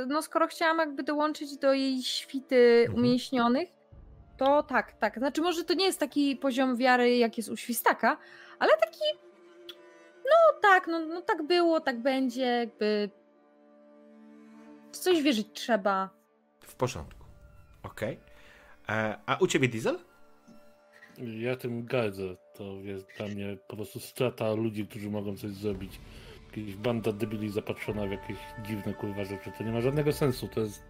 No, skoro chciałam jakby dołączyć do jej świty Mhm. umięśnionych, to tak, tak. Znaczy, może to nie jest taki poziom wiary, jak jest u świstaka, ale taki. No tak, no, no tak było, tak będzie, jakby. W coś wierzyć trzeba. W porządku. Okej. E, A u ciebie Diesel? Ja tym gardzę. To jest dla mnie po prostu strata ludzi, którzy mogą coś zrobić. Jakaś banda debili zapatrzona w jakieś dziwne kurwa rzeczy. To nie ma żadnego sensu. To jest.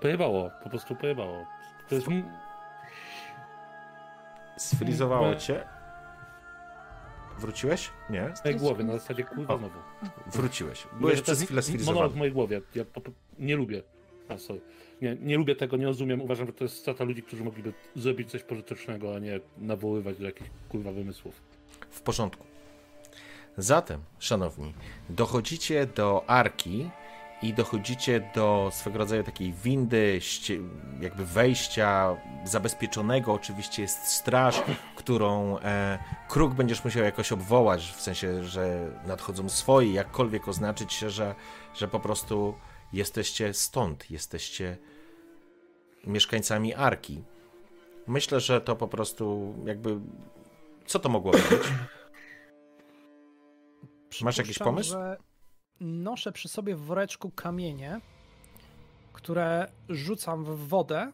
Pojebało. Po prostu pojebało. To jest. Sfrizowało cię. Wróciłeś? Nie? W mojej głowie, na zasadzie kurwa znowu. Wróciłeś. Byłeś przez jest chwilę Monolog w sfrizowany. mojej głowie. Ja po, po, nie lubię. A, sorry. Nie, nie lubię tego, nie rozumiem. Uważam, że to jest strata ludzi, którzy mogliby zrobić coś pożytecznego, a nie nawoływać do jakichś kurwa wymysłów. W porządku. Zatem, szanowni, dochodzicie do arki i dochodzicie do swego rodzaju takiej windy, jakby wejścia zabezpieczonego. Oczywiście jest straż, którą e, kruk będziesz musiał jakoś obwołać, w sensie, że nadchodzą swoi, jakkolwiek oznaczyć się, że, że po prostu jesteście stąd, jesteście mieszkańcami arki. Myślę, że to po prostu jakby. Co to mogło być? Masz jakiś pomysł? Że noszę przy sobie w woreczku kamienie, które rzucam w wodę.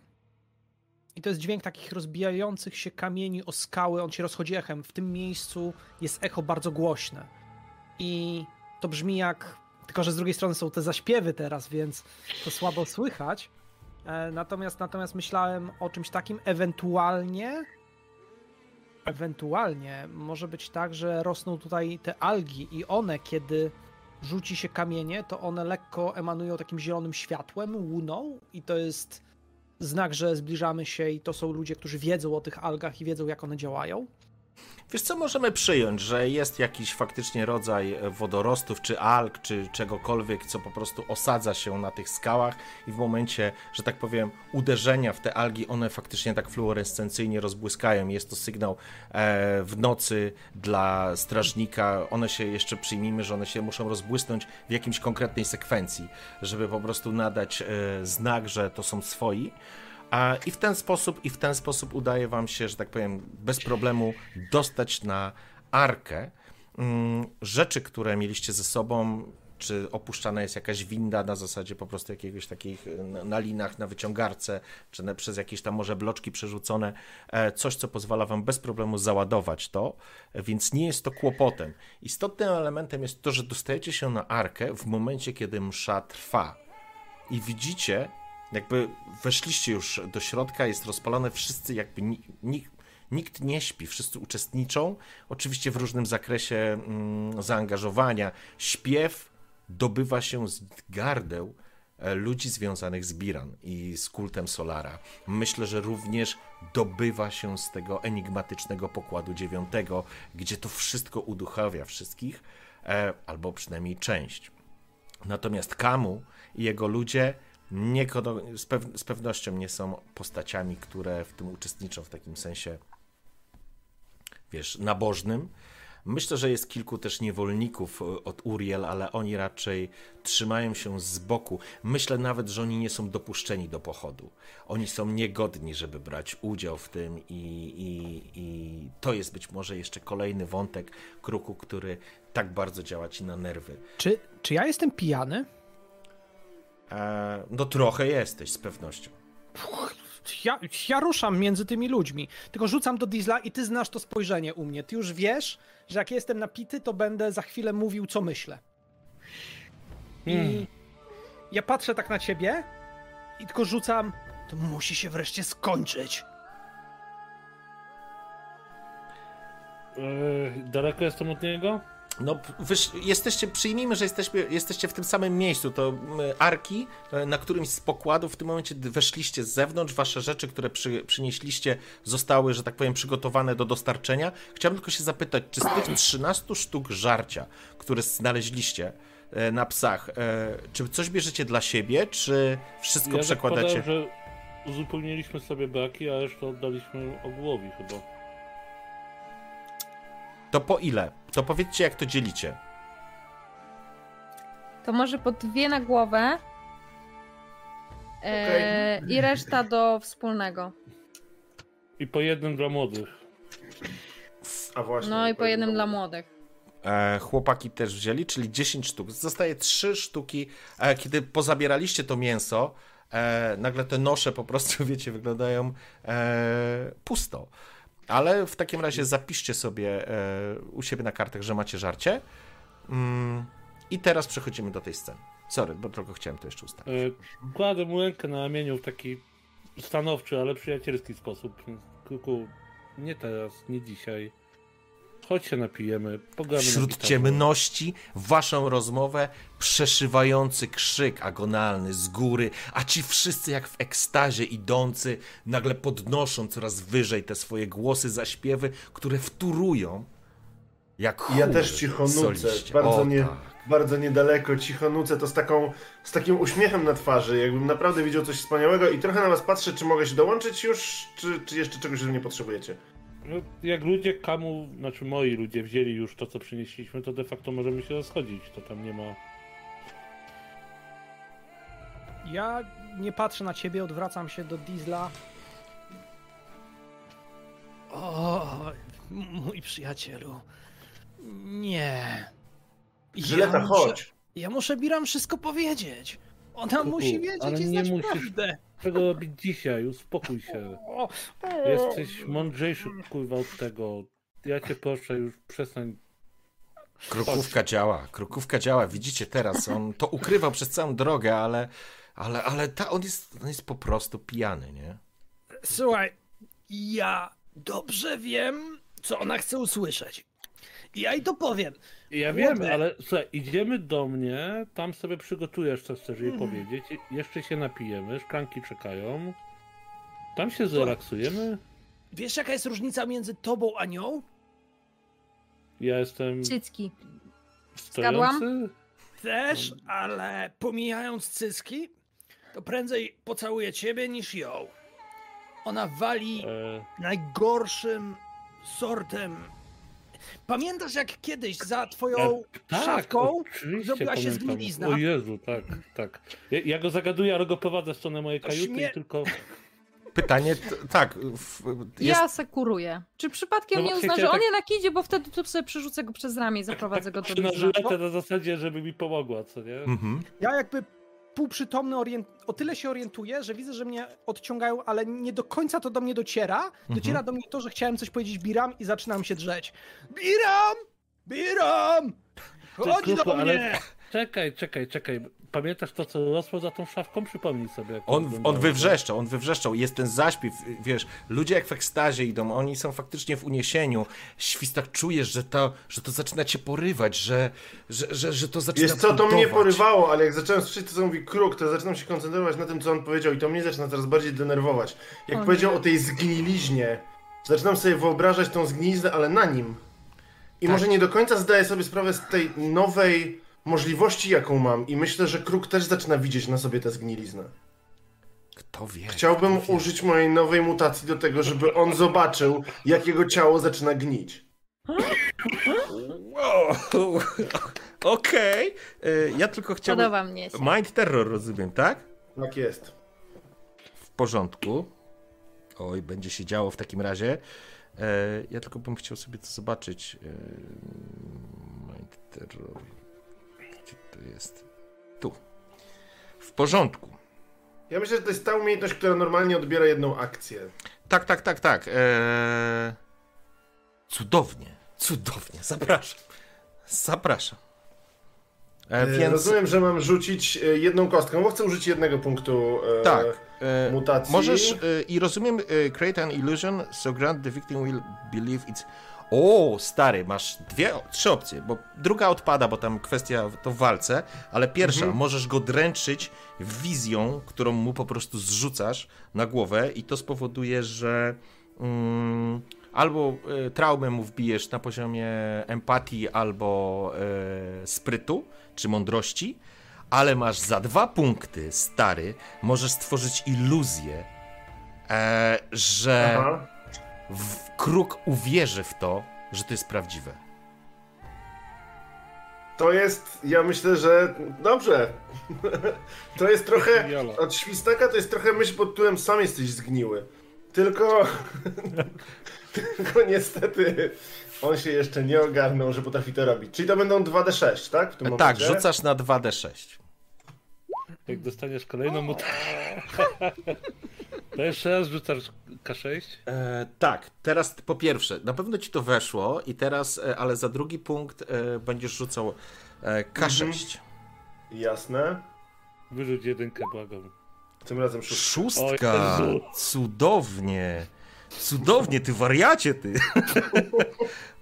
I to jest dźwięk takich rozbijających się kamieni o skały. On się rozchodzi echem. W tym miejscu jest echo bardzo głośne. I to brzmi jak Tylko, że z drugiej strony są te zaśpiewy teraz, więc to słabo słychać. E, Natomiast, natomiast myślałem o czymś takim, ewentualnie. Ewentualnie może być tak, że rosną tutaj te algi i one, kiedy rzuci się kamienie, to one lekko emanują takim zielonym światłem, łuną i to jest znak, że zbliżamy się i to są ludzie, którzy wiedzą o tych algach i wiedzą, jak one działają. Wiesz co, możemy przyjąć, że jest jakiś faktycznie rodzaj wodorostów, czy alg, czy czegokolwiek, co po prostu osadza się na tych skałach i w momencie, że tak powiem, uderzenia w te algi, one faktycznie tak fluorescencyjnie rozbłyskają. Jest to sygnał e, w nocy dla strażnika. One się jeszcze przyjmijmy, że one się muszą rozbłysnąć w jakimś konkretnej sekwencji, żeby po prostu nadać e, znak, że to są swoi. A i w ten sposób, i w ten sposób udaje wam się, że tak powiem, bez problemu dostać na arkę mm, rzeczy, które mieliście ze sobą, czy opuszczana jest jakaś winda na zasadzie po prostu jakiegoś takich y, na, na linach, na wyciągarce, czy na, przez jakieś tam może bloczki przerzucone, e, coś, co pozwala wam bez problemu załadować to, więc nie jest to kłopotem. Istotnym elementem jest to, że dostajecie się na arkę w momencie, kiedy msza trwa. I widzicie, jakby weszliście już do środka, jest rozpalone, wszyscy jakby ni, ni, nikt nie śpi, wszyscy uczestniczą, oczywiście w różnym zakresie mm, zaangażowania. Śpiew dobywa się z gardeł e, ludzi związanych z Biran i z kultem Solara. Myślę, że również dobywa się z tego enigmatycznego pokładu dziewiątego, gdzie to wszystko uduchawia wszystkich, e, albo przynajmniej część. Natomiast Kamu i jego ludzie nie, z, pew- z pewnością nie są postaciami, które w tym uczestniczą w takim sensie, wiesz, nabożnym. Myślę, że jest kilku też niewolników e, od Uriel, ale oni raczej trzymają się z boku. Myślę nawet, że oni nie są dopuszczeni do pochodu. Oni są niegodni, żeby brać udział w tym, i, i, i to jest być może jeszcze kolejny wątek kruku, który tak bardzo działa ci na nerwy. Czy, czy ja jestem pijany? E, no trochę jesteś, z pewnością. Ja, ja ruszam między tymi ludźmi, tylko rzucam do diesla i ty znasz to spojrzenie u mnie. Ty już wiesz, że jak jestem napity, to będę za chwilę mówił, co myślę. I Hmm. ja patrzę tak na ciebie i tylko rzucam, to musi się wreszcie skończyć. Yy, daleko jestem od niego? No, wysz, jesteście, przyjmijmy, że jesteśmy, jesteście w tym samym miejscu. To mm, arki, e, na którymś z pokładów w tym momencie weszliście z zewnątrz. Wasze rzeczy, które przy, przynieśliście, zostały, że tak powiem, przygotowane do dostarczenia. Chciałbym tylko się zapytać, czy z tych 13 sztuk żarcia, które znaleźliście e, na psach, e, czy coś bierzecie dla siebie, czy wszystko ja przekładacie? zakładałem, że uzupełniliśmy sobie braki, a resztę oddaliśmy ogółowi chyba. To po ile? To powiedzcie, jak to dzielicie. To może po dwie na głowę. E, I reszta do wspólnego. I po jednym dla młodych. A właśnie. No i po jednym dla młodych. E, chłopaki też wzięli, czyli 10 sztuk. Zostaje 3 sztuki. E, kiedy pozabieraliście to mięso, e, nagle te nosze po prostu, wiecie, wyglądają e, pusto. Ale w takim razie zapiszcie sobie e, u siebie na kartach, że macie żarcie. Mm, I teraz przechodzimy do tej sceny. Sorry, bo tylko chciałem to jeszcze ustalić. Yy, kładę mu rękę na ramieniu w taki stanowczy, ale przyjacielski sposób. Kuku, nie teraz, nie dzisiaj. Chodź się napijemy, pogramy na Wśród gitarze. ciemności waszą rozmowę przeszywający krzyk agonalny z góry, a ci wszyscy jak w ekstazie idący nagle podnoszą coraz wyżej te swoje głosy, zaśpiewy, które wturują jak Ja chór też cicho nucę, bardzo, O, nie, tak. bardzo niedaleko, cicho nucę, to z, taką, z takim uśmiechem na twarzy, jakbym naprawdę widział coś wspaniałego i trochę na was patrzę, czy mogę się dołączyć już, czy, czy jeszcze czegoś mnie potrzebujecie. No, jak ludzie kamu, znaczy moi ludzie wzięli już to, co przynieśliśmy, to de facto możemy się rozchodzić. To tam nie ma. Ja nie patrzę na ciebie, odwracam się do diesla. O, mój przyjacielu. Nie. Żyleta, muszę, chodź. Ja muszę Biram wszystko powiedzieć. Ona Kuku, musi wiedzieć ale i nie znać musisz. prawdę. Czego robić dzisiaj? Uspokój się. Jesteś mądrzejszy kurwa od tego. Ja cię proszę, już przestań. Krukówka działa, krukówka działa. Widzicie teraz, on to ukrywał przez całą drogę, ale, ale, ale ta, on, jest, on jest po prostu pijany, nie? Słuchaj, ja dobrze wiem, co ona chce usłyszeć. Ja jej to powiem. Ja wiem, ale słuchaj, idziemy do mnie, tam sobie przygotujesz, co chcesz jej Mhm. powiedzieć. Jeszcze się napijemy, szklanki czekają. Tam się zrelaksujemy. Wiesz, jaka jest różnica między tobą a nią? Ja jestem Cycki. stojący. Też, ale pomijając cyski, to prędzej pocałuję ciebie niż ją. Ona wali E, najgorszym sortem. Pamiętasz, jak kiedyś za twoją tak, szafką zrobiła się zgnilizna? O Jezu, tak, tak. Ja, ja go zagaduję, ale go prowadzę w stronę mojej kajuty Śmie- i tylko... Pytanie, tak, w, jest, Ja sekuruję. Czy przypadkiem No nie uzna, że chciałem on tak- jednak idzie, bo wtedy to sobie przerzucę go przez ramię i zaprowadzę go do na żyletę na zasadzie, żeby mi pomogła, co nie? mhm. Ja jakby półprzytomny orient... o tyle się orientuję, że widzę, że mnie odciągają, ale nie do końca to do mnie dociera. Dociera do mnie to, że chciałem coś powiedzieć Biram i zaczynam się drzeć. Biram! Biram! Chodź Kruku, do ale- mnie! Czekaj, czekaj, czekaj. Pamiętasz to, co rosło za tą szafką? Przypomnij sobie. On, wyglądało. on wywrzeszczał, on wywrzeszczał. Jest ten zaśpiew, wiesz, ludzie jak w ekstazie idą, oni są faktycznie w uniesieniu. Świstak czujesz, że to, że to zaczyna cię porywać, że, że, że, że to zaczyna Wiesz co, to mnie porywało, ale jak zacząłem słyszeć to, co mówi Kruk, to zaczynam się koncentrować na tym, co on powiedział i to mnie zaczyna coraz bardziej denerwować. Jak O powiedział nie. o tej zgniliźnie, zaczynam sobie wyobrażać tą zgniliznę, ale na nim. I Tak. może nie do końca zdaję sobie sprawę z tej nowej możliwości, jaką mam i myślę, że Kruk też zaczyna widzieć na sobie tę zgniliznę. Kto wie? Chciałbym kto wie. użyć mojej nowej mutacji do tego, żeby on zobaczył, jak jego ciało zaczyna gnić. Wow. Okej. Y, Ja tylko chciałbym... Podoba mnie się. Mind terror rozumiem, tak? Tak jest. W porządku. Oj, będzie się działo w takim razie. E, ja tylko bym chciał sobie to zobaczyć. E, mind terror. Jest? Tu. W porządku. Ja myślę, że to jest ta umiejętność, która normalnie odbiera jedną akcję. Tak, tak, tak, tak. E, cudownie. Cudownie. Zapraszam. Zapraszam. E, E, więc. Rozumiem, że mam rzucić e, jedną kostkę, bo chcę użyć jednego punktu e, Tak. E, mutacji. Możesz, i rozumiem, create an illusion, so grant the victim will believe it's... O, stary, masz dwie, trzy opcje, bo druga odpada, bo tam kwestia to w walce, ale pierwsza, Mhm. możesz go dręczyć wizją, którą mu po prostu zrzucasz na głowę i to spowoduje, że mm, albo e, traumę mu wbijesz na poziomie empatii albo e, sprytu, czy mądrości, ale masz za dwa punkty, stary, możesz stworzyć iluzję, e, że Aha. W, kruk uwierzy w to, że to jest prawdziwe. To jest, ja myślę, że dobrze. to jest trochę, od świstaka to jest trochę myśl pod tytułem sam jesteś zgniły. Tylko, tylko niestety on się jeszcze nie ogarnął, że potrafi to robić. Czyli to będą 2d6, tak? W tym Tak, momencie? rzucasz na 2d6. Jak dostaniesz kolejną mutację. To jeszcze raz rzucasz K6. E, tak, teraz po pierwsze, na pewno ci to weszło i teraz, e, ale za drugi punkt e, będziesz rzucał e, K6. Jasne. Wyrzuć jedynkę, błagam. Tym razem szóstka. Szóstka! Cudownie! Cudownie, ty wariacie, ty!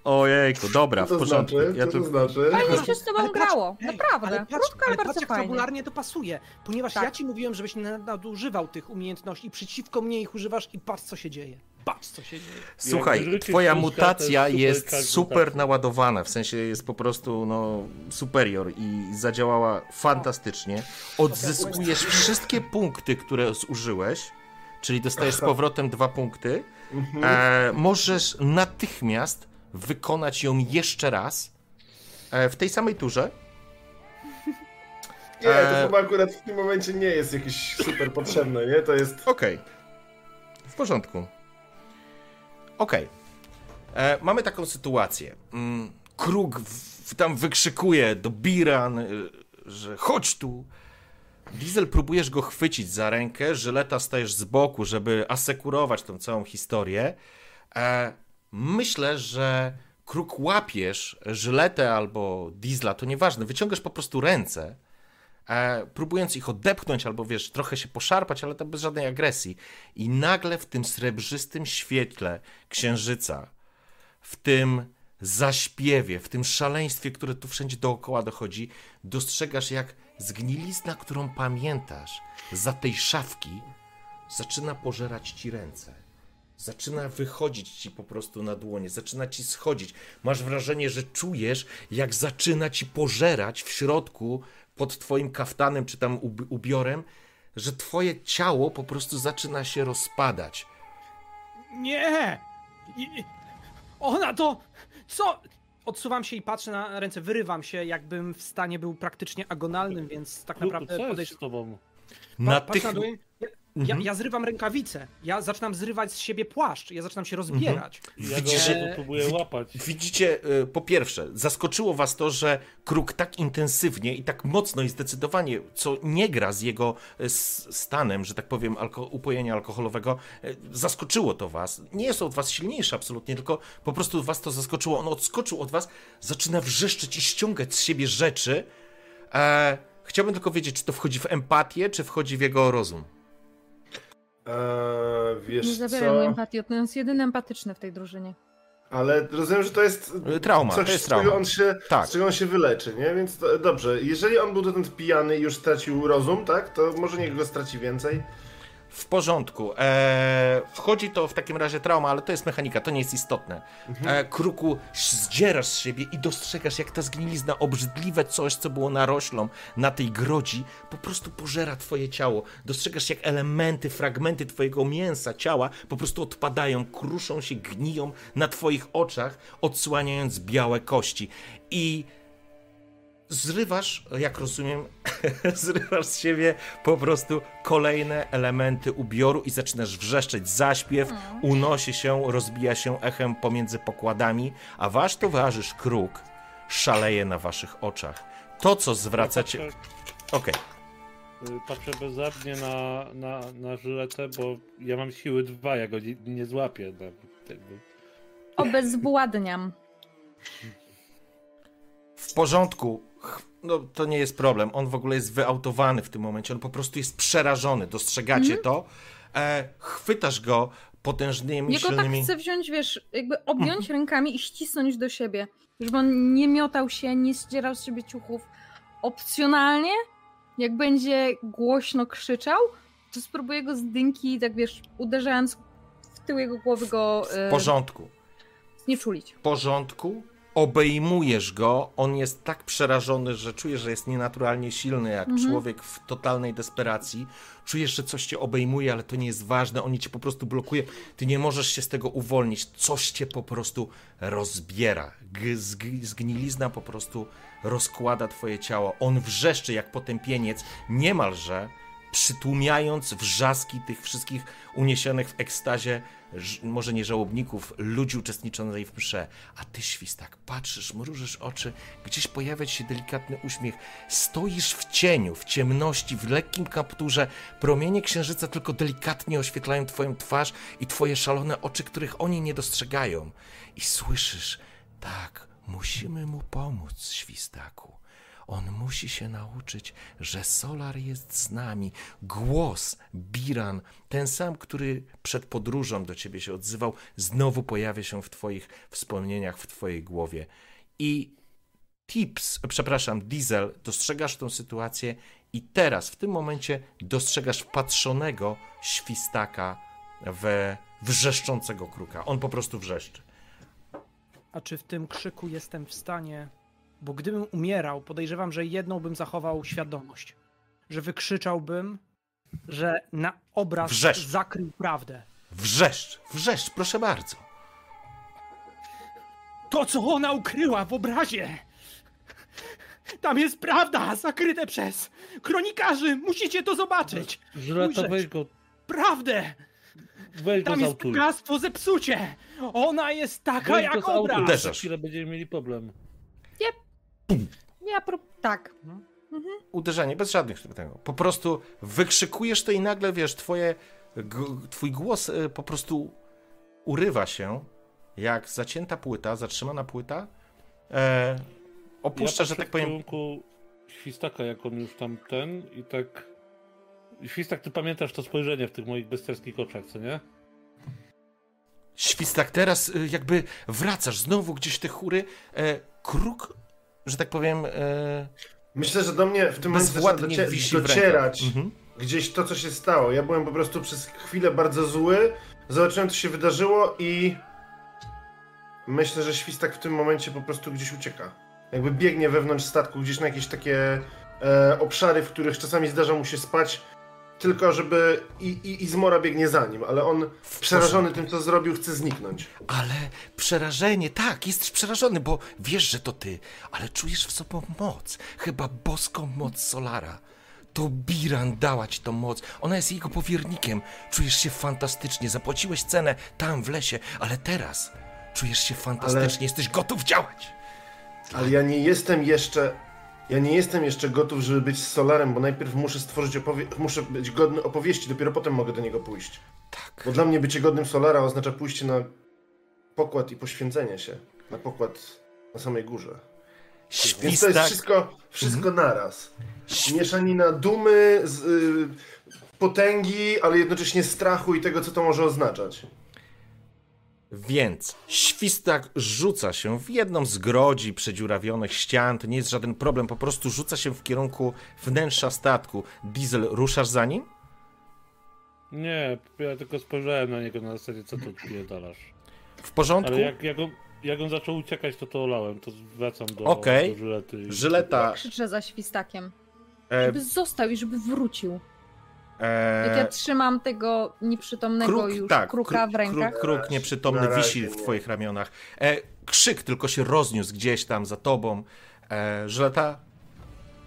Ojejku, dobra, Co w to porządku. znaczy? Ja Co tu... to znaczy? Fajnie się z tobą Ale patrz, grało, Ej, naprawdę. Ale patrz, Krótko, ale ale patrz bardzo jak fajnie. fabularnie to pasuje, ponieważ Tak. ja ci mówiłem, żebyś nie nadużywał tych umiejętności i przeciwko mnie ich używasz i patrz co się dzieje. Patrz co się dzieje. Słuchaj, twoja mutacja jest super jest karta super naładowana, w sensie jest po prostu no, superior i zadziałała fantastycznie. Odzyskujesz wszystkie punkty, które zużyłeś, czyli dostajesz z powrotem dwa punkty. Mhm. E, możesz natychmiast wykonać ją jeszcze raz e, w tej samej turze. Nie, to E, chyba akurat w tym momencie nie jest jakieś super potrzebne, nie? To jest... Okej. W porządku. Okej. E, Mamy taką sytuację. Mm, Kruk w, w, tam wykrzykuje do Biran, y, że chodź tu. Diesel próbujesz go chwycić za rękę, żyleta stajesz z boku, żeby asekurować tą całą historię. E, myślę, że kruk łapiesz żyletę albo diesla, to nieważne, wyciągasz po prostu ręce, e, próbując ich odepchnąć albo wiesz, trochę się poszarpać, ale to bez żadnej agresji. I nagle w tym srebrzystym świetle księżyca, w tym zaśpiewie, w tym szaleństwie, które tu wszędzie dookoła dochodzi, dostrzegasz jak zgnilizna, którą pamiętasz za tej szafki, zaczyna pożerać ci ręce. Zaczyna wychodzić ci po prostu na dłonie, zaczyna ci schodzić. Masz wrażenie, że czujesz, jak zaczyna ci pożerać w środku, pod twoim kaftanem czy tam ub- ubiorem, że twoje ciało po prostu zaczyna się rozpadać. Nie! Ona to... Co? Odsuwam się i patrzę na ręce, wyrywam się, jakbym w stanie był praktycznie agonalnym, więc tak naprawdę co jest podejrzewam. z Ja, ja, Mhm. ja zrywam rękawice, ja zaczynam zrywać z siebie płaszcz, ja zaczynam się rozbierać. Ja Widzisz, go że- próbuję łapać. Widzicie, y, po pierwsze, zaskoczyło was to, że kruk tak intensywnie i tak mocno i zdecydowanie, co nie gra z jego s- stanem, że tak powiem, alko upojenia alkoholowego, y, zaskoczyło to was. Nie jest od was silniejszy absolutnie, tylko po prostu was to zaskoczyło. On odskoczył od was, zaczyna wrzeszczeć i ściągać z siebie rzeczy. E, chciałbym tylko wiedzieć, czy to wchodzi w empatię, czy wchodzi w jego rozum. Eee, wiesz Nie zabieraj mu co? empatii, on jest jedyny empatyczny w tej drużynie. Ale rozumiem, że to jest Y, Trauma, coś, to jest z, czego trauma. on się, Tak. z czego on się wyleczy, nie? Więc to, dobrze, jeżeli on był dotąd pijany i już stracił rozum, tak? To może niech go straci więcej. W porządku. Eee, wchodzi to w takim razie trauma, ale to jest mechanika, to nie jest istotne. Eee, kruku, zdzierasz z siebie i dostrzegasz, jak ta zgnilizna, obrzydliwe coś, co było naroślą na tej grodzi, po prostu pożera twoje ciało. Dostrzegasz, jak elementy, fragmenty twojego mięsa, ciała po prostu odpadają, kruszą się, gniją na twoich oczach, odsłaniając białe kości. I zrywasz, jak rozumiem, zrywasz z siebie po prostu kolejne elementy ubioru i zaczynasz wrzeszczeć. Zaśpiew unosi się, rozbija się echem pomiędzy pokładami, a wasz towarzysz kruk szaleje na waszych oczach. To, co zwracacie... Okej, patrzę, y, patrzę bezradnie na, na, na żyletę, bo ja mam siły dwa, ja go nie, nie złapię. No, jakby. Obezwładniam. w porządku. No, to nie jest problem. On w ogóle jest wyautowany w tym momencie. On po prostu jest przerażony. Dostrzegacie to. E, chwytasz go potężnymi, Jego tak silnymi... chce wziąć, wiesz, jakby objąć rękami i ścisnąć do siebie. Żeby on nie miotał się, nie zdzierał z siebie ciuchów. Opcjonalnie, jak będzie głośno krzyczał, to spróbuję go z dynki, tak wiesz, uderzając w tył jego głowy go W e, porządku. znieczulić. w porządku, obejmujesz go, on jest tak przerażony, że czujesz, że jest nienaturalnie silny, jak Mhm. człowiek w totalnej desperacji. Czujesz, że coś cię obejmuje, ale to nie jest ważne, on cię po prostu blokuje. Ty nie możesz się z tego uwolnić. Coś cię po prostu rozbiera. G- zg- zgnilizna po prostu rozkłada twoje ciało. On wrzeszczy jak potępieniec, niemalże przytłumiając wrzaski tych wszystkich uniesionych w ekstazie, może nie żałobników, ludzi uczestniczących w msze. A ty, świstak, patrzysz, mrużysz oczy, gdzieś pojawia się delikatny uśmiech. Stoisz w cieniu, w ciemności, w lekkim kapturze. Promienie księżyca tylko delikatnie oświetlają twoją twarz i twoje szalone oczy, których oni nie dostrzegają. I słyszysz, tak, musimy mu pomóc, świstaku. On musi się nauczyć, że Solar jest z nami. Głos Biran, ten sam, który przed podróżą do ciebie się odzywał, znowu pojawia się w twoich wspomnieniach, w twojej głowie. I Tips, przepraszam, Diesel, dostrzegasz tą sytuację i teraz, w tym momencie, dostrzegasz wpatrzonego świstaka we wrzeszczącego kruka. On po prostu wrzeszczy. A czy w tym krzyku jestem w stanie. Bo gdybym umierał, podejrzewam, że jedną bym zachował świadomość. Że wykrzyczałbym, że na obraz Wrzeszcz. zakrył prawdę. Wrzeszcz, wrzeszcz, proszę bardzo. To, co ona ukryła w obrazie! Tam jest prawda, zakryte przez kronikarzy! Musicie to zobaczyć! Ujrzeć. weź go, Prawdę! weź go Tam jest zautuj. bogactwo, zepsucie! Ona jest taka Weź go jak obraz! Uderzasz. za chwilę będziemy mieli problem. Ja prób... Tak. uderzenie, bez żadnych tego. Po prostu wykrzykujesz to i nagle, wiesz, twoje, g- twój głos y, po prostu urywa się, jak zacięta płyta, zatrzymana płyta e, opuszcza, ja że patrzę tak powiem, w kierunku świstaka, jak on już tam ten i tak... Świstak, ty pamiętasz to spojrzenie w tych moich bezsterskich oczach, co nie? Świstak, teraz y, jakby wracasz znowu gdzieś te chóry. E, kruk, że tak powiem, e, Myślę, że do mnie w tym momencie docie- docierać. Mhm. gdzieś to, co się stało. Ja byłem po prostu przez chwilę bardzo zły, zobaczyłem, co się wydarzyło i myślę, że Świstak w tym momencie po prostu gdzieś ucieka. Jakby biegnie wewnątrz statku, gdzieś na jakieś takie e, obszary, w których czasami zdarza mu się spać, tylko żeby... I, i, i Zmora biegnie za nim, ale on przerażony tym, co zrobił, chce zniknąć. Ale przerażenie, tak, jesteś przerażony, bo wiesz, że to ty, ale czujesz w sobie moc. Chyba boską moc Solara. To Biran dała ci tą moc. Ona jest jego powiernikiem. Czujesz się fantastycznie. Zapłaciłeś cenę tam w lesie, ale teraz czujesz się fantastycznie. Jesteś gotów działać. Ale ja nie jestem jeszcze. Ja nie jestem jeszcze gotów, żeby być z Solarem, bo najpierw muszę stworzyć opowie... muszę być godny opowieści, dopiero potem mogę do niego pójść. Tak. Bo dla mnie bycie godnym Solara oznacza pójście na pokład i poświęcenie się. Na pokład na samej górze. Więc to jest Świstak. wszystko, wszystko Mhm. naraz. Mieszanina dumy, z, y, potęgi, ale jednocześnie strachu i tego, co to może oznaczać. Więc świstak rzuca się w jedną z grodzi przedziurawionych ścian. To nie jest żaden problem, po prostu rzuca się w kierunku wnętrza statku. Diesel, ruszasz za nim? Nie, ja tylko spojrzałem na niego na zasadzie, co tu pierdalasz. W porządku? Ale jak, jak, on, jak on zaczął uciekać, to to olałem, to wracam do, Okej. do żylety. i- Żyleta. Krzyczę za świstakiem. E, Żeby został i żeby wrócił. E, Jak ja trzymam tego nieprzytomnego kruk, już tak, kruka kruk, w rękach. Kruk, kruk nieprzytomny wisi w nie. twoich ramionach. E, krzyk tylko się rozniósł gdzieś tam za tobą. E, Żyleta,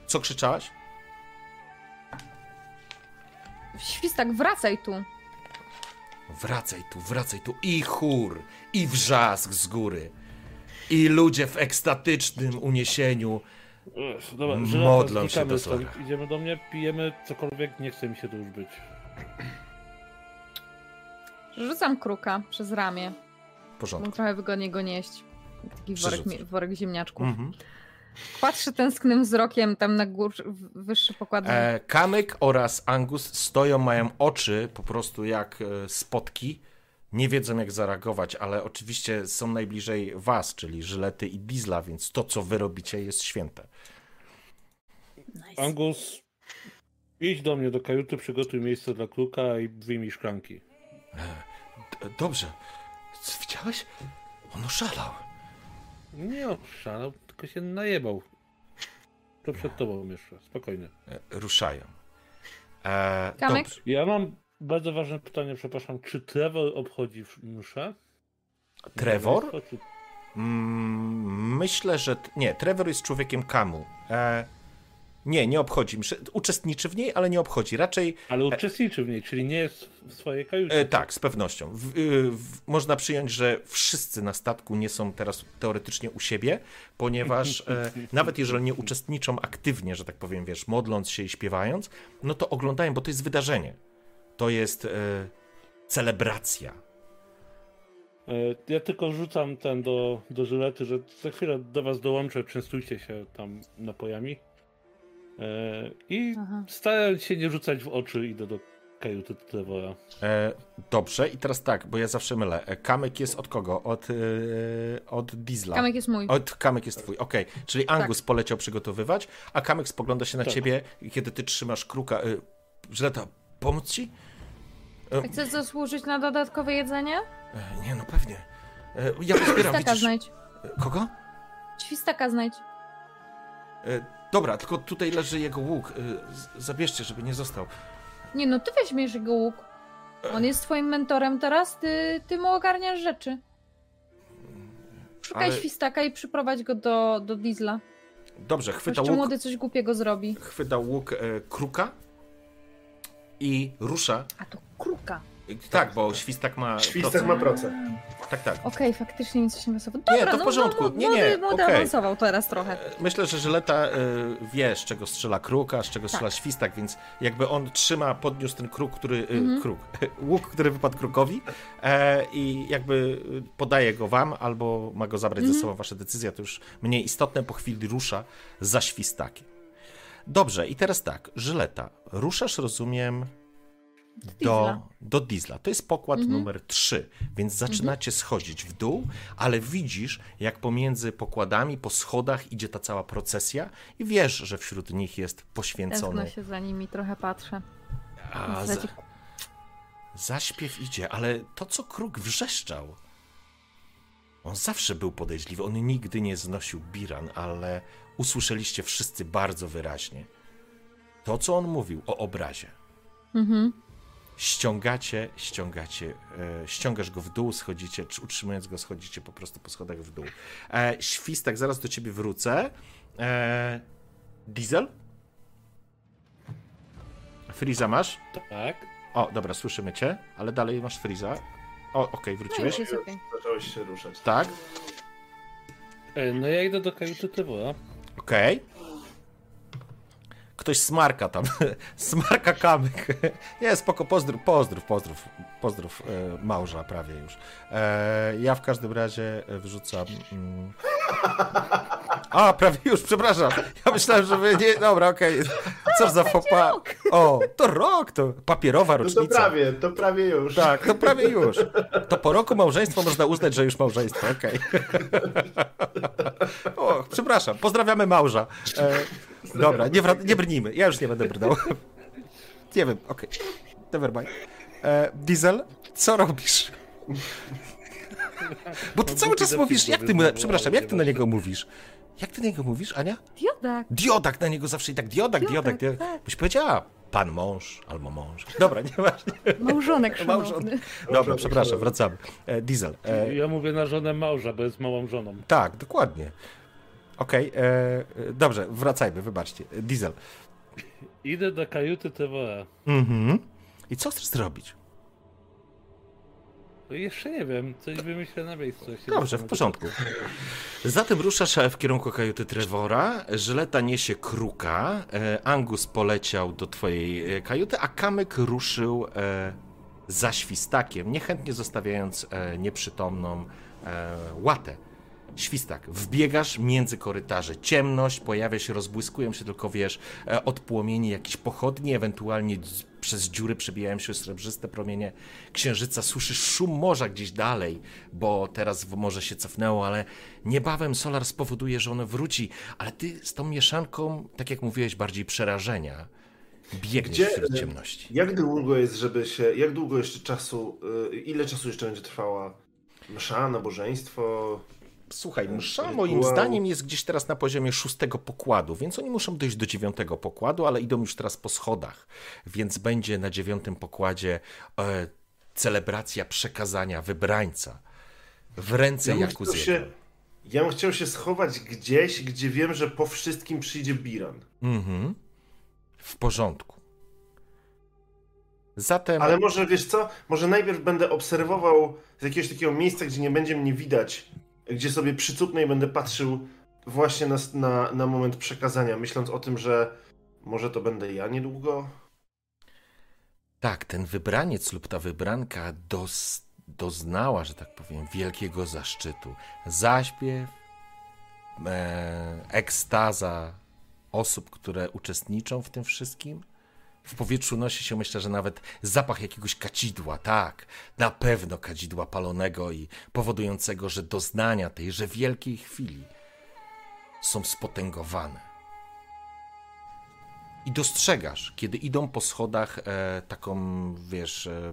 co krzyczałaś? Świstak, wracaj tu. Wracaj tu, wracaj tu. I chór, i wrzask z góry. I ludzie w ekstatycznym uniesieniu. Dobra, Modlą żyleta, się do stąd. Idziemy do mnie, pijemy cokolwiek, nie chce mi się tu już być. Rzucam kruka przez ramię. Porządku. trochę wygodniej go nieść. Taki worek, worek ziemniaczków. Mhm. Patrzę tęsknym wzrokiem tam na gór, wyższy pokład. E, Kamyk oraz Angus stoją, mają oczy po prostu jak e, spotki. Nie wiedzą jak zareagować, ale oczywiście są najbliżej was, czyli Żylety i Diesla, więc to co wy robicie jest święte. Angus, idź do mnie do kajuty, przygotuj miejsce dla kruka i wyjmij szklanki. D- Dobrze. Co, Widziałeś? On oszalał. Nie oszalał, tylko się najebał. To przed tobą jeszcze, spokojnie. E, Ruszają. E, Kamek? dobrze. Ja mam bardzo ważne pytanie, przepraszam. Czy Trevor obchodzi mszę? Trevor? Czy... Mm, myślę, że. Nie, Trevor jest człowiekiem kamu. E, nie, nie obchodzi. Myślę- Uczestniczy w niej, ale nie obchodzi. Raczej Ale uczestniczy w niej, czyli nie jest w swojej kajucie. E, tak, z pewnością. W, y, w, można przyjąć, że wszyscy na statku nie są teraz teoretycznie u siebie, ponieważ e, nawet jeżeli nie uczestniczą aktywnie, że tak powiem, wiesz, modląc się i śpiewając, no to oglądają, bo to jest wydarzenie. To jest e, celebracja. E, Ja tylko rzucam ten do, do żylety, że za chwilę do was dołączę, częstujcie się tam napojami. E, I Aha. starając się nie rzucać w oczy, idę do kajuty Trevora. E, dobrze, i teraz tak, bo ja zawsze mylę. Kamyk jest od kogo? Od, e, od Diesla. Kamek jest mój. Od Kamyk jest twój, okej. Czyli Angus poleciał przygotowywać, a Kamyk spogląda się na Tak. ciebie, kiedy ty trzymasz kruka. Y, Żyleta, pomóc ci? E, Chcesz zasłużyć na dodatkowe jedzenie? e, nie, no pewnie. E, ja pozbieram, Świstaka znajdź. Kogo? Świstaka znajdź. Dobra, tylko tutaj leży jego łuk. Zabierzcie, żeby nie został. Nie no, ty weźmiesz jego łuk. On jest twoim mentorem teraz, ty, ty mu ogarniasz rzeczy. Szukaj Ale- świstaka i przyprowadź go do, do Diesla. Dobrze, chwyta Jeszcze łuk, młody coś głupiego zrobi. chwyta łuk e, kruka i rusza. A to kruka. E, Tak, bo świstak ma. Świstak procent. ma procent. Tak, tak. Okej, faktycznie mi coś nie pasowało. Dobra, to w no, porządku. No, Nie, no, nie, no, okej. awansował teraz trochę. Myślę, że Żyleta y, wie, z czego strzela kruka, z czego Tak. strzela świstak, więc jakby on trzyma, podniósł ten kruk, który. Y, Mhm. kruk. Łuk, który wypadł krukowi e, i jakby y, podaje go wam, albo ma go zabrać Mhm. ze sobą. Wasza decyzja to już mniej istotne. Po chwili rusza za świstakiem. Dobrze, i teraz tak. Żyleta, ruszasz, rozumiem. Do, Diesla. do diesla. To jest pokład Mhm. numer 3, więc zaczynacie schodzić w dół, ale widzisz, jak pomiędzy pokładami, po schodach idzie ta cała procesja i wiesz, że wśród nich jest Tęskno poświęcony. się za nimi, trochę patrzę. A, za, zaśpiew idzie, ale to, co kruk wrzeszczał, on zawsze był podejrzliwy. On nigdy nie znosił biran, ale usłyszeliście wszyscy bardzo wyraźnie. To, co on mówił o obrazie. Mhm. ściągacie, ściągacie, e, ściągasz go w dół, schodzicie, czy utrzymując go, schodzicie po prostu po schodach w dół. E, świstak, zaraz do ciebie wrócę. E, diesel? Friza masz? Tak. O, dobra, słyszymy cię, ale dalej masz Friza. O, okej, No wróciłeś. okej. Zacząłeś się ruszać. Tak, E, No ja idę do kajuty Tywora. Okej. Ktoś smarka tam, smarka kamyk. Nie, spoko, pozdrów, pozdrów, pozdrów, pozdrów e, małża prawie już. E, ja w każdym razie wrzucam... Mm... A, prawie już, przepraszam. Ja myślałem, że wy nie... Dobra, okej. Co za fopa. O, to rok, to papierowa No rocznica. to prawie, to prawie już. Tak, to prawie już. To po roku małżeństwa można uznać, że już małżeństwo, okej. O, przepraszam, pozdrawiamy małża. E, dobra, nie, nie brnijmy, ja już nie będę brnął. Nie wiem, okej. Never mind. E, Diesel, co robisz? Bo ty No, cały czas mówisz, jak ty, mu, przepraszam, jak ty na niego mówisz? Jak ty na niego mówisz, Ania? Diodak. Diodak na niego zawsze i tak, diodak, diodak, Diodak, diodak. tak. Byś powiedziała, pan mąż albo mąż. Dobra, nieważne. Małżonek szanowny. Małżonek. Dobra, przepraszam, wracamy. E, Diesel. E, Ja mówię na żonę małża, bo jest małą żoną. tak, dokładnie. Okej, e, e, dobrze, wracajmy, wybaczcie. Diesel. Idę do kajuty Tywora. Mhm. I co chcesz zrobić? No jeszcze nie wiem, coś wymyślę na miejscu. Dobrze, w porządku. Zatem ruszasz w kierunku kajuty Trevora, Żyleta niesie kruka, e, Angus poleciał do twojej kajuty, a Kamyk ruszył za świstakiem, niechętnie zostawiając nieprzytomną łatę. Świstak, wbiegasz między korytarze, ciemność, pojawia się, rozbłyskują się tylko, wiesz, e, od płomieni jakieś pochodnie, ewentualnie przez dziury przebijają się srebrzyste promienie księżyca, słyszysz szum morza gdzieś dalej, bo teraz morze się cofnęło, ale niebawem Solar spowoduje, że ono wróci, ale ty z tą mieszanką, tak jak mówiłeś, bardziej przerażenia, biegniesz Gdzie- wśród ciemności. Jak długo jest, żeby się. Jak długo jeszcze czasu. y, Ile czasu jeszcze będzie trwała msza, nabożeństwo? Słuchaj, msza moim zdaniem jest gdzieś teraz na poziomie szóstego pokładu, więc oni muszą dojść do dziewiątego pokładu, ale idą już teraz po schodach, więc będzie na dziewiątym pokładzie e, celebracja przekazania wybrańca w ręce Ja ja bym chciał się schować gdzieś, gdzie wiem, że po wszystkim przyjdzie Biran. Mhm. W porządku. Zatem. Ale może wiesz co? Może najpierw będę obserwował z jakiegoś takiego miejsca, gdzie nie będzie mnie widać, gdzie sobie przycupnę i będę patrzył właśnie na, na, na moment przekazania, myśląc o tym, że może to będę ja niedługo. Tak, ten wybraniec lub ta wybranka dos, doznała, że tak powiem, wielkiego zaszczytu. Zaśpiew, e, ekstaza osób, które uczestniczą w tym wszystkim. W powietrzu nosi się, myślę, że nawet zapach jakiegoś kadzidła, tak, na pewno kadzidła palonego i powodującego, że doznania tejże wielkiej chwili są spotęgowane. I dostrzegasz, kiedy idą po schodach e, taką, wiesz, e,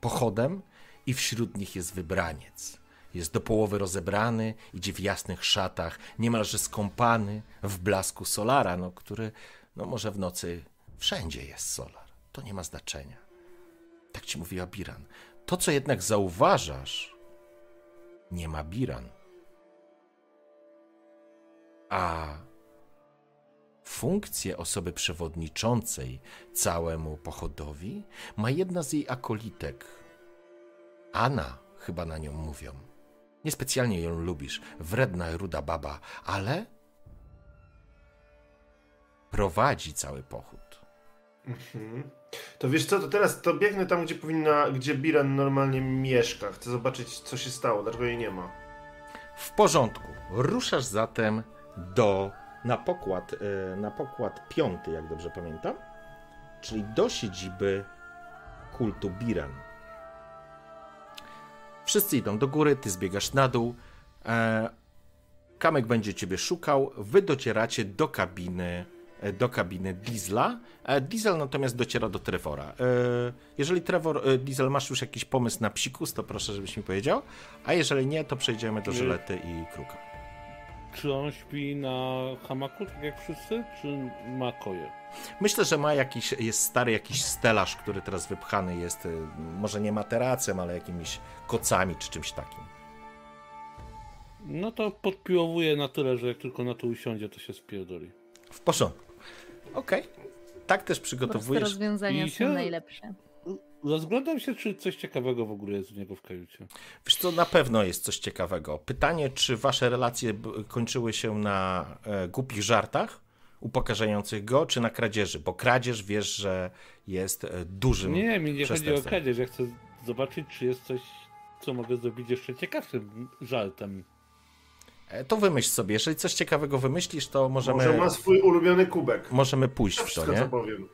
pochodem i wśród nich jest wybraniec. Jest do połowy rozebrany, idzie w jasnych szatach, niemalże skąpany w blasku solara, no, który, no może w nocy wszędzie jest solar. To nie ma znaczenia. Tak ci mówiła Biran. To, co jednak zauważasz, nie ma Biran. A funkcję osoby przewodniczącej całemu pochodowi ma jedna z jej akolitek. Anna chyba na nią mówią. Niespecjalnie ją lubisz, wredna ruda baba, ale prowadzi cały pochód. Mhm. To wiesz co, to teraz to biegnę tam, gdzie powinna, gdzie Biran normalnie mieszka. Chcę zobaczyć, co się stało, dlaczego jej nie ma. W porządku. Ruszasz zatem do na pokład, e, na pokład piąty, jak dobrze pamiętam, czyli do siedziby kultu Biran. Wszyscy idą do góry, ty zbiegasz na dół. E, Kamek będzie ciebie szukał. Wy docieracie do kabiny, do kabiny Diesla. E, Diesel natomiast dociera do Trevora. E, Jeżeli Trevor, e, Diesel, masz już jakiś pomysł na psikus, to proszę, żebyś mi powiedział. A jeżeli nie, to przejdziemy do. Żylety i Kruka. Czy on śpi na hamaku, tak jak wszyscy, czy ma koje? Myślę, że ma jakiś, jest stary jakiś stelaż, który teraz wypchany jest, może nie materacem, ale jakimiś kocami czy czymś takim. No to podpiłowuje na tyle, że jak tylko na to usiądzie, to się spierdoli. W porządku. Okej. Tak też Proste przygotowujesz. rozwiązania I są się- najlepsze. Rozglądam się, czy coś ciekawego w ogóle jest u niego w kajucie. Wiesz co, na pewno jest coś ciekawego. Pytanie, czy wasze relacje kończyły się na e, głupich żartach upokarzających go, czy na kradzieży? Bo kradzież wiesz, że jest e, dużym Nie, mi nie chodzi o kradzież. Ja chcę zobaczyć, czy jest coś, co mogę zrobić jeszcze ciekawszym żartem. E, To wymyśl sobie. Jeżeli coś ciekawego wymyślisz, to możemy, Może ma swój ulubiony kubek. możemy pójść w to, nie? co powiem.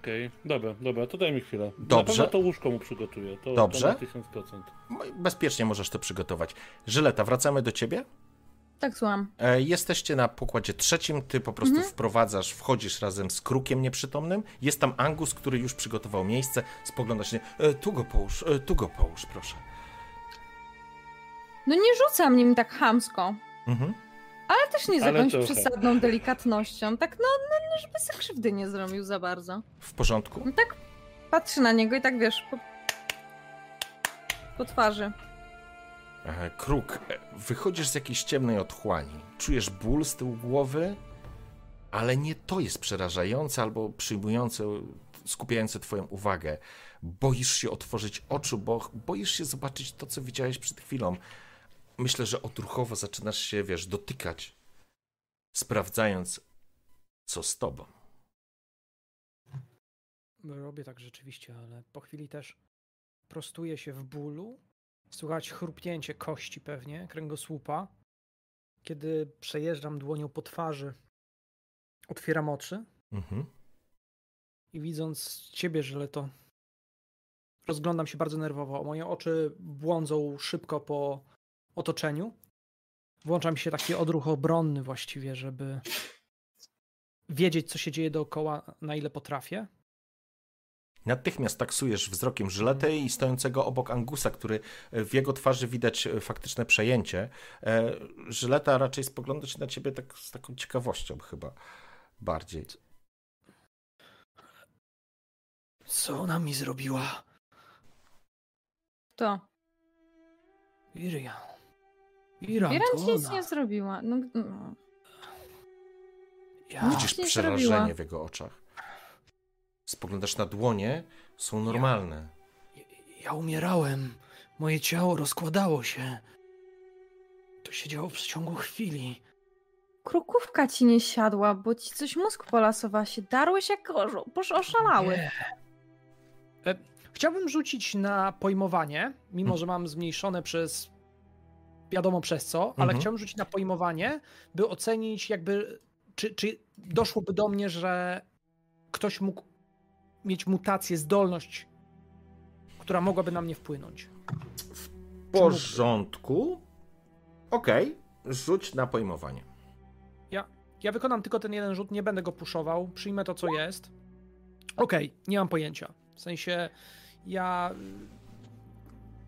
Okej, dobra, dobra, to daj mi chwilę. Dobrze. Na pewno to łóżko mu przygotuję. To, Dobrze. To na 1000%. Bezpiecznie możesz to przygotować. Żyleta, wracamy do ciebie. Tak słucham. E, Jesteście na pokładzie trzecim, ty po prostu wprowadzasz, wchodzisz razem z krukiem nieprzytomnym. Jest tam Angus, który już przygotował miejsce. Spoglądasz się, e, tu go połóż, e, tu go połóż, proszę. No nie rzucam nim tak chamsko, Mhm. ale też nie z jakąś przesadną delikatnością. Tak no, no, no żeby sobie krzywdy nie zrobił za bardzo. W porządku. No tak patrzy na niego i tak wiesz, po, po twarzy. E, Kruk, e, wychodzisz z jakiejś ciemnej otchłani. Czujesz ból z tyłu głowy, ale nie to jest przerażające albo przyjmujące, skupiające twoją uwagę. Boisz się otworzyć oczu, bo boisz się zobaczyć to, co widziałeś przed chwilą. Myślę, że odruchowo zaczynasz się, wiesz, dotykać, sprawdzając, co z tobą. Robię tak rzeczywiście, ale po chwili też prostuję się w bólu. Słychać chrupnięcie kości pewnie, kręgosłupa. Kiedy przejeżdżam dłonią po twarzy, otwieram oczy Mhm. i widząc ciebie, Żeleto, rozglądam się bardzo nerwowo. Moje oczy błądzą szybko po otoczeniu. Włącza mi się taki odruch obronny właściwie, żeby wiedzieć, co się dzieje dookoła, na ile potrafię. Natychmiast taksujesz wzrokiem żyletę i stojącego obok Angusa, który e, w jego twarzy widać e, faktyczne przejęcie. E, Żyleta raczej spogląda się na ciebie tak z taką ciekawością chyba bardziej. Co ona mi zrobiła? To. Irian. Ci nic ona. nie zrobiła. No, no. Ja. Widzisz nie przerażenie zrobiła. w jego oczach. Spoglądasz na dłonie, są normalne. ja umierałem. Moje ciało rozkładało się. To się działo w przeciągu chwili. Krukówka ci nie siadła, bo ci coś mózg polasowała się. Darłeś jak oszalały. Nie. E, chciałbym rzucić na pojmowanie, mimo Mhm. że mam zmniejszone przez wiadomo przez co, ale Mhm. chciałbym rzucić na pojmowanie, by ocenić jakby, czy, czy doszłoby do mnie, że ktoś mógł mieć mutację, zdolność, która mogłaby na mnie wpłynąć. W porządku. Okej, rzuć na pojmowanie. Ja, ja wykonam tylko ten jeden rzut, nie będę go puszował, przyjmę to, co jest. Okej, nie mam pojęcia. W sensie, ja...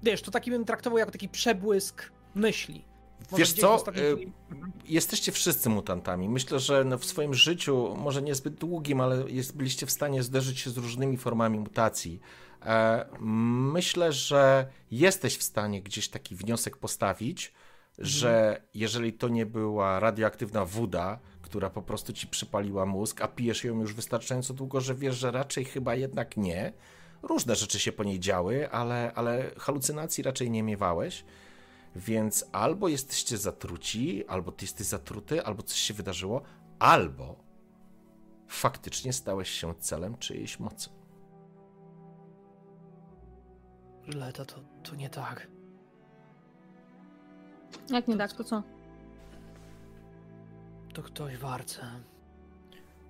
Wiesz, to taki bym traktował jako taki przebłysk myśli. Może Wiesz co, ostatniej y, chwili- Jesteście wszyscy mutantami. Myślę, że no w swoim życiu, może niezbyt długim, ale jest, byliście w stanie zderzyć się z różnymi formami mutacji. E, myślę, że jesteś w stanie gdzieś taki wniosek postawić, że jeżeli to nie była radioaktywna woda, która po prostu ci przypaliła mózg, a pijesz ją już wystarczająco długo, że wiesz, że raczej chyba jednak nie, różne rzeczy się po niej działy, ale, ale halucynacji raczej nie miewałeś. Więc albo jesteście zatruci, albo ty jesteś zatruty, albo coś się wydarzyło, albo faktycznie stałeś się celem czyjejś mocy. Żyleta, to, to nie tak. Jak nie tak, to co? To ktoś w arce.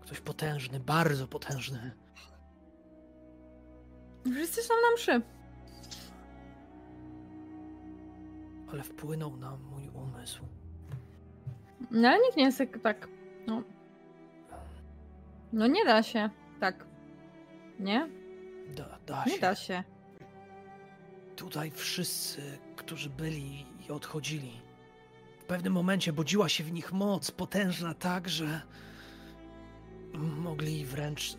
Ktoś potężny, bardzo potężny. Wszyscy są na mszy. Ale wpłynął na mój umysł. No ale nikt nie jest tak- tak, no. No nie da się, tak. Nie? Da, da Nie się. da się. Tutaj wszyscy, którzy byli i odchodzili. W pewnym momencie budziła się w nich moc potężna tak, że mogli wręcz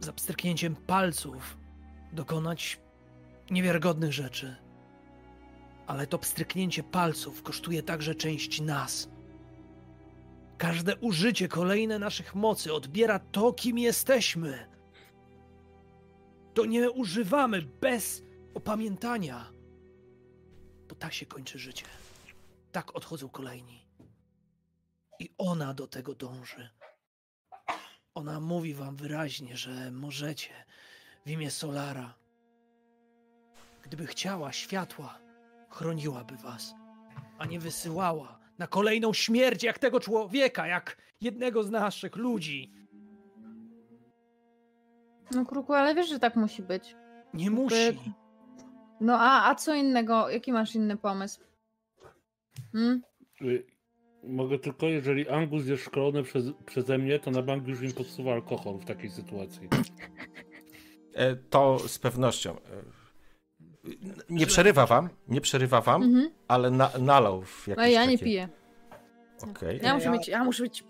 za pstryknięciem palców dokonać niewiarygodnych rzeczy. Ale to pstryknięcie palców kosztuje także część nas. Każde użycie kolejne naszych mocy odbiera to, kim jesteśmy to nie używamy bez opamiętania. Bo tak się kończy życie. Tak odchodzą kolejni. I ona do tego dąży. Ona mówi wam wyraźnie, że możecie w imię Solara. Gdyby chciała światła, chroniłaby was, a nie wysyłała na kolejną śmierć jak tego człowieka, jak jednego z naszych ludzi. No kruku, ale wiesz, że tak musi być. Nie musi. No a, a co innego? Jaki masz inny pomysł? Hmm? Y, Mogę tylko, jeżeli Angus jest szkolony przez, przeze mnie, to na bank już im podsuwa alkohol w takiej sytuacji. E, To z pewnością. Nie przerywa wam, nie przerywa wam, Mhm. ale na, nalał w jakieś No ja nie takie... piję. Okej. Ja muszę Ja- mieć, ja muszę być.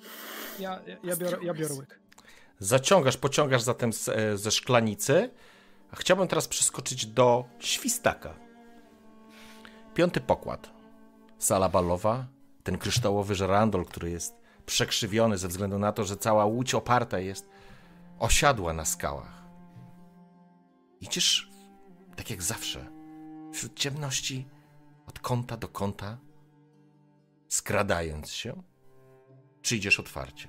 Ja, ja, ja, biorę, ja biorę łyk. Zaciągasz, pociągasz zatem z, e, ze szklanicy. A chciałbym teraz przeskoczyć do świstaka. Piąty pokład. Sala balowa. Ten kryształowy żerandol, który jest przekrzywiony ze względu na to, że cała łódź oparta jest osiadła na skałach. Idziesz tak jak zawsze, wśród ciemności, od kąta do kąta, skradając się, czy idziesz otwarcie?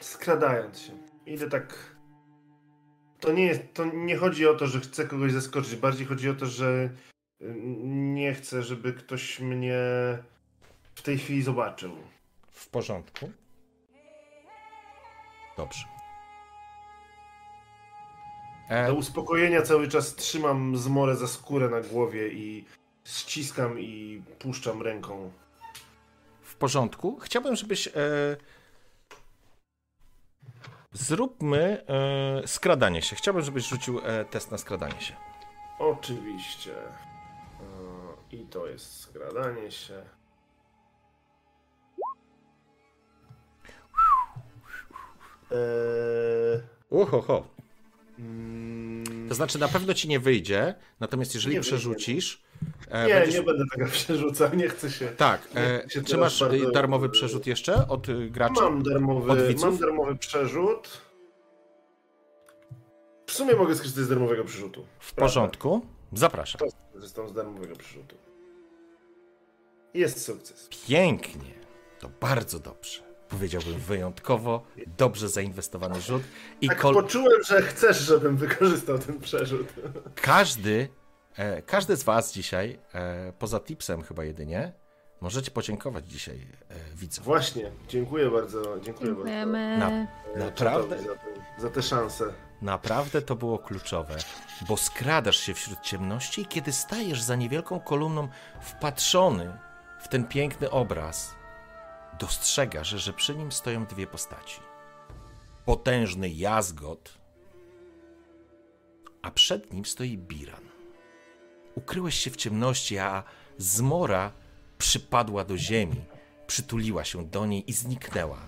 Skradając się. Idę tak. To nie jest. To nie chodzi o to, że chcę kogoś zaskoczyć. Bardziej chodzi o to, że nie chcę, żeby ktoś mnie w tej chwili zobaczył. W porządku. Dobrze. Do E, uspokojenia cały czas trzymam zmorę za skórę na głowie i ściskam i puszczam ręką. w porządku. Chciałbym, żebyś. E, zróbmy e, skradanie się. Chciałbym, żebyś rzucił e, test na skradanie się. Oczywiście. E, I to jest skradanie się. Eee, Uhoho. Mm, To znaczy, na pewno ci nie wyjdzie, natomiast jeżeli Nie przerzucisz. E, nie, będziesz... nie będę tego przerzucał, nie chcę się. Tak. E, chcę się czy masz e, bardzo- darmowy przerzut jeszcze od graczy? Mam Od darmowy, widzów? mam darmowy przerzut. W sumie mogę skorzystać z darmowego przerzutu. W porządku. Zapraszam. To skorzystam z darmowego przerzutu. Jest sukces. Pięknie. To bardzo dobrze. Powiedziałbym wyjątkowo dobrze zainwestowany rzut. I Tak kol... poczułem, że chcesz, żebym wykorzystał ten przerzut. każdy, e, każdy z was dzisiaj, e, poza tipsem chyba jedynie, możecie podziękować dzisiaj e, widzom. Właśnie, dziękuję bardzo, dziękuję Dziękujemy. Na- bardzo. Naprawdę? Czatowi Za, tę- za tę szansę. Naprawdę to było kluczowe, bo skradasz się wśród ciemności i kiedy stajesz za niewielką kolumną wpatrzony w ten piękny obraz, dostrzegasz, że przy nim stoją dwie postaci. Potężny jazgot, a przed nim stoi Biran. Ukryłeś się w ciemności, a zmora przypadła do ziemi, przytuliła się do niej i zniknęła.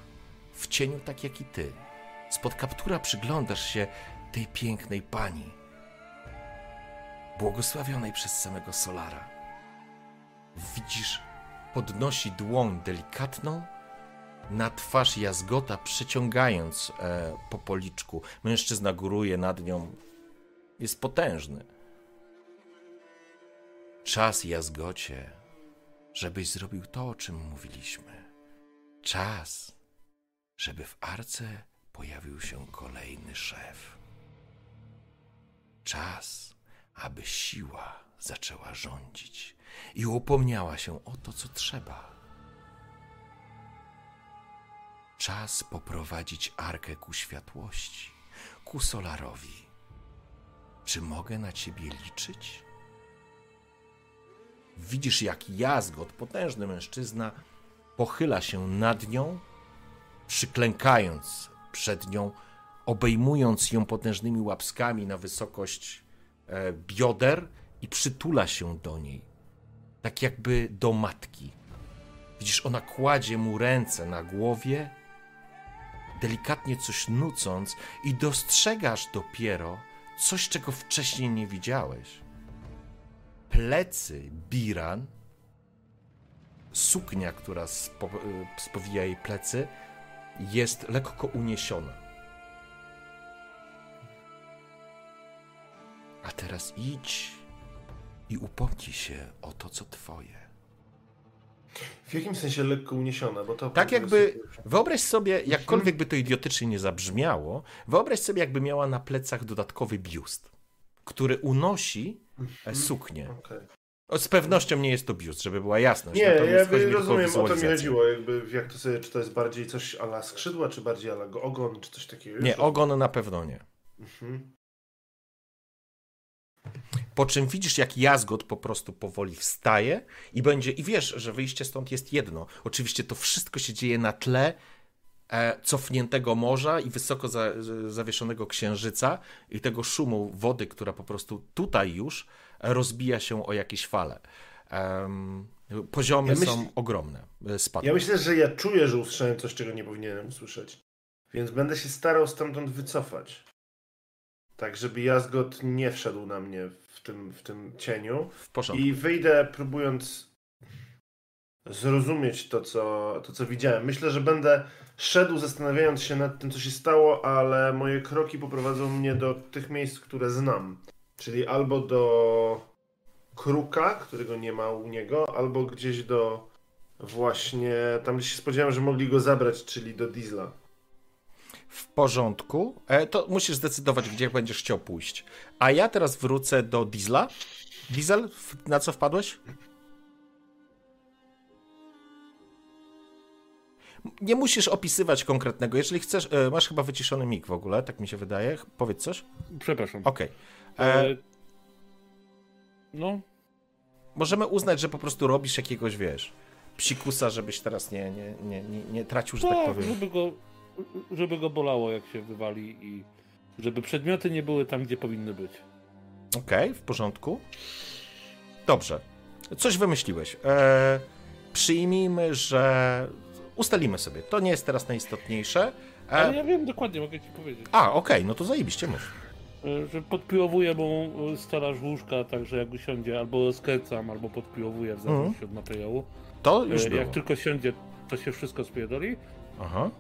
W cieniu tak jak i ty. Spod kaptura przyglądasz się tej pięknej pani, błogosławionej przez samego Solara. Widzisz, podnosi dłoń delikatną na twarz jazgota, przeciągając e, po policzku. Mężczyzna góruje nad nią. Jest potężny. Czas, jazgocie, żebyś zrobił to, o czym mówiliśmy. Czas, żeby w arce pojawił się kolejny szef. Czas, aby siła zaczęła rządzić i upomniała się o to, co trzeba. Czas poprowadzić arkę ku światłości, ku Solarowi. Czy mogę na ciebie liczyć? Widzisz, jak Jazgot, potężny mężczyzna, pochyla się nad nią, przyklękając przed nią, obejmując ją potężnymi łapskami na wysokość e, bioder i przytula się do niej, tak jakby do matki. Widzisz, ona kładzie mu ręce na głowie, delikatnie coś nucąc, i dostrzegasz dopiero coś, czego wcześniej nie widziałeś. Plecy Biran, suknia, która spo, y, spowija jej plecy, jest lekko uniesiona. A teraz idź i upomnij się o to, co twoje. W jakim sensie lekko uniesiona? Bo to Tak jakby, wyobraź sobie, jakkolwiek by to idiotycznie nie zabrzmiało, wyobraź sobie, jakby miała na plecach dodatkowy biust, który unosi e, suknię. Okej. O, Z pewnością nie jest to biust, żeby była jasność. Nie, natomiast ja rozumiem, o to mi chodziło. Jakby, jak to sobie, czy to jest bardziej coś ala skrzydła, czy bardziej ala ogon, czy coś takiego? Nie, ogon na pewno nie. Mhm. Po czym widzisz, jak jazgot po prostu powoli wstaje i będzie, i wiesz, że wyjście stąd jest jedno. Oczywiście to wszystko się dzieje na tle e, cofniętego morza i wysoko za, zawieszonego księżyca i tego szumu wody, która po prostu tutaj już rozbija się o jakieś fale. Em, poziomy Ja myśl- są ogromne. e. Ja myślę, że ja czuję, że usłyszałem coś, czego nie powinienem usłyszeć. Więc będę się starał stamtąd wycofać. Tak, żeby Jazgot nie wszedł na mnie w tym, w tym cieniu. w porządku. I wyjdę próbując zrozumieć to co, to, co widziałem. Myślę, że będę szedł zastanawiając się nad tym, co się stało, ale moje kroki poprowadzą mnie do tych miejsc, które znam. Czyli albo do Kruka, którego nie ma u niego, albo gdzieś do właśnie tam, gdzie się spodziewałem, że mogli go zabrać, czyli do Diesla. W porządku. E, to musisz zdecydować, gdzie będziesz chciał pójść. A ja teraz wrócę do Diesla. Diesel, na co wpadłeś? Nie musisz opisywać konkretnego. Jeżeli chcesz, e, masz chyba wyciszony mik w ogóle, tak mi się wydaje. Powiedz coś. Przepraszam. Okej. E, E, no, możemy uznać, że po prostu robisz jakiegoś, wiesz, psikusa, żebyś teraz nie, nie, nie, nie, nie tracił, że tak tak, powiem. żeby go, żeby go bolało, jak się wywali i żeby przedmioty nie były tam, gdzie powinny być. Okej, w porządku. Dobrze. Coś wymyśliłeś. E, przyjmijmy, że. Ustalimy sobie. To nie jest teraz najistotniejsze. Ale E, ja wiem dokładnie, mogę ci powiedzieć. a, okej, no to zajebiście mów. E, Że podpiłowuję mu e, stelaż łóżka, także jak usiądzie, albo skręcam, albo podpiłowuję w zależności od materiału. To E, już było. Jak tylko siądzie, to się wszystko spierdoli. Aha.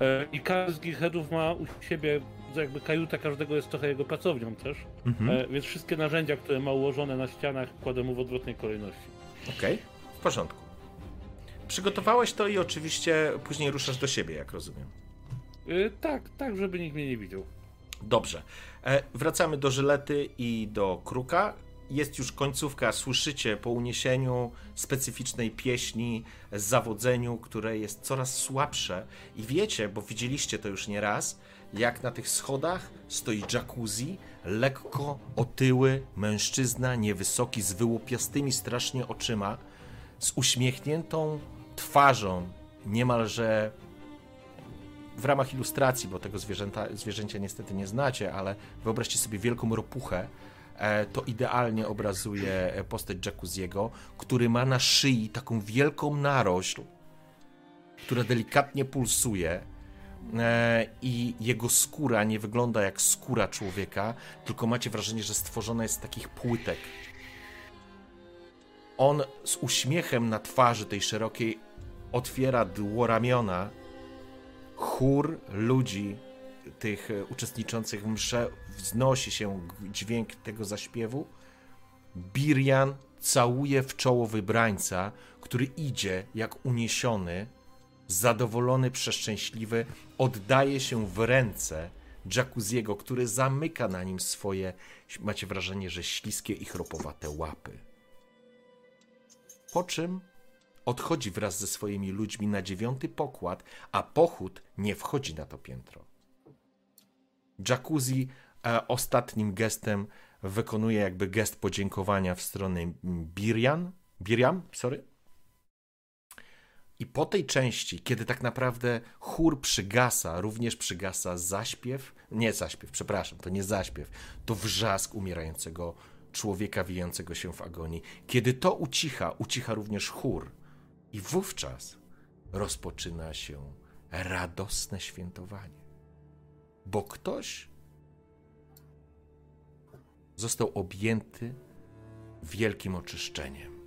E, I każdy z gearheadów ma u siebie, jakby kajuta każdego jest trochę jego pracownią też. Mhm. E, Więc wszystkie narzędzia, które ma ułożone na ścianach, kładę mu w odwrotnej kolejności. Okej, w porządku. Przygotowałeś to i oczywiście później ruszasz do siebie, jak rozumiem. E, Tak, tak, żeby nikt mnie nie widział. Dobrze. E, wracamy do żylety i do kruka. Jest już końcówka, słyszycie po uniesieniu specyficznej pieśni, zawodzeniu, które jest coraz słabsze. I wiecie, bo widzieliście to już nie raz, jak na tych schodach stoi jacuzzi, lekko otyły mężczyzna, niewysoki, z wyłupiastymi strasznie oczyma, z uśmiechniętą twarzą, niemalże w ramach ilustracji, bo tego zwierzęta, zwierzęcia niestety nie znacie, ale wyobraźcie sobie wielką ropuchę. E, To idealnie obrazuje e, postać Jacuzziego, który ma na szyi taką wielką narośl, która delikatnie pulsuje. E, I jego skóra nie wygląda jak skóra człowieka, tylko macie wrażenie, że stworzona jest z takich płytek. On z uśmiechem na twarzy tej szerokiej otwiera dłoramiona chór ludzi, tych uczestniczących w msze, wznosi się dźwięk tego zaśpiewu. Birian całuje w czoło wybrańca, który idzie jak uniesiony, zadowolony, przeszczęśliwy, oddaje się w ręce Jacuzziego, który zamyka na nim swoje, macie wrażenie, że śliskie i chropowate łapy. Po czym odchodzi wraz ze swoimi ludźmi na dziewiąty pokład, a pochód nie wchodzi na to piętro. Jacuzzi ostatnim gestem wykonuje jakby gest podziękowania w stronę Birian, Biriam, sorry. I po tej części, kiedy tak naprawdę chór przygasa, również przygasa zaśpiew, nie zaśpiew, przepraszam, to nie zaśpiew, to wrzask umierającego człowieka wijącego się w agonii. Kiedy to ucicha, ucicha również chór. I wówczas rozpoczyna się radosne świętowanie. Bo ktoś został objęty wielkim oczyszczeniem.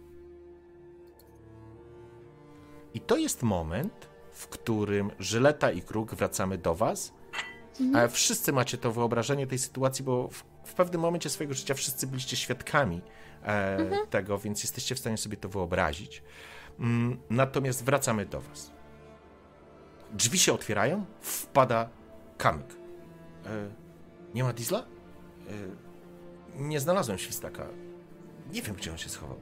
I to jest moment, w którym Żyleta i Kruk wracamy do was. Wszyscy macie to wyobrażenie tej sytuacji, bo w, w pewnym momencie swojego życia wszyscy byliście świadkami e, tego, więc jesteście w stanie sobie to wyobrazić. Mm, natomiast wracamy do was. Drzwi się otwierają, wpada kamyk. E, nie ma diesla? E, nie znalazłem świstaka. Nie wiem, gdzie on się schował.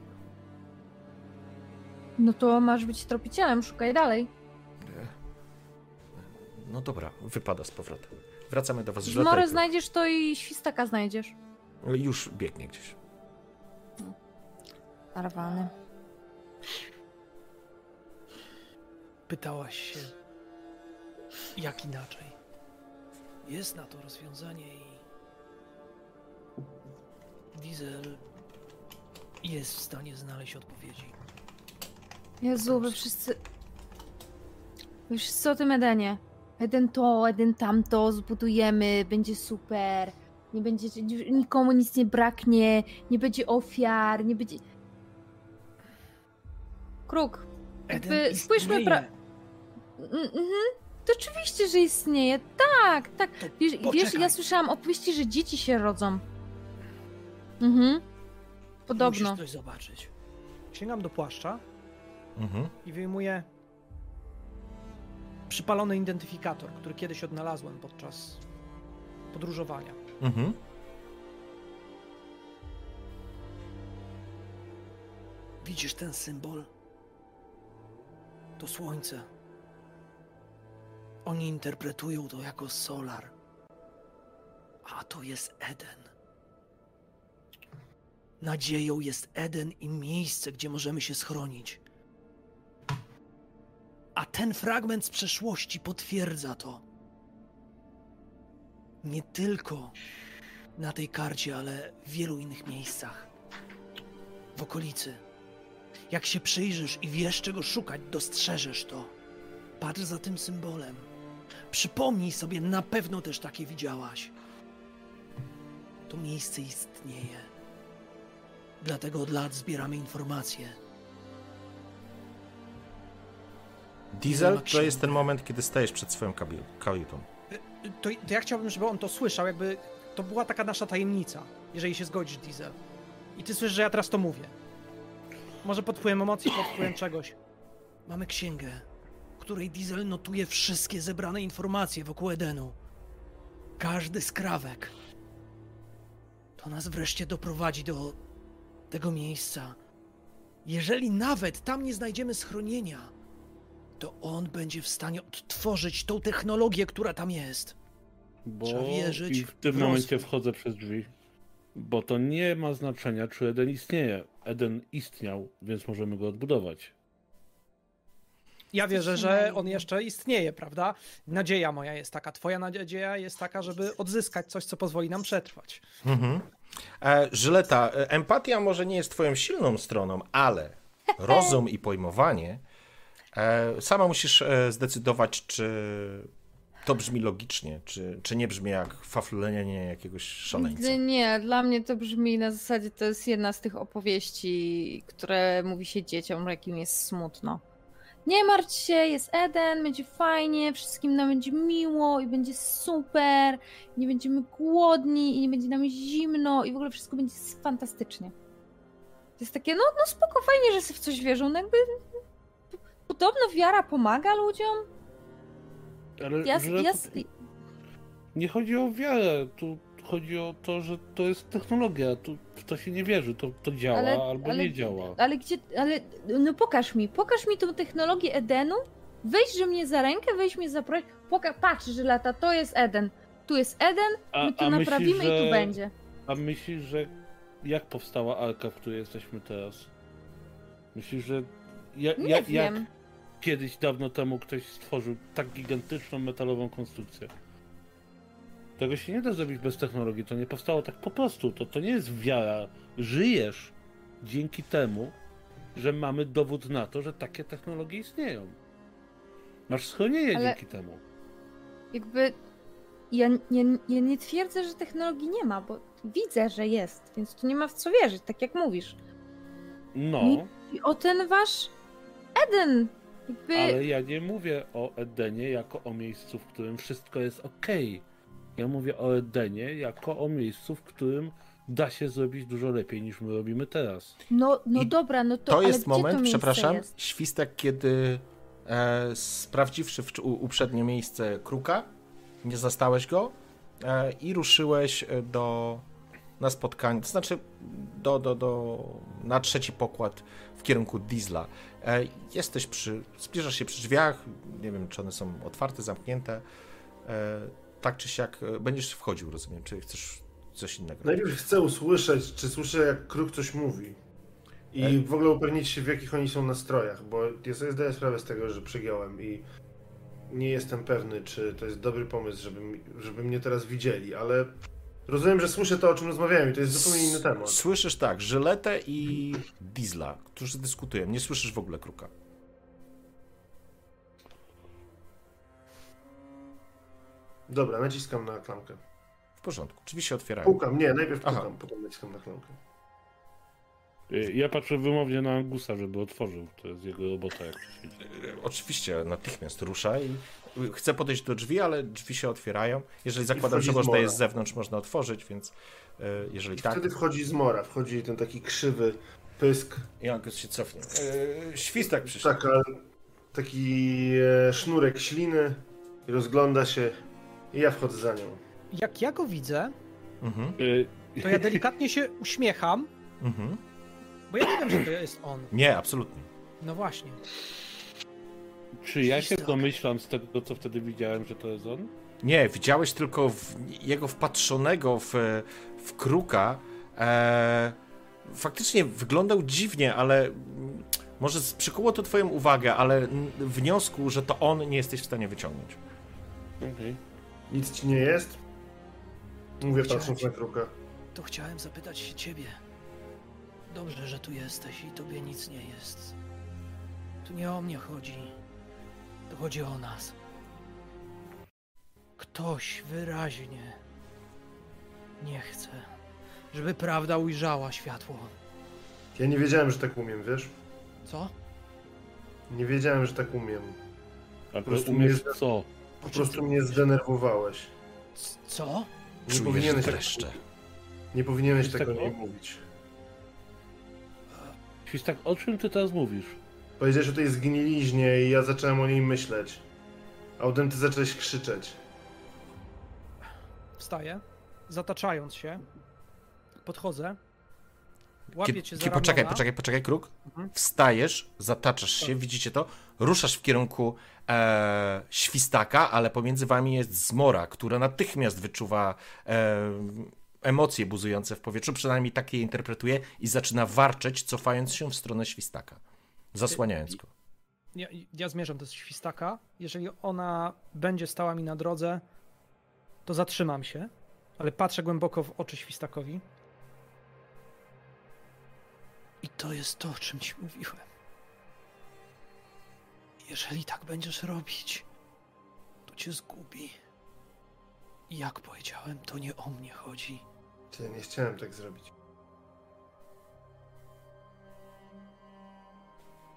No to masz być tropicielem, szukaj dalej. No dobra, wypada z powrotem. Wracamy do was. W Żyleta i morę Kruk. znajdziesz to i świstaka znajdziesz. Już biegnie gdzieś. Arwany. Pytałaś się, jak inaczej. Jest na to rozwiązanie i Diesel jest w stanie znaleźć odpowiedzi. Jezu, wy wszyscy... Wy wszyscy o tym Edenie. Eden to, Eden tamto, zbudujemy, będzie super. Nie będzie, nikomu nic nie braknie, nie będzie ofiar, nie będzie... Kruk, Jakby spójrzmy pra- Mm, Mhm. To oczywiście, że istnieje. Tak, tak. Wiesz, wiesz, ja słyszałam opowieści, że dzieci się rodzą. Mhm. Podobno. Musisz coś zobaczyć. Sięgam do płaszcza Mhm. i wyjmuję przypalony identyfikator, który kiedyś odnalazłem podczas podróżowania. Mhm. Widzisz ten symbol? To słońce. Oni interpretują to jako solar. A to jest Eden. Nadzieją jest Eden i miejsce, gdzie możemy się schronić. A ten fragment z przeszłości potwierdza to. Nie tylko na tej karcie, ale w wielu innych miejscach. W okolicy. Jak się przyjrzysz i wiesz, czego szukać, dostrzeżesz to. Patrz za tym symbolem. Przypomnij sobie, na pewno też takie widziałaś. To miejsce istnieje. Dlatego od lat zbieramy informacje. Diesel to jest ten moment, kiedy stajesz przed swoją kajutą. To, to ja chciałbym, żeby on to słyszał, jakby to była taka nasza tajemnica, jeżeli się zgodzisz, Diesel. I ty słyszysz, że ja teraz to mówię. Może pod wpływem emocji, pod wpływem czegoś. Mamy księgę, w której Diesel notuje wszystkie zebrane informacje wokół Edenu. Każdy skrawek. To nas wreszcie doprowadzi do tego miejsca. Jeżeli nawet tam nie znajdziemy schronienia, to on będzie w stanie odtworzyć tą technologię, która tam jest. Bo Trzeba wierzyć i w tym w momencie wchodzę przez drzwi. Bo to nie ma znaczenia, czy Eden istnieje. Eden istniał, więc możemy go odbudować. Ja wierzę, że on jeszcze istnieje, prawda? Nadzieja moja jest taka, twoja nadzieja jest taka, żeby odzyskać coś, co pozwoli nam przetrwać. Mhm. E, Żyleta, e, empatia może nie jest twoją silną stroną, ale rozum i pojmowanie e, sama musisz zdecydować, czy to brzmi logicznie, czy, czy nie brzmi jak faflenie jakiegoś szaleńca. Nie, Nie, dla mnie to brzmi na zasadzie, to jest jedna z tych opowieści, które mówi się dzieciom, jakim jest smutno. Nie martw się, jest Eden, będzie fajnie, wszystkim nam będzie miło i będzie super, nie będziemy głodni i nie będzie nam zimno i w ogóle wszystko będzie fantastycznie. To jest takie, no, no spoko, fajnie, że sobie w coś wierzą, no jakby podobno wiara pomaga ludziom. Ale Ja, ja, nie chodzi o wiarę, tu chodzi o to, że to jest technologia, w to się nie wierzy, to, to działa Ale- albo ale- nie działa. Ale gdzie, ale no pokaż mi, pokaż mi tą technologię Edenu, weź że mnie za rękę, weź mnie za projekt, poka- patrz, że lata, to jest Eden, tu jest Eden, A- my tu myślisz, naprawimy i że- tu będzie. A myślisz, że jak powstała Arka, w której jesteśmy teraz? Myślisz, że ja, Nie ja, jak wiem. kiedyś dawno temu ktoś stworzył tak gigantyczną metalową konstrukcję? Tego się nie da zrobić bez technologii, to nie powstało tak po prostu, to, to nie jest wiara. Żyjesz dzięki temu, że mamy dowód na to, że takie technologie istnieją. Masz schronienie Ale- dzięki temu. Jakby ja, ja, ja nie twierdzę, że technologii nie ma, bo widzę, że jest, więc tu nie ma w co wierzyć, tak jak mówisz. No, Nie- I o ten wasz Eden, jakby... ale ja nie mówię o Edenie jako o miejscu, w którym wszystko jest ok. Ja mówię o Edenie jako o miejscu, w którym da się zrobić dużo lepiej niż my robimy teraz. No, no I dobra, no to, To ale jest gdzie moment, to przepraszam, Jest? świstek, kiedy e, sprawdziwszy w, u, uprzednie miejsce kruka, nie zastałeś go e, i ruszyłeś e, do, na spotkanie, to znaczy do, do, do, na trzeci pokład w kierunku Diesla. E, jesteś przy, zbliżasz się przy drzwiach, nie wiem, czy one są otwarte, zamknięte, e, tak czy siak, e, będziesz wchodził, rozumiem, czy chcesz coś innego. Najpierw chcę usłyszeć, czy słyszę, jak kruk coś mówi. I Ej. w ogóle upewnić się, w jakich oni są nastrojach, bo ja sobie zdaję sprawę z tego, że przegiąłem i nie jestem pewny, czy to jest dobry pomysł, żeby, żeby mnie teraz widzieli, ale rozumiem, że słyszę to, o czym rozmawiałem i to jest zupełnie inny temat. Słyszysz tak, Żyletę i Diesla, którzy dyskutują. Nie słyszysz w ogóle kruka. Dobra, naciskam na klamkę. W porządku. Drzwi się otwierają. Pukam, nie, najpierw Aha. pukam, potem naciskam na klamkę. Y, Ja patrzę wymownie na Angusa, żeby otworzył. To jest jego robota, jak. E, Oczywiście, natychmiast rusza i chce podejść do drzwi, ale drzwi się otwierają. Jeżeli zakładam, że można jest z zewnątrz, można otworzyć, więc jeżeli I tak, wtedy wchodzi zmora, wchodzi ten taki krzywy pysk, i Angus się cofnie. E, Świstak przyszedł. taka, taki e, sznurek śliny, i rozgląda się i ja wchodzę za nią. Jak ja go widzę, Mhm, Y, to ja delikatnie się uśmiecham, mhm. bo ja nie wiem, że to jest on. Nie, absolutnie. No właśnie. Czy ja się domyślam z tego, co wtedy widziałem, że to jest on? Nie, widziałeś tylko w, jego wpatrzonego w, w kruka. E, faktycznie wyglądał dziwnie, ale może przykuło to twoją uwagę, ale wniosku, że to on nie jesteś w stanie wyciągnąć. Okej. Nic ci nie jest? Mówię patrząc na kruka. To chciałem zapytać się ciebie. Dobrze, że tu jesteś i tobie nic nie jest. Tu nie o mnie chodzi. Tu chodzi o nas. Ktoś wyraźnie nie chce, żeby prawda ujrzała światło. Ja nie wiedziałem, że tak umiem, wiesz? Co? Nie wiedziałem, że tak umiem. Ale prostu umiesz mnie- co? Po prostu mnie zdenerwowałeś. Co? Nie Czujesz powinieneś, tak, dreszcze. nie powinieneś tego tak, nie o? mówić. Świstak, o czym ty teraz mówisz? Powiedziałeś o tej zgniliźnie i ja zacząłem o niej myśleć. A potem ty zacząłeś krzyczeć. Wstaję, zataczając się. Podchodzę. Łapię Kiedy, cię za poczekaj, poczekaj, poczekaj, kruk. Mhm. Wstajesz, zataczasz się, widzicie to, ruszasz w kierunku e, świstaka, ale pomiędzy wami jest zmora, która natychmiast wyczuwa e, emocje buzujące w powietrzu, przynajmniej tak je interpretuje i zaczyna warczeć, cofając się w stronę świstaka, zasłaniając go. Ja, ja zmierzam do świstaka. Jeżeli ona będzie stała mi na drodze, to zatrzymam się, ale patrzę głęboko w oczy świstakowi. I to jest to, o czym ci mówiłem. Jeżeli tak będziesz robić, to cię zgubi. I jak powiedziałem, to nie o mnie chodzi. Ty, nie chciałem tak zrobić.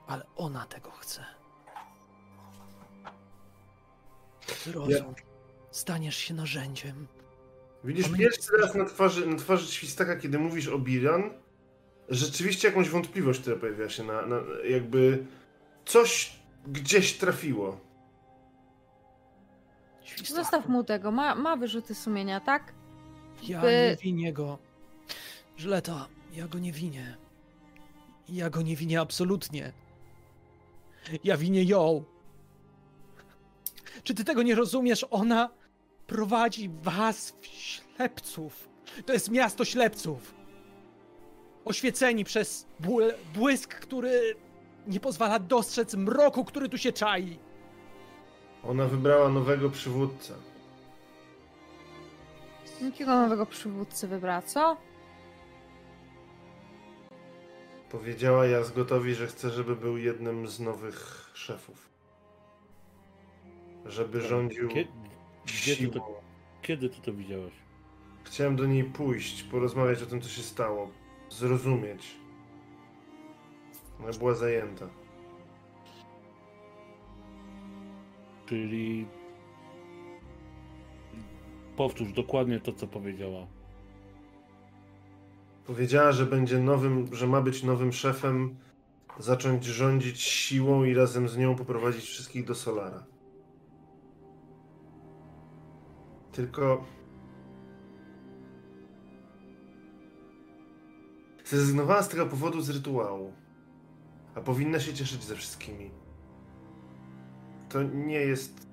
Ale ona tego chce. Zrozum. Staniesz się narzędziem. Widzisz my pierwszy raz na twarzy, na twarzy świstaka, kiedy mówisz o Biran, rzeczywiście jakąś wątpliwość, która pojawia się na, na jakby coś gdzieś trafiło. Świstaku, Zostaw mu tego, ma, ma wyrzuty sumienia, tak? Ja by- nie winię go. Żleta, ja go nie winię. Ja go nie winię absolutnie. Ja winię ją. Czy ty tego nie rozumiesz? Ona prowadzi was w ślepców. To jest miasto ślepców. Oświeceni przez bły- błysk, który nie pozwala dostrzec mroku, który tu się czai. Ona wybrała nowego przywódcę. Jakiego nowego przywódcy wybrała, co? Powiedziała Jazgotowi, że chce, żeby był jednym z nowych szefów. Żeby rządził Kie- Gdzie ty siłą. to, kiedy ty to widziałeś? Chciałem do niej pójść, porozmawiać o tym, co się stało. Zrozumieć. Ona była zajęta. Czyli... Powtórz dokładnie to, co powiedziała. Powiedziała, że będzie nowym, że ma być nowym szefem, zacząć rządzić siłą i razem z nią poprowadzić wszystkich do Solara. Tylko. Zrezygnowała z tego powodu z rytuału. A powinna się cieszyć ze wszystkimi. To nie jest.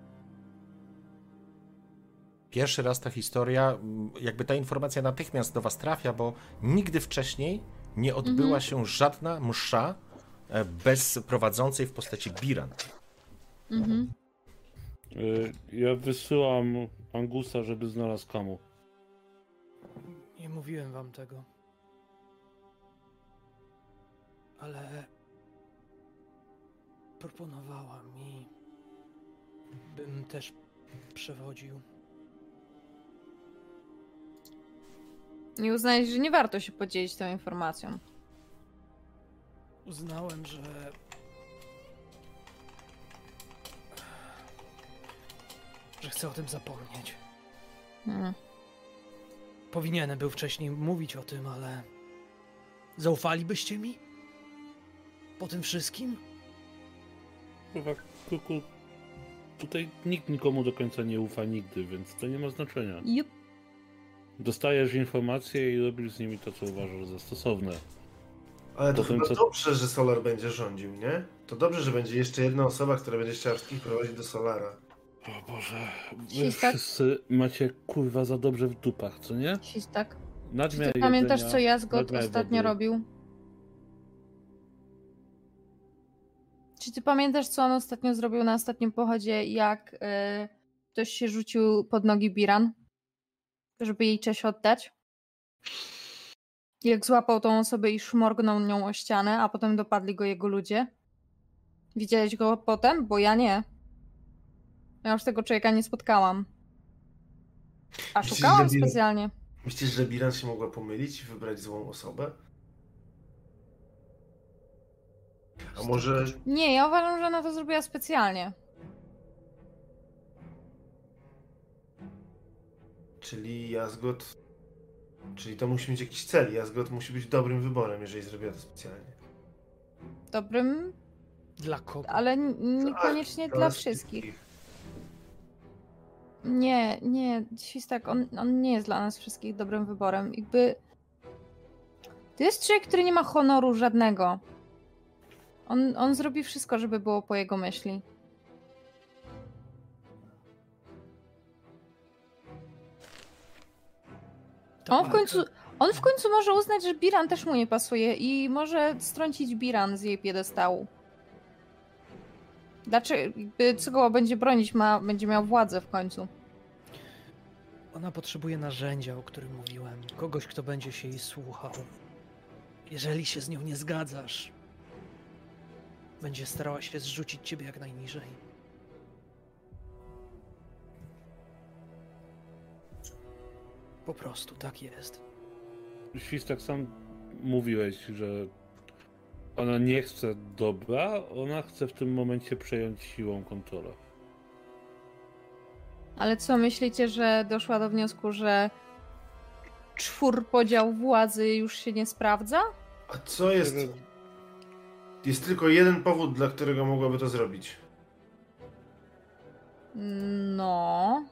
Pierwszy raz ta historia, jakby ta informacja natychmiast do was trafia, bo nigdy wcześniej nie odbyła się żadna msza e, bez prowadzącej w postaci Biran. Mhm. Y, Ja wysyłam Angusa, żeby znalazł kamu. Nie mówiłem wam tego. Ale proponowała mi, bym też przewodził. Nie uznałeś, że nie warto się podzielić tą informacją. Uznałem, że. że chcę o tym zapomnieć. Hmm. Powinienem był wcześniej mówić o tym, ale. Zaufalibyście mi? Po tym wszystkim? Kurwa, kuku, tutaj nikt nikomu do końca nie ufa nigdy, więc to nie ma znaczenia. Jup. Dostajesz informacje i robisz z nimi to, co uważasz za stosowne. Ale to Potem chyba co- dobrze, że Solar będzie rządził, nie? To dobrze, że będzie jeszcze jedna osoba, która będzie chciała wszystkich prowadzić do Solara. O Boże, wy wszyscy macie kurwa za dobrze w dupach, co nie? Sistak. Czy Nadmiar ty pamiętasz, jedzenia, co Jazgot nadmiar ostatnio wody. robił? Czy ty pamiętasz, co on ostatnio zrobił na ostatnim pochodzie, jak y, ktoś się rzucił pod nogi Biran, żeby jej cześć oddać? Jak złapał tą osobę i szmorgnął nią o ścianę, a potem dopadli go jego ludzie? Widziałeś go potem? Bo ja nie. Ja już tego człowieka nie spotkałam. A Myślisz, szukałam Biran- specjalnie. Myślisz, że Biran się mogła pomylić i wybrać złą osobę? A może Nie, ja uważam, że ona to zrobiła specjalnie. Czyli Jazgot. Czyli to musi mieć jakiś cel. Jazgot musi być dobrym wyborem, jeżeli zrobiła to specjalnie. Dobrym, Dla kogo? ale niekoniecznie Dla dla nas wszystkich. Nie, nie, Świstak, on, on nie jest dla nas wszystkich dobrym wyborem. Jakby. To jest człowiek, który nie ma honoru żadnego. On, on zrobi wszystko, żeby było po jego myśli. Ta On w końcu, on w końcu może uznać, że Biran też mu nie pasuje i może strącić Biran z jej piedestału. Dlaczego, co go będzie bronić, ma, będzie miał władzę w końcu. Ona potrzebuje narzędzia, o którym mówiłem. Kogoś, kto będzie się jej słuchał. Jeżeli się z nią nie zgadzasz, będzie starała się zrzucić ciebie jak najniżej. Po prostu tak jest. Świstak sam mówiłeś, że ona nie chce dobra, ona chce w tym momencie przejąć siłą kontrolę. Ale co, myślicie, że doszła do wniosku, że czwór podział władzy już się nie sprawdza? A co jest... Jest tylko jeden powód, dla którego mogłaby to zrobić. No.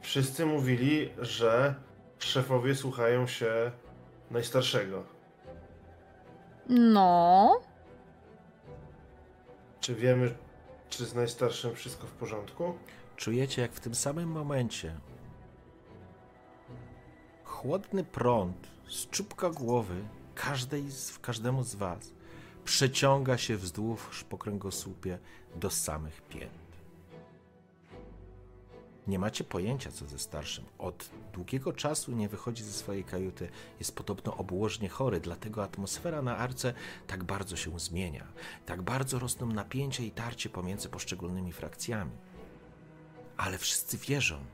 Wszyscy mówili, że szefowie słuchają się najstarszego. No. Czy wiemy, czy z najstarszym wszystko w porządku? Czujecie, jak w tym samym momencie chłodny prąd z czubka głowy każdej z, każdemu z was przeciąga się wzdłuż po kręgosłupie do samych pięt. Nie macie pojęcia, co ze starszym. Od długiego czasu nie wychodzi ze swojej kajuty. Jest podobno obłożnie chory, dlatego atmosfera na arce tak bardzo się zmienia. Tak bardzo rosną napięcia i tarcie pomiędzy poszczególnymi frakcjami. Ale wszyscy wierzą,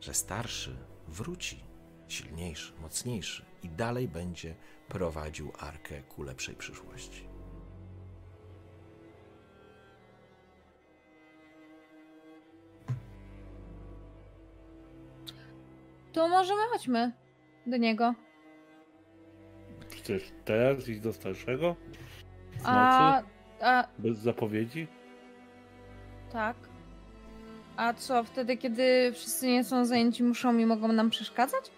że starszy wróci, silniejszy, mocniejszy i dalej będzie prowadził arkę ku lepszej przyszłości. To może my chodźmy do niego. Chcesz teraz iść do starszego? W A, nocy? a Bez zapowiedzi? tak. A co, wtedy, kiedy wszyscy nie są zajęci, muszą i mogą nam przeszkadzać?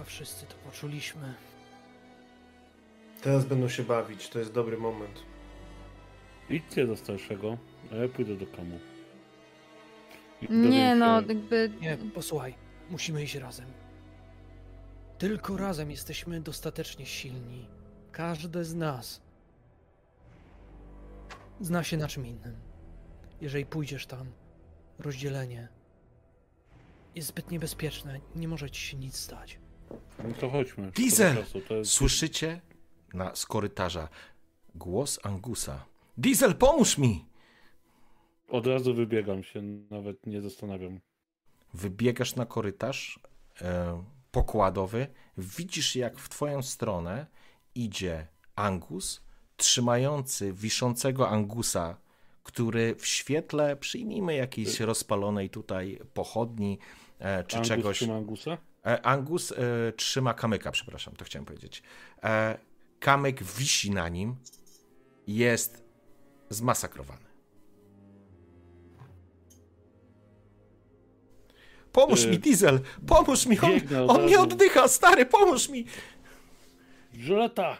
Chyba wszyscy to poczuliśmy. Teraz będą się bawić, to jest dobry moment. Idźcie do starszego, a ja pójdę do kamu. Nie no, jakby... Nie, posłuchaj, musimy iść razem. Tylko razem jesteśmy dostatecznie silni. Każdy z nas zna się na czym innym. Jeżeli pójdziesz tam, rozdzielenie jest zbyt niebezpieczne, nie może ci się nic stać. No to chodźmy. Diesel! czasu, To jest... Słyszycie na, z korytarza głos Angusa. Diesel, pomóż mi! Od razu wybiegam się, nawet nie zastanawiam. Wybiegasz na korytarz e, pokładowy, widzisz jak w twoją stronę idzie Angus, trzymający wiszącego Angusa, który w świetle, przyjmijmy jakiejś rozpalonej tutaj pochodni e, czy Angus czegoś. trzyma Angusa? E, Angus e, trzyma kamyka, przepraszam, to chciałem powiedzieć. E, kamyk wisi na nim, jest zmasakrowany. Pomóż E, mi, Diesel! Pomóż mi! On, on nie oddycha, stary, pomóż mi! Żyleta!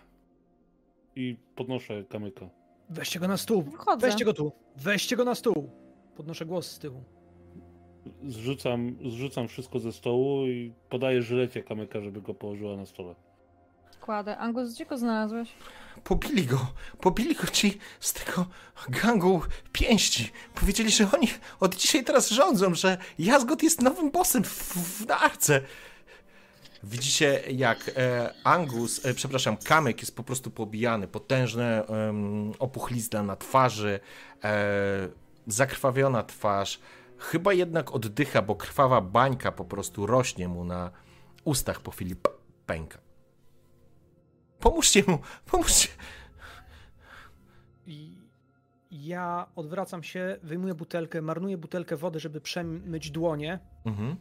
I podnoszę kamyka. Weźcie go na stół! Wchodzę. Weźcie go tu! Weźcie go na stół! Podnoszę głos z tyłu. Zrzucam, zrzucam wszystko ze stołu i podaję żylecie kamyka, żeby go położyła na stole. Kładę. Angus, gdzie go znalazłeś? Pobili go, pobili go ci z tego gangu pięści. Powiedzieli, że oni od dzisiaj teraz rządzą, że Jazgot jest nowym bossem w, w, na arce. Widzicie, jak e, Angus, e, przepraszam, Kamyk jest po prostu pobijany. Potężne em, opuchlizna na twarzy, e, zakrwawiona twarz. Chyba jednak oddycha, bo krwawa bańka po prostu rośnie mu na ustach po chwili pęka. Pomóżcie mu, pomóżcie. Ja odwracam się, wyjmuję butelkę, marnuję butelkę wody, żeby przemyć dłonie. Mhm.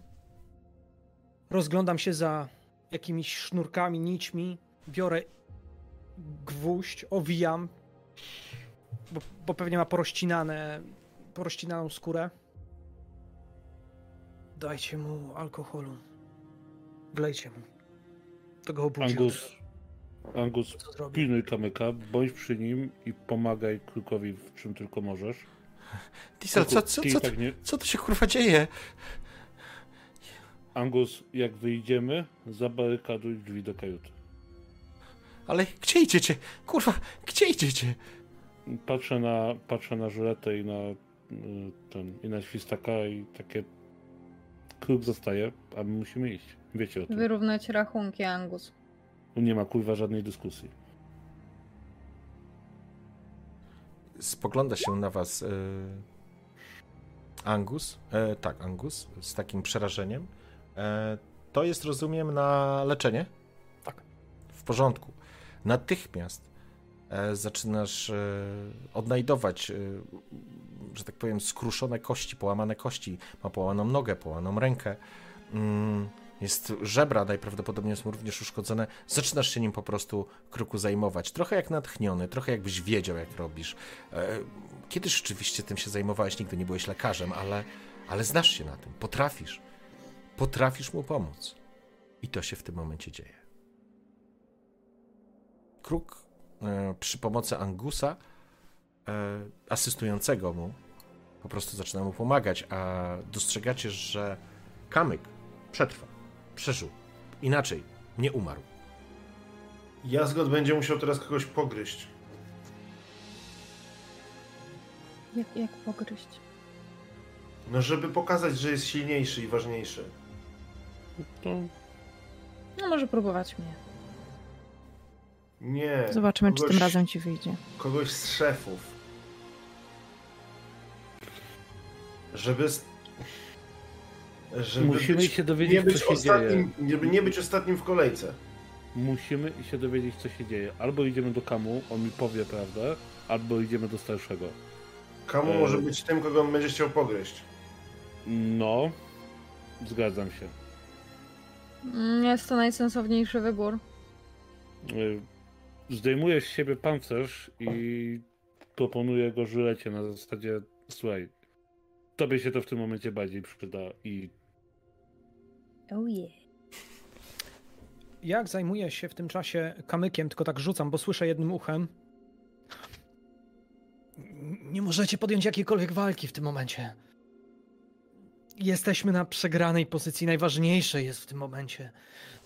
Rozglądam się za jakimiś sznurkami, nićmi. Biorę gwóźdź, owijam, bo, bo pewnie ma porościnane, porościnaną skórę. Dajcie mu alkoholu. Wlejcie mu. To go obudzi. Angus, Angus, pilnuj kamyka, bądź przy nim i pomagaj krukowi w czym tylko możesz. Diesel, co, co, co, tak nie... co tu się kurwa dzieje? Angus, jak wyjdziemy, zabarykaduj drzwi do kajuty. Ale gdzie idziecie? Kurwa, gdzie idziecie? Patrzę na, patrzę na żyletę i na y, ten, i na świstaka i takie kruk zostaje, a my musimy iść. Wiecie o tym. Wyrównać rachunki, Angus. Tu nie ma kurwa żadnej dyskusji. Spogląda się na was e, Angus. E, tak, Angus, z takim przerażeniem. E, to jest, rozumiem, na leczenie? Tak. W porządku. Natychmiast e, zaczynasz e, odnajdować e, że tak powiem, skruszone kości, połamane kości, ma połamaną nogę, połamaną rękę. Mm, jest żebra, najprawdopodobniej są również uszkodzone. Zaczynasz się nim po prostu kruku zajmować. Trochę jak natchniony, trochę jakbyś wiedział, jak robisz. E, Kiedyś rzeczywiście tym się zajmowałeś, nigdy nie byłeś lekarzem, ale, ale znasz się na tym, potrafisz. Potrafisz mu pomóc. I to się w tym momencie dzieje. Kruk e, przy pomocy Angusa, asystującego mu, po prostu zaczyna mu pomagać, a dostrzegacie, że kamyk przetrwa, przeżył. Inaczej, nie umarł. Jazgot będzie musiał teraz kogoś pogryźć. Jak, jak pogryźć? No, żeby pokazać, że jest silniejszy i ważniejszy. To No może próbować mnie. Nie. Zobaczymy, czy kogoś, tym razem ci wyjdzie. Kogoś z szefów. Żeby. żeby musimy być, się nie dowiedzieć, być co się dzieje. ostatnim, żeby nie być ostatnim w kolejce. Musimy się dowiedzieć, co się dzieje. Albo idziemy do Kamu, on mi powie prawdę, albo idziemy do starszego. Kamu E. może być tym, kogo on będzie chciał pogryźć. No, zgadzam się. Mm, Jest to najsensowniejszy wybór. Y, Zdejmuję z siebie pancerz i proponuję go żylecie na zasadzie słuchaj, tobie się to w tym momencie bardziej przyda i Oh yeah. Jak zajmuję się w tym czasie kamykiem, tylko tak rzucam, bo słyszę jednym uchem. Nie możecie podjąć jakiejkolwiek walki w tym momencie. Jesteśmy na przegranej pozycji. Najważniejsze jest w tym momencie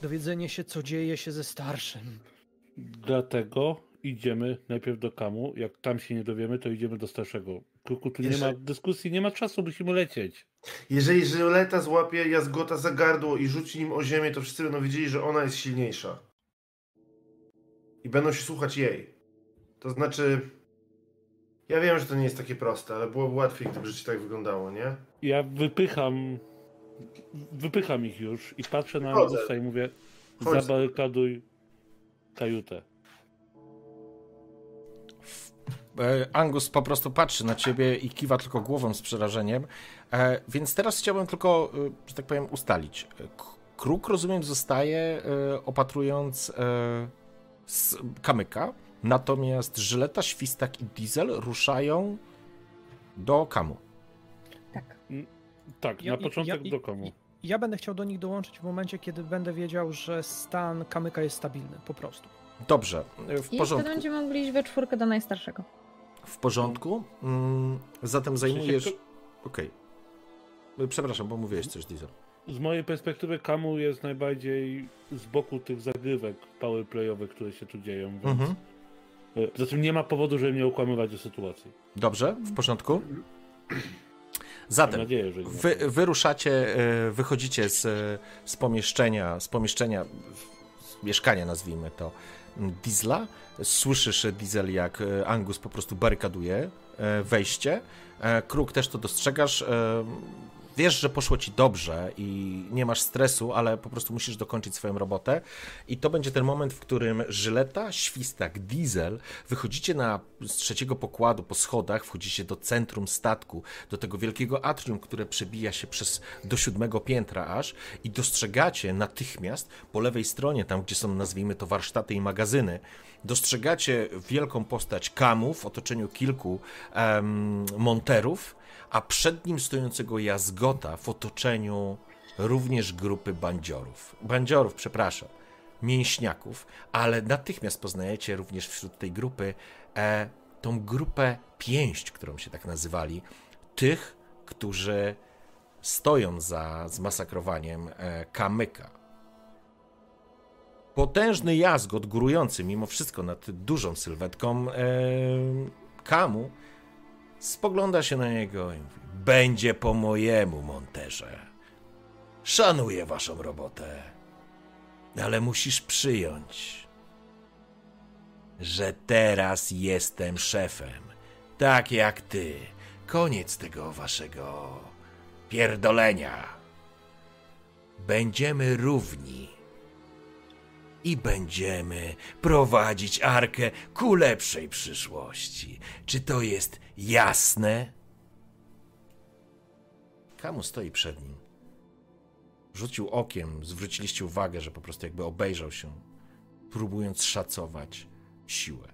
dowiedzenie się, co dzieje się ze starszym. dlatego idziemy najpierw do Kamu. Jak tam się nie dowiemy, to idziemy do starszego. Kruku, tu nie Jeszcze- ma dyskusji, nie ma czasu, musimy lecieć. Jeżeli Żyleta złapie Jazgota za gardło i rzuci nim o ziemię, to wszyscy będą wiedzieli, że ona jest silniejsza. I będą się słuchać jej. To znaczy... Ja wiem, że to nie jest takie proste, ale byłoby łatwiej, gdyby życie tak wyglądało, nie? Ja wypycham, wypycham ich już i patrzę na Chodzę. Angusta i mówię, Chodź. zabarykaduj kajutę. Angus po prostu patrzy na ciebie i kiwa tylko głową z przerażeniem. E, Więc teraz chciałbym tylko, e, że tak powiem, ustalić. E, Kruk, rozumiem, zostaje e, opatrując e, z kamyka, natomiast Żyleta, Świstak i Diesel ruszają do kamu. Tak. Tak, Ja- na ja- początek ja- do Kamu. Ja będę chciał do nich dołączyć w momencie, kiedy będę wiedział, że stan kamyka jest stabilny, po prostu. Dobrze, e, w I wtedy porządku. będziemy mogli iść we czwórkę do najstarszego. W porządku. Mm, Zatem zajmujesz. Okej. E, Przepraszam, bo mówiłeś coś, Diesel. Z mojej perspektywy Kamu jest najbardziej z boku tych zagrywek powerplayowych, które się tu dzieją, więc Mhm. e, zatem nie ma powodu, żeby mnie okłamywać o sytuacji. Dobrze, w porządku. Zatem nadzieję, wy, wyruszacie, e, wychodzicie z, e, z pomieszczenia, z pomieszczenia, z mieszkania nazwijmy to, Diesla. Słyszysz, Diesel, jak e, Angus po prostu barykaduje e, wejście. E, Kruk też to dostrzegasz. Wiesz, że poszło ci dobrze i nie masz stresu, ale po prostu musisz dokończyć swoją robotę. I to będzie ten moment, w którym Żyleta, Świstak, Diesel wychodzicie na, z trzeciego pokładu po schodach, wchodzicie do centrum statku, do tego wielkiego atrium, które przebija się przez do siódmego piętra aż i dostrzegacie natychmiast po lewej stronie, tam gdzie są nazwijmy to warsztaty i magazyny, dostrzegacie wielką postać Kamu w otoczeniu kilku monterów, a przed nim stojącego Jazgota w otoczeniu również grupy bandziorów. Bandziorów, przepraszam, mięśniaków, ale natychmiast poznajecie również wśród tej grupy e, tą grupę pięść, którą się tak nazywali, tych, którzy stoją za zmasakrowaniem e, Kamyka. Potężny jazgot górujący mimo wszystko nad dużą sylwetką e, Kamu spogląda się na niego i mówi: Będzie po mojemu, Monterze. Szanuję waszą robotę, ale musisz przyjąć, że teraz jestem szefem, tak jak ty. Koniec tego waszego pierdolenia. Będziemy równi i będziemy prowadzić arkę ku lepszej przyszłości. Czy to jest jasne? Kamu stoi przed nim. Rzucił okiem, zwróciliście uwagę, że po prostu jakby obejrzał się, próbując szacować siłę.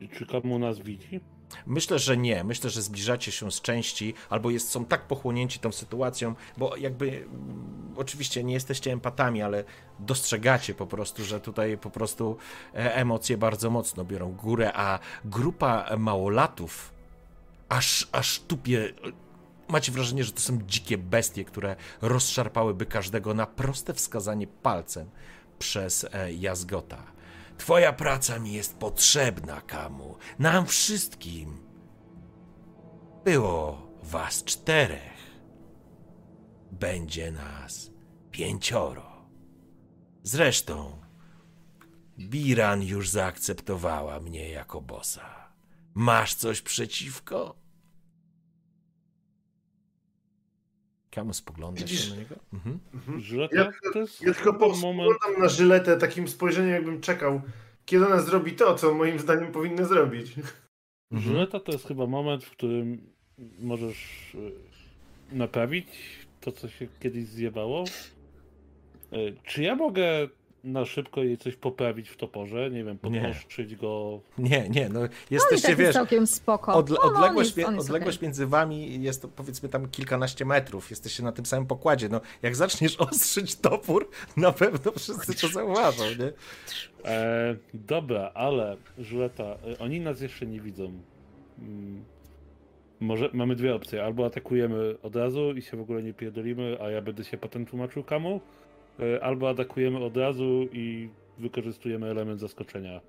I Czy komu nas widzi? Myślę, że nie. Myślę, że zbliżacie się z części, albo jest, są tak pochłonięci tą sytuacją, bo jakby mm, oczywiście nie jesteście empatami, ale dostrzegacie po prostu, że tutaj po prostu e, emocje bardzo mocno biorą górę, a grupa małolatów aż, aż tupie. Macie wrażenie, że to są dzikie bestie, które rozszarpałyby każdego na proste wskazanie palcem przez e, Jazgota. Twoja praca mi jest potrzebna, Kamu. Nam wszystkim. Było was czterech. Będzie nas pięcioro. Zresztą, Biran już zaakceptowała mnie jako bossa. Masz coś przeciwko? Kamu spogląda się Widzisz- na niego? Mhm. Żyleta Ja, to jest ja tylko moment... spoglądam na żyletę takim spojrzeniem, jakbym czekał, kiedy ona zrobi to, co moim zdaniem powinna zrobić. Mhm. Żyleta to jest chyba moment, w którym możesz e, naprawić to, co się kiedyś zjebało. E, Czy ja mogę na szybko jej coś poprawić w toporze? Nie wiem, Nie. podłożyć go. Nie, nie, no jesteście, tak jest wiesz, całkiem spoko. Odle- No, no, odległość, jest- odległość między wami jest to powiedzmy tam kilkanaście metrów. Jesteście na tym samym pokładzie. No, jak zaczniesz ostrzyć topór, na pewno wszyscy to zauważą, nie? E, dobra, ale Żyleta, e, oni nas jeszcze nie widzą. Mm, Może mamy dwie opcje. Albo atakujemy od razu i się w ogóle nie pierdolimy, a ja będę się potem tłumaczył kamu. E, Albo atakujemy od razu i wykorzystujemy element zaskoczenia.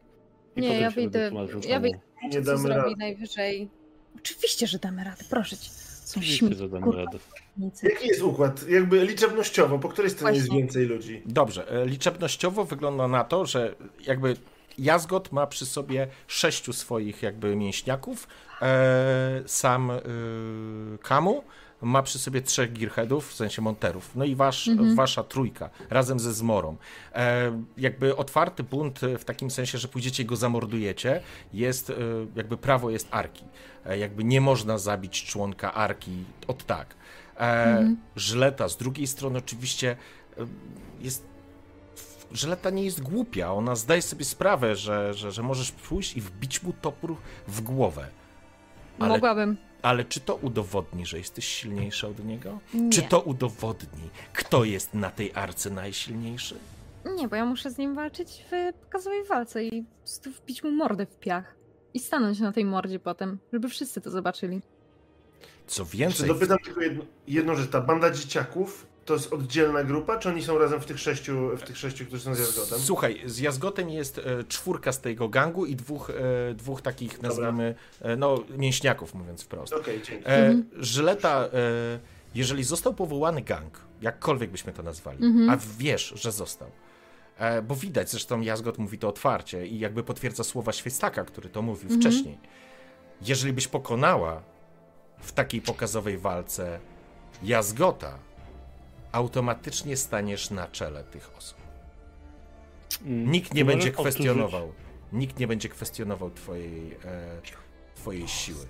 I Nie, ja wyjdę- ja wyjdę. Nie Co damy zrobi rady. najwyżej? Oczywiście, że damy radę, proszę cię. Są Oczywiście, śmieci, że damy kurwa, radę. nic. Jaki jest układ? Jakby liczebnościowo, po której stronie jest Właśnie. więcej ludzi? Dobrze, e, liczebnościowo wygląda na to, że jakby Jazgot ma przy sobie sześciu swoich jakby mięśniaków, e, sam Kamu ma przy sobie trzech gearheadów, w sensie monterów, no i wasz, wasza trójka, razem ze Zmorą. E, jakby otwarty bunt w takim sensie, że pójdziecie i go zamordujecie, jest, e, jakby prawo jest Arki. E, jakby nie można zabić członka Arki od tak. E, Żyleta z drugiej strony oczywiście e, jest Żyleta nie jest głupia, ona zdaje sobie sprawę, że, że, że możesz pójść i wbić mu topór w głowę. Ale, Mogłabym. Ale czy to udowodni, że jesteś silniejsza od niego? Nie. Czy to udowodni, kto jest na tej arce najsilniejszy? Nie, bo ja muszę z nim walczyć w pokazowej walce i wbić mu mordę w piach. I stanąć na tej mordzie potem, żeby wszyscy to zobaczyli. Co Czy więcej, dopytam tylko jedno, jedną rzecz, ta banda dzieciaków to jest oddzielna grupa, czy oni są razem w tych sześciu, w tych sześciu którzy są z Jazgotem? Słuchaj, z Jazgotem jest e, czwórka z tego gangu i dwóch, e, dwóch takich, nazwijmy, e, no, mięśniaków, mówiąc wprost. Okej, dzięki. E, Żyleta, e, jeżeli został powołany gang, jakkolwiek byśmy to nazwali, a wiesz, że został, e, bo widać, zresztą Jazgot mówi to otwarcie i jakby potwierdza słowa Świestaka, który to mówił wcześniej. Jeżeli byś pokonała w takiej pokazowej walce Jazgota, automatycznie staniesz na czele tych osób. Mm, Nikt nie będzie kwestionował. Nikt nie będzie kwestionował twojej, e, twojej siły.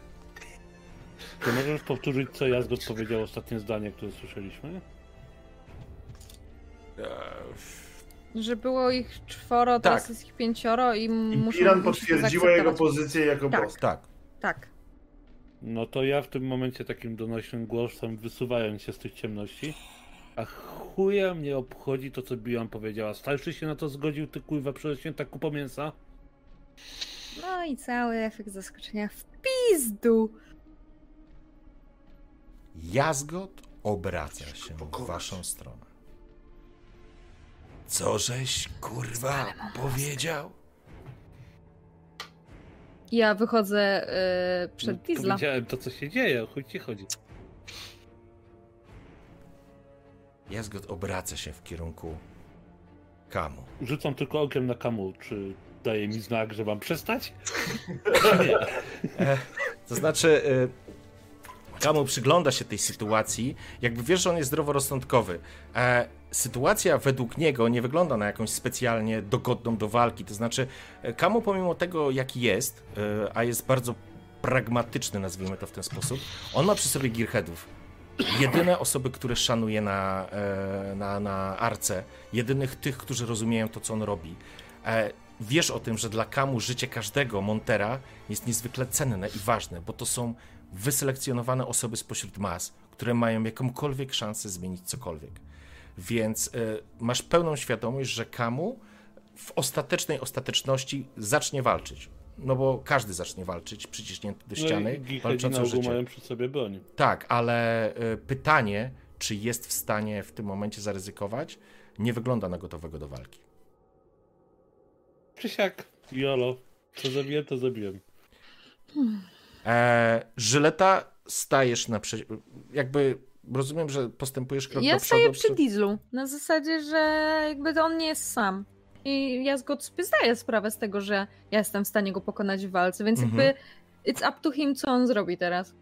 Czy możesz powtórzyć, co Jazgot powiedział ostatnie zdanie, które słyszeliśmy? E, Że było ich czworo, Tak. teraz jest ich pięcioro i, I muszą Piran to potwierdziła jego pozycję jako Tak. boss. tak. Tak. No to ja w tym momencie takim donośnym głosem wysuwając się z tych ciemności. A chuja mnie obchodzi to, co Bilan powiedziała. Starszy się na to zgodził, ty kurwa przerośnięta kupa mięsa. No i cały efekt zaskoczenia w pizdu. Jazgot obraca się w waszą stronę. Co żeś, kurwa, powiedział? Ja wychodzę y, przed No, Diesla. Powiedziałem to, co się dzieje, o chuj ci chodzi. Jazgot obraca się w kierunku Kamu. Rzucam tylko okiem na kamu, czy daje mi znak, że mam przestać? To znaczy, y, Kamu przygląda się tej sytuacji, jakby wiesz, że on jest zdroworozsądkowy. E, sytuacja według niego nie wygląda na jakąś specjalnie dogodną do walki. To znaczy, e, Kamu pomimo tego, jaki jest, e, a jest bardzo pragmatyczny, nazwijmy to w ten sposób. On ma przy sobie gearheadów. Jedyne osoby, które szanuje na, e, na, na arce, jedynych tych, którzy rozumieją to, co on robi. E, wiesz o tym, że dla Kamu życie każdego Montera jest niezwykle cenne i ważne, bo to są wyselekcjonowane osoby spośród mas, które mają jakąkolwiek szansę zmienić cokolwiek. Więc y, masz pełną świadomość, że Kamu w ostatecznej ostateczności zacznie walczyć. No bo każdy zacznie walczyć, przyciśnięty do ściany, no i życie. mają przy sobie broń. Tak, ale y, pytanie, czy jest w stanie w tym momencie zaryzykować, nie wygląda na gotowego do walki. Czy siak, jolo. Co zabiłem, to zabiłem. E, Żyleta stajesz na prze... jakby rozumiem, że postępujesz krok Ja do przodu. staję przy Dieslu, na zasadzie, że jakby to on nie jest sam. I ja go sobie zdaję sprawę z tego, że ja jestem w stanie go pokonać w walce, więc Mhm. jakby it's up to him, co on zrobi teraz.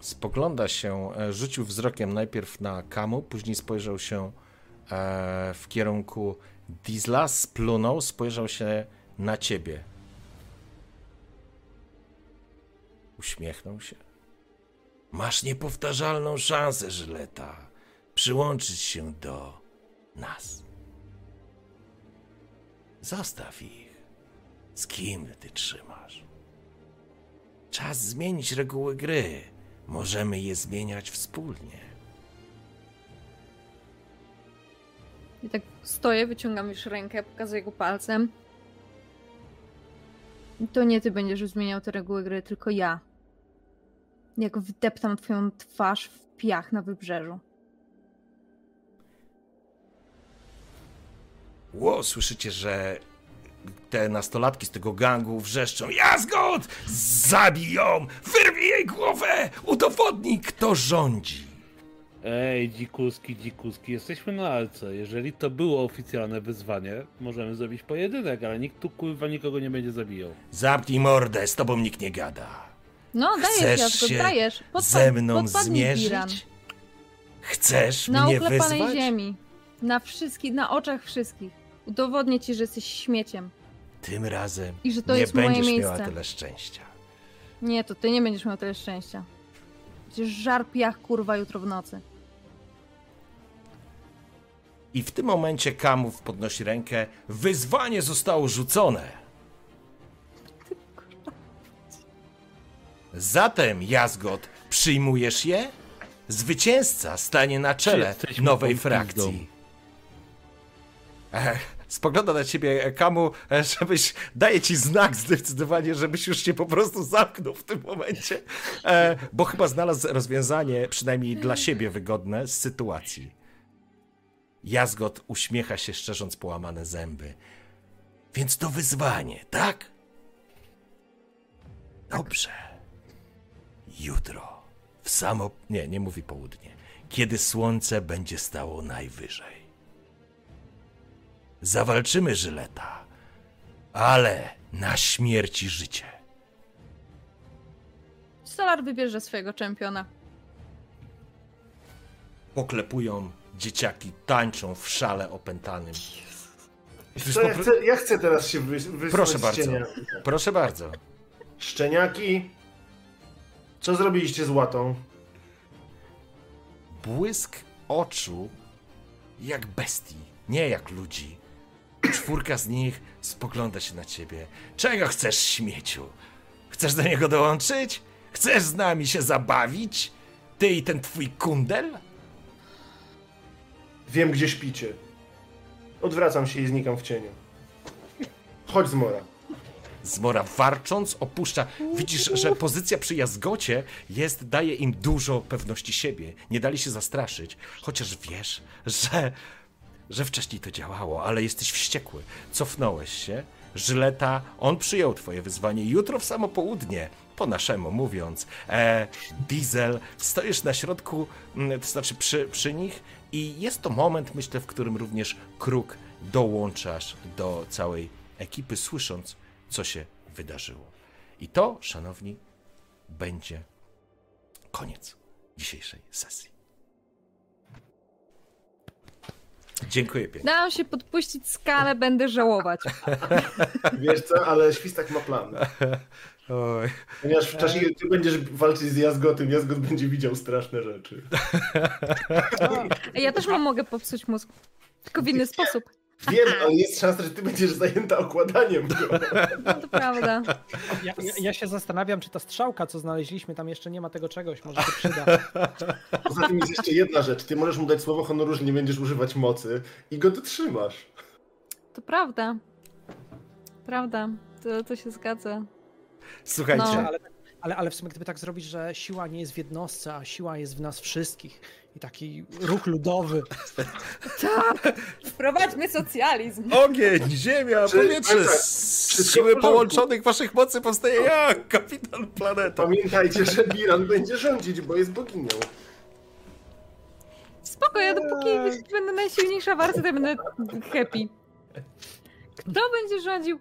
Spogląda się, e, rzucił wzrokiem najpierw na Kamu, później spojrzał się e, w kierunku Diesla, splunął, spojrzał się na ciebie. Uśmiechnął się. Masz niepowtarzalną szansę, Żyleta, przyłączyć się do nas. Zostaw ich. Z kim ty trzymasz? Czas zmienić reguły gry. Możemy je zmieniać wspólnie. I tak stoję, wyciągam już rękę, pokazuję go palcem. To nie ty będziesz zmieniał te reguły gry, tylko ja. Jak wdeptam twoją twarz w piach na wybrzeżu. Ło, słyszycie, że te nastolatki z tego gangu wrzeszczą Jazgot! Zabij ją! Wyrwij jej głowę! Udowodnij, kto rządzi! Ej, dzikuski, dzikuski, jesteśmy na alce. Jeżeli to było oficjalne wyzwanie, możemy zrobić pojedynek, ale nikt tu kurwa nikogo nie będzie zabijał. Zamknij mordę, z tobą nikt nie gada. No, dajesz, Chcesz się dajesz. Ze mną zmierzyć? Chcesz Na mnie uklepanej wyzwać? ziemi. Na wszystkich, na oczach wszystkich. Udowodnię ci, że jesteś śmieciem. Tym razem I że to nie jest moje będziesz miała miejsce. tyle szczęścia. Nie, to ty nie będziesz miał tyle szczęścia. Będziesz żar piach, kurwa, jutro w nocy. I w tym momencie Kamów podnosi rękę. Wyzwanie zostało rzucone. Zatem, Jazgot, przyjmujesz je? Zwycięzca stanie na czele nowej frakcji. Ech, spogląda na ciebie Kamu, żebyś, daje ci znak zdecydowanie, żebyś już się po prostu zamknął w tym momencie, e, bo chyba znalazł rozwiązanie, przynajmniej dla siebie wygodne, z sytuacji. Jazgot uśmiecha się, szczerząc połamane zęby. Więc to wyzwanie, tak? Dobrze. Jutro, w samo... Nie, nie mówi południe. Kiedy słońce będzie stało najwyżej. Zawalczymy Żyleta, ale na śmierć i życie. Solar wybierze swojego czempiona. Poklepują dzieciaki, tańczą w szale opętanym. Ja, chcę, ja chcę teraz się wy, wysłać Proszę bardzo. cienia. Proszę bardzo. Szczeniaki, co zrobiliście z łatą? Błysk oczu jak bestii, nie jak ludzi. Czwórka z nich spogląda się na ciebie. Czego chcesz, śmieciu? Chcesz do niego dołączyć? Chcesz z nami się zabawić? Ty i ten twój kundel? Wiem, gdzie śpicie. Odwracam się i znikam w cieniu. Chodź z mora. Zmora warcząc opuszcza. Widzisz, że pozycja przy jazgocie jest, daje im dużo pewności siebie. Nie dali się zastraszyć. Chociaż wiesz, że, że wcześniej to działało, ale jesteś wściekły. Cofnąłeś się. Żyleta, on przyjął twoje wyzwanie jutro w samo południe. Po naszemu mówiąc, e, Diesel, stoisz na środku, mm, to znaczy przy, przy nich, i jest to moment, myślę, w którym również Kruk dołączasz do całej ekipy, słysząc, co się wydarzyło. I to, szanowni, będzie koniec dzisiejszej sesji. Dziękuję pięknie. Dałam się podpuścić skalę, będę żałować. Wiesz co, ale Świstak ma plan. Oj. Ponieważ w czasie, ty będziesz walczyć z Jazgotem, Jazgot będzie widział straszne rzeczy. Ej, Ja też mam mogę popsuć mózg. Tylko w inny sposób. Wiem, ale jest szansa, że ty będziesz zajęta okładaniem go. No to prawda. Ja, ja, ja się zastanawiam, czy ta strzałka, co znaleźliśmy, tam jeszcze nie ma tego czegoś, może się przyda. Poza tym jest jeszcze jedna rzecz. Ty możesz mu dać słowo honoru, że nie będziesz używać mocy i go dotrzymasz. To prawda. Prawda. To, to się zgadza. Słuchajcie, No. Ale, ale, ale w sumie gdyby tak zrobić, że siła nie jest w jednostce, a siła jest w nas wszystkich. I taki ruch ludowy. Tak! Wprowadźmy socjalizm. ogień, ziemia, Czy- powietrze, tak, tak. z w siły połączonych waszych mocy powstaje ja, kapitan planeta. Pamiętajcie, że Biran będzie rządzić, bo jest boginią. Spoko, ja dopóki będę najsilniejsza warta, to ja będę happy. Kto będzie rządził?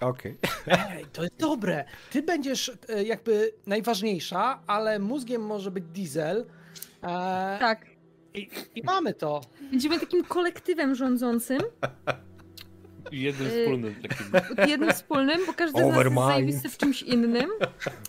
Okej. Ej, to jest dobre. Ty będziesz e, jakby najważniejsza, ale mózgiem może być diesel. E, Tak. i, I mamy to. Będziemy takim kolektywem rządzącym, jednym wspólnym takim. jednym wspólnym, bo każdy z nas jest Overmind. zajebisty w czymś innym,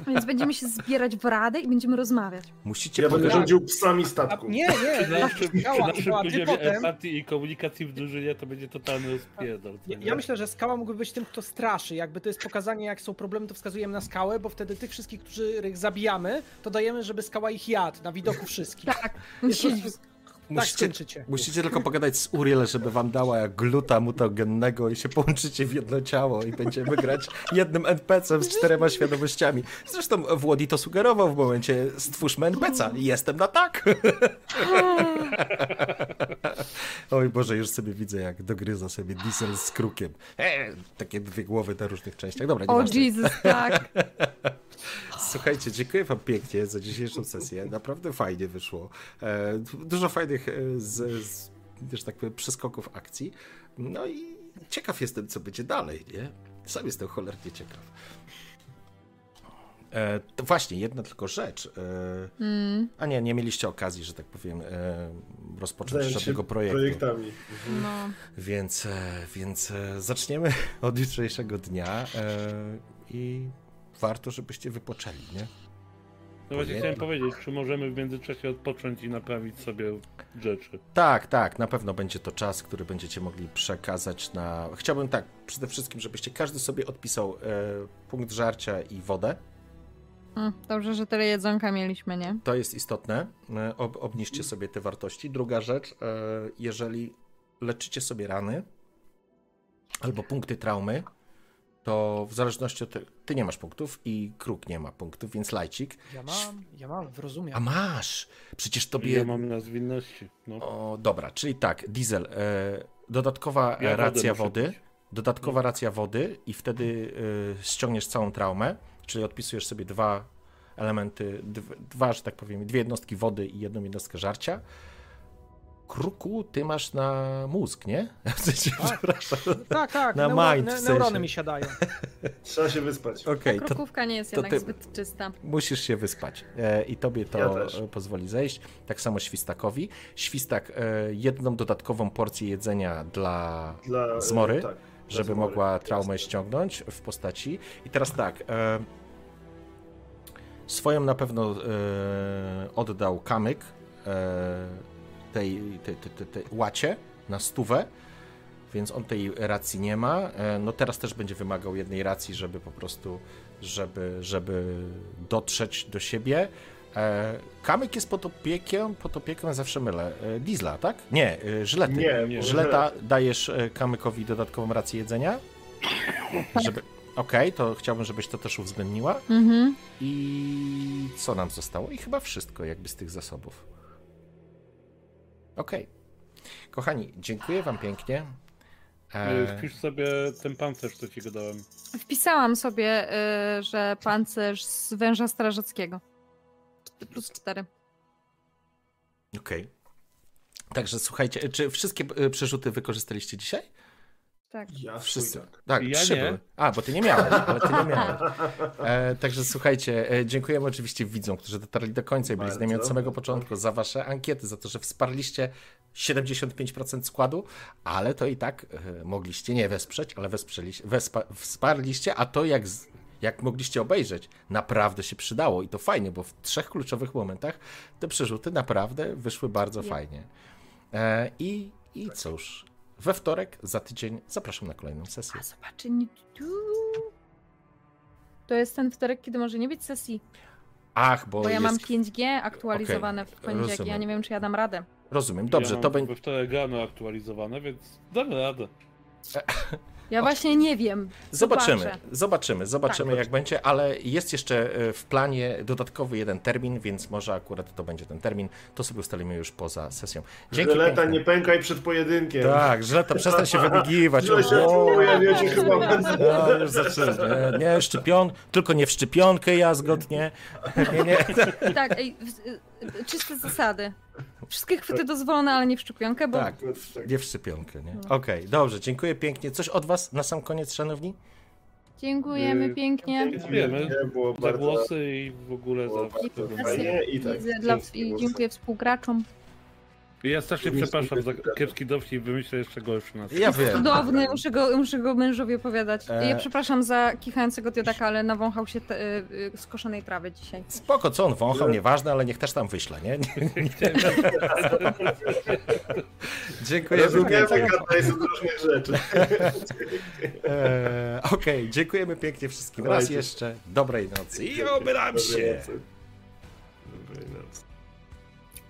więc będziemy się zbierać w radę i będziemy rozmawiać. Musicie Ja będę rządził psami A, statku. nie, nie, Przy naszym, przy skała, naszym skała, ty poziomie potem. empatii i komunikacji w drużynie to będzie totalny rozpierdol. co Ja, nie? ja myślę, że skała mógłby być tym, kto straszy. Jakby to jest pokazanie, jak są problemy, to wskazujemy na skałę, bo wtedy tych wszystkich, których zabijamy, to dajemy, żeby skała ich jadł na widoku wszystkich. Tak. Jest Siedzi- tak Musicie, skończycie. musicie tylko pogadać z Uriel, żeby wam dała jak gluta mutagennego i się połączycie w jedno ciało i będziemy grać jednym NPC-em z czterema świadomościami. Zresztą Włodi to sugerował w momencie stwórzmy NPC-a. Jestem na tak. Oj Boże, już sobie widzę jak dogryza sobie Diesel z krukiem. E, takie dwie głowy na różnych częściach. Dobra, O nieważne. Jesus, tak. Słuchajcie, dziękuję wam pięknie za dzisiejszą sesję. Naprawdę fajnie wyszło. E, dużo fajnych, e, z, z, że tak powiem, przeskoków akcji. No i ciekaw jestem, co będzie dalej, nie? Sam jestem cholernie ciekaw. E, to właśnie, jedna tylko rzecz. E, Mm, a nie, nie mieliście okazji, że tak powiem, e, rozpocząć Zająć się żadnego projektu. projektami. no. Więc, e, więc zaczniemy od jutrzejszego dnia e, i warto, żebyście wypoczęli, nie? No właśnie Nie. chciałem powiedzieć, czy możemy w międzyczasie odpocząć i naprawić sobie rzeczy. Tak, tak, na pewno będzie to czas, który będziecie mogli przekazać na. Chciałbym tak, przede wszystkim, żebyście każdy sobie odpisał e, punkt żarcia i wodę. Mm, Dobrze, że tyle jedzonka mieliśmy, nie? To jest istotne. E, ob, obniżcie sobie te wartości. Druga rzecz, e, jeżeli leczycie sobie rany albo punkty traumy, to w zależności od. Te, ty nie masz punktów i kruk nie ma punktów, więc lajcik. Ja mam, ja mam, zrozumiał. A masz! Przecież tobie. Ja mam na zwinności. No. O, dobra, czyli tak, diesel. E, dodatkowa Ja racja wody. Dodatkowa racja wody i wtedy e, ściągniesz całą traumę, czyli odpisujesz sobie dwa elementy, dw, dwa, że tak powiem, dwie jednostki wody i jedną jednostkę żarcia. Kruku, ty masz na mózg, nie? W sensie, przepraszam. Tak, tak, Na neuro- mind w sensie. neurony mi siadają. Trzeba się wyspać. Okej, to Krokówka nie jest to jednak zbyt czysta. musisz się wyspać e, i tobie to Ja e, pozwoli zejść. Tak samo świstakowi. Świstak e, jedną dodatkową porcję jedzenia dla Dla, Zmory? e, tak, dla żeby zmory. mogła traumę Jasne. ściągnąć w postaci. I teraz tak. E, swoją na pewno e, oddał kamyk e, tej, tej, tej, tej, tej łacie na stówę, więc on tej racji nie ma. E, no teraz też będzie wymagał jednej racji, żeby po prostu, żeby, żeby dotrzeć do siebie. E, kamyk jest pod opieką, pod opieką zawsze mylę. E, Diesla, tak? Nie, żylety. Nie, Nie. Żyleta dajesz e, kamykowi dodatkową rację jedzenia? Żeby... Okej, to chciałbym, żebyś to też uwzględniła. Mhm. I co nam zostało? I chyba wszystko jakby z tych zasobów. Okej. Kochani, dziękuję wam pięknie. E, Wpisz sobie ten pancerz, co ci go dałem. Wpisałam sobie, y, że pancerz z węża strażackiego. Plus 4. Okej. Także słuchajcie, czy wszystkie e, przerzuty wykorzystaliście dzisiaj? Tak. Ja Wszyscy. tak. Tak, Ja trzy nie. były. A, bo ty nie miałeś, ale ty nie miałeś. E, także słuchajcie, e, dziękujemy oczywiście widzom, którzy dotarli do końca i byli z nami od samego początku, za wasze ankiety, za to, że wsparliście 75% składu, ale to i tak e, mogliście nie wesprzeć, ale wesprzeliście, wespa, wsparliście, a to jak, z- jak mogliście obejrzeć, naprawdę się przydało i to fajnie, bo w trzech kluczowych momentach te przerzuty naprawdę wyszły bardzo fajnie. E, I, I cóż, we wtorek za tydzień zapraszam na kolejną sesję. A zobaczy, nie- tu. To jest ten wtorek, kiedy może nie być sesji, Ach, bo, bo ja jest... mam 5G aktualizowane w poniedziałek i ja rozumiem. nie wiem, czy ja dam radę. Rozumiem, dobrze, ja to mam będzie... we wtorek rano aktualizowane, więc damy radę. Ja właśnie nie wiem. Zobaczymy, Zobaczę. zobaczymy, zobaczymy Tak. jak będzie, ale jest jeszcze e, w planie dodatkowy jeden termin, więc może akurat to będzie ten termin. To sobie ustalimy już poza sesją. Dzięki Żyleta, piękne. nie pękaj przed pojedynkiem. Tak, żyleta, przestań się wybigiwać. Źle się O, czuję, wiecie, chyba będę... No, już zaczynasz. Nie, szczepion, tylko nie w szczepionkę jazgot, nie. Nie, nie. Tak, ej, w, y, czyste zasady. Wszystkie chwyty dozwolone, ale nie w szczepionkę, bo Tak, nie w szczepionkę, nie. Okej, dobrze, dziękuję pięknie. Coś od was na sam koniec, szanowni? dziękujemy Yy, pięknie. Dziękujemy Było za głosy i w ogóle było za fajnie i tak. I, I dziękuję współgraczom. Ja strasznie przepraszam za kiepski dowcip, wymyślę jeszcze gorszy na Ja wiem. Cudowny, muszę go, muszę go mężowi opowiadać. E. Ja przepraszam za kichającego diodaka, ale nawąchał się te, y, y, skoszonej trawy dzisiaj. Spoko, co on wąchał, nieważne, ale niech też tam wyśle, nie? nie. Dziękuję Rozumiemy, pięknie. gadaj z różnych rzeczy. Eee, Okej, dziękujemy pięknie wszystkim. Raz jeszcze. Dobrej nocy i obieram się. Dobrej nocy.